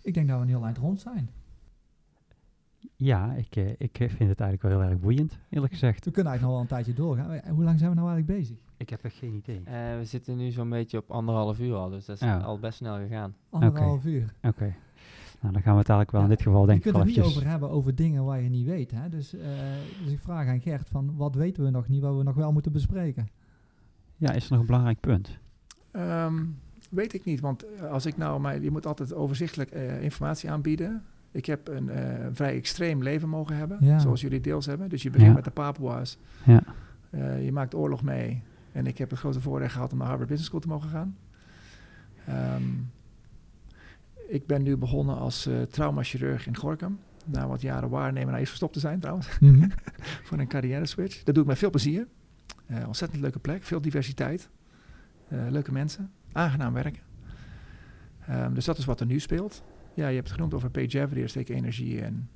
Ik denk dat we een heel eind rond zijn. Ja, ik, eh, ik vind het eigenlijk wel heel erg boeiend, eerlijk gezegd. We kunnen eigenlijk nog wel een tijdje doorgaan. Eh, Hoe lang zijn we nou eigenlijk bezig? Ik heb echt geen idee. Eh, we zitten nu zo'n beetje op anderhalf uur al, dus dat is Ja. al best snel gegaan. Anderhalf uur. Oké. Nou, dan gaan we het eigenlijk wel Ja, in dit geval denk je ik kunt wel het niet over hebben over dingen waar je niet weet. Hè? Dus, eh, dus ik vraag aan Gert van wat weten we nog niet, wat we nog wel moeten bespreken. Ja, is er nog een belangrijk punt? Ehm, weet ik niet, want eh, als ik nou, maar je moet altijd overzichtelijk eh, informatie aanbieden. Ik heb een eh, vrij extreem leven mogen hebben, Ja. zoals jullie deels hebben. Dus je begint Ja. met de Papua's, Ja. Je maakt oorlog mee. En ik heb het grote voorrecht gehad om naar Harvard Business School te mogen gaan. Ehm, ik ben nu begonnen als traumachirurg in Gorkum. Na wat jaren waarnemen, nou is gestopt te zijn trouwens, voor een carrière switch. Dat doe ik met veel plezier. Ontzettend leuke plek, veel diversiteit. Leuke mensen, aangenaam werken. Ehm, dus dat is wat er nu speelt. Ja, je hebt het genoemd over Page daar steek ik energie in.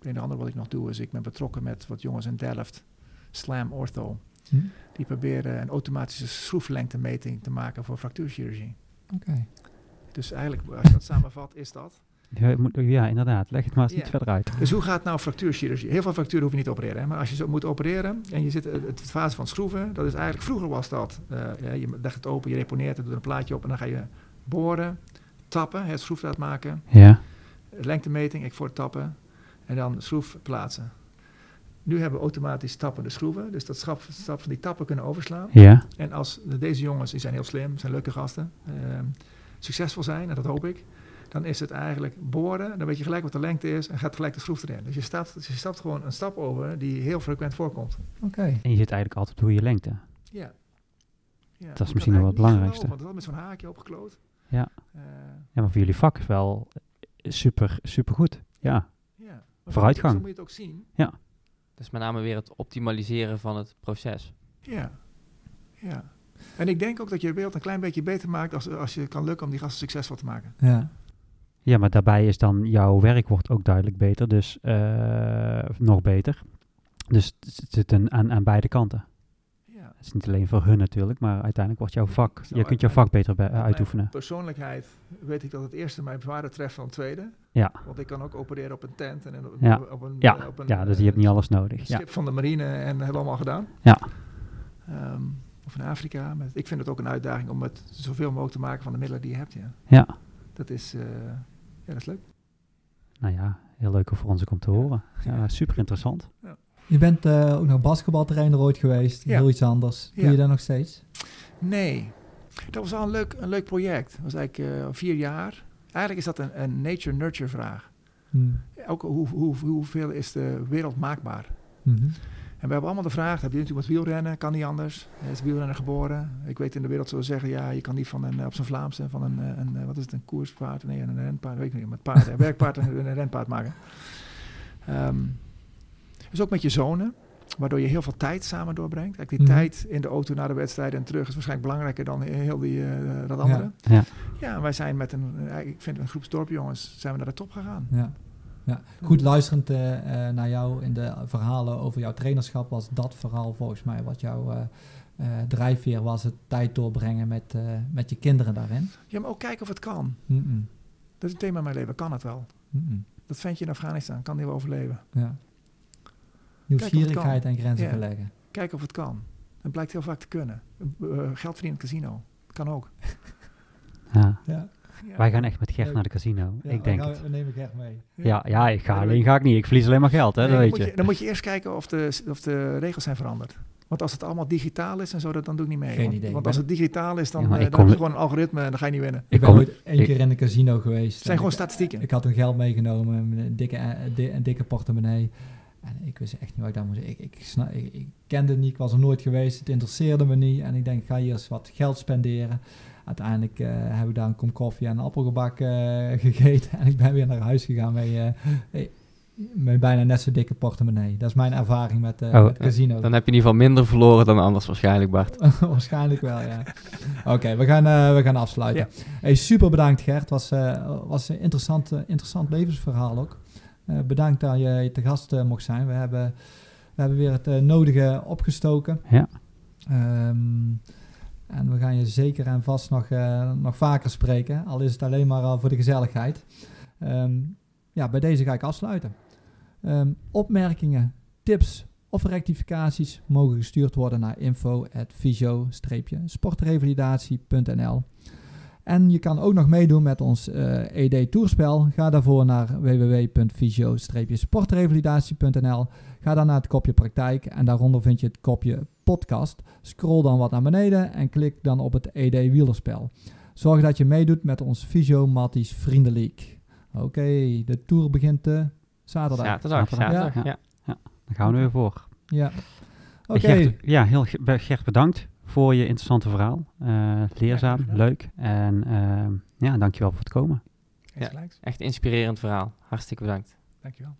Een andere wat ik nog doe is, ik ben betrokken met wat jongens in Delft, Slam Ortho. Hm? Die proberen een automatische schroeflengtemeting te maken voor fractuurchirurgie. Oké. Dus eigenlijk, als je dat samenvat, is dat. Ja, het moet- ja, inderdaad. Leg het maar eens Ja. iets verder uit. Dus hoe gaat nou fractuurchirurgie? Heel veel fracturen hoef je niet te opereren. Hè? Maar als je zo moet opereren en je zit in het fase van schroeven, dat is eigenlijk, vroeger was dat, eh, ja, je legt het open, je reponeert het, doet een plaatje op en dan ga je boren, tappen, het schroefdraad maken, Ja. lengtemeting, ik voor het tappen en dan schroef plaatsen. Nu hebben we automatisch tappende schroeven, dus dat stap, stap van die tappen kunnen overslaan. Ja. En als deze jongens, die zijn heel slim, zijn leuke gasten, ehm, succesvol zijn, en dat hoop ik, dan is het eigenlijk boren, dan weet je gelijk wat de lengte is en gaat gelijk de schroef erin. Dus je stapt, dus je stapt gewoon een stap over die heel frequent voorkomt. Oké. En je zit eigenlijk altijd op je lengte. Ja. ja Dat is je misschien nog wel het belangrijkste. geloven, Want dat met zo'n haakje opgekloot. Ja. Eh, Ja, maar voor jullie vak is wel super, super goed. Ja. ja. Vooruitgang. Zo moet je het ook zien. Dus met name weer het optimaliseren van het proces. Ja. ja. En ik denk ook dat je de wereld een klein beetje beter maakt als, als je kan lukken om die gasten succesvol te maken. Ja. Ja, maar daarbij is dan jouw werk wordt ook duidelijk beter, dus eh, nog beter. Dus het zit een, aan, aan beide kanten. Ja. Het is niet alleen voor hun natuurlijk, maar uiteindelijk wordt jouw vak, je kunt jouw vak beter bij- mijn uitoefenen. persoonlijkheid weet ik dat het eerste mij zwaarder treft dan het tweede. Ja. Want ik kan ook opereren op een tent en op, Ja. op een, Ja, eh, op een ja, dus je eh, hebt niet alles nodig. Ja. schip van de marine en we allemaal gedaan. Ja. Ehm, of in Afrika. Met, ik vind het ook een uitdaging om het zoveel mogelijk te maken van de middelen die je hebt. Ja. ja, Dat is, eh, ja, dat is leuk. nou ja, heel leuk voor ons ook om te horen. Ja, super interessant. Je bent eh, ook nog basketbaltrainer ooit geweest. Ja. Heel iets anders. Doe Ja. je dat nog steeds? Nee, dat was al een leuk, een leuk project. Dat was eigenlijk eh, vier jaar. Eigenlijk is dat een, een nature-nurture vraag. Hm. Ook hoe, hoe, hoeveel is de wereld maakbaar? En we hebben allemaal de vraag, heb je natuurlijk met wielrennen, kan niet anders. Hij is wielrenner geboren. Ik weet in de wereld zullen zeggen, ja, je kan niet van een, eh, op zijn Vlaamse, van een, eh, een, eh, wat is het, een koerspaard, nee, een renpaard, weet ik niet, met paard, een werkpaard en een renpaard maken. Ehm dus ook met je zonen, waardoor je heel veel tijd samen doorbrengt. Die Mhm. tijd in de auto naar de wedstrijd en terug is waarschijnlijk belangrijker dan heel die, dat andere. Ja. Ja, wij zijn met een, ik vind een groep storpjongens, zijn we naar de top gegaan. Ja. Ja. Goed luisterend eh, eh, naar jou in de verhalen over jouw trainerschap was dat vooral volgens mij wat jouw eh, eh, drijfveer was. Het tijd doorbrengen met, eh, met je kinderen daarin. Ja, maar ook kijken of het kan. Dat is een thema in mijn leven, kan het wel? Mm-mm. Dat ventje in Afghanistan, kan die wel overleven? Ja. Nieuwsgierigheid en grenzen Ja. verleggen. Kijken of het kan. Het blijkt heel vaak te kunnen. Geld verdienen in het casino. Kan ook. Ja. Ja. Ja. Wij gaan echt met Gert naar de casino. Ja, ik denk het. we nemen Gert mee. Ja, ja, ik ga alleen ga ik niet. Ik verlies alleen maar geld, hè, Nee, dat dan weet moet je. Dan moet je eerst kijken of de, of de regels zijn veranderd. Want als het allemaal digitaal is en zo, dat, dan doe ik niet mee. Geen want, idee. Want als het digitaal is, dan, Ja, eh, dan kom- is het gewoon een algoritme en dan ga je niet winnen. Ik Ik ben kom- ooit één ik- keer in een casino geweest. Het zijn gewoon ik- statistieken. Ik had toen geld meegenomen, een dikke, eh, een dikke portemonnee. En ik wist echt niet wat ik daar moest. Ik, ik, ik kende het niet, ik was er nooit geweest, het interesseerde me niet. En ik denk, ik ga hier eens wat geld spenderen. Uiteindelijk eh, heb ik daar een kom koffie en een appelgebak eh, gegeten. En ik ben weer naar huis gegaan met, eh, met bijna net zo'n dikke portemonnee. Dat is mijn ervaring met, Oh, met casino. Dan heb je in ieder geval minder verloren dan anders waarschijnlijk, Bart. Waarschijnlijk wel, ja. Oké, we, gaan, we gaan afsluiten. Hey, super bedankt Gert. Het was, was een interessant, interessant levensverhaal ook. Bedankt dat je te gast mocht zijn. We hebben, we hebben weer het nodige opgestoken. Ja. Ehm, en we gaan je zeker en vast nog, eh, nog vaker spreken. Al is het alleen maar al voor de gezelligheid. Ehm, ja, bij deze ga ik afsluiten. Ehm, opmerkingen, tips of rectificaties mogen gestuurd worden naar info.visio-sportrevalidatie.nl En je kan ook nog meedoen met ons eh, ED-toerspel. Ga daarvoor naar www.visio-sportrevalidatie.nl Ga dan naar het kopje praktijk en daaronder vind je het kopje podcast. Scroll dan wat naar beneden en klik dan op het ED-wielerspel. Zorg dat je meedoet met ons Visio Matties Vriendenleague. Oké, de tour begint uh, zaterdag. Zaterdag, Zaterdag, ja. ja. Daar gaan we weer voor. Ja. Oké. Ja, heel Ge- Gert bedankt voor je interessante verhaal. Eh, leerzaam, leuk. En eh, ja, dankjewel voor het komen. Ja. Echt inspirerend verhaal. Hartstikke bedankt. Dankjewel.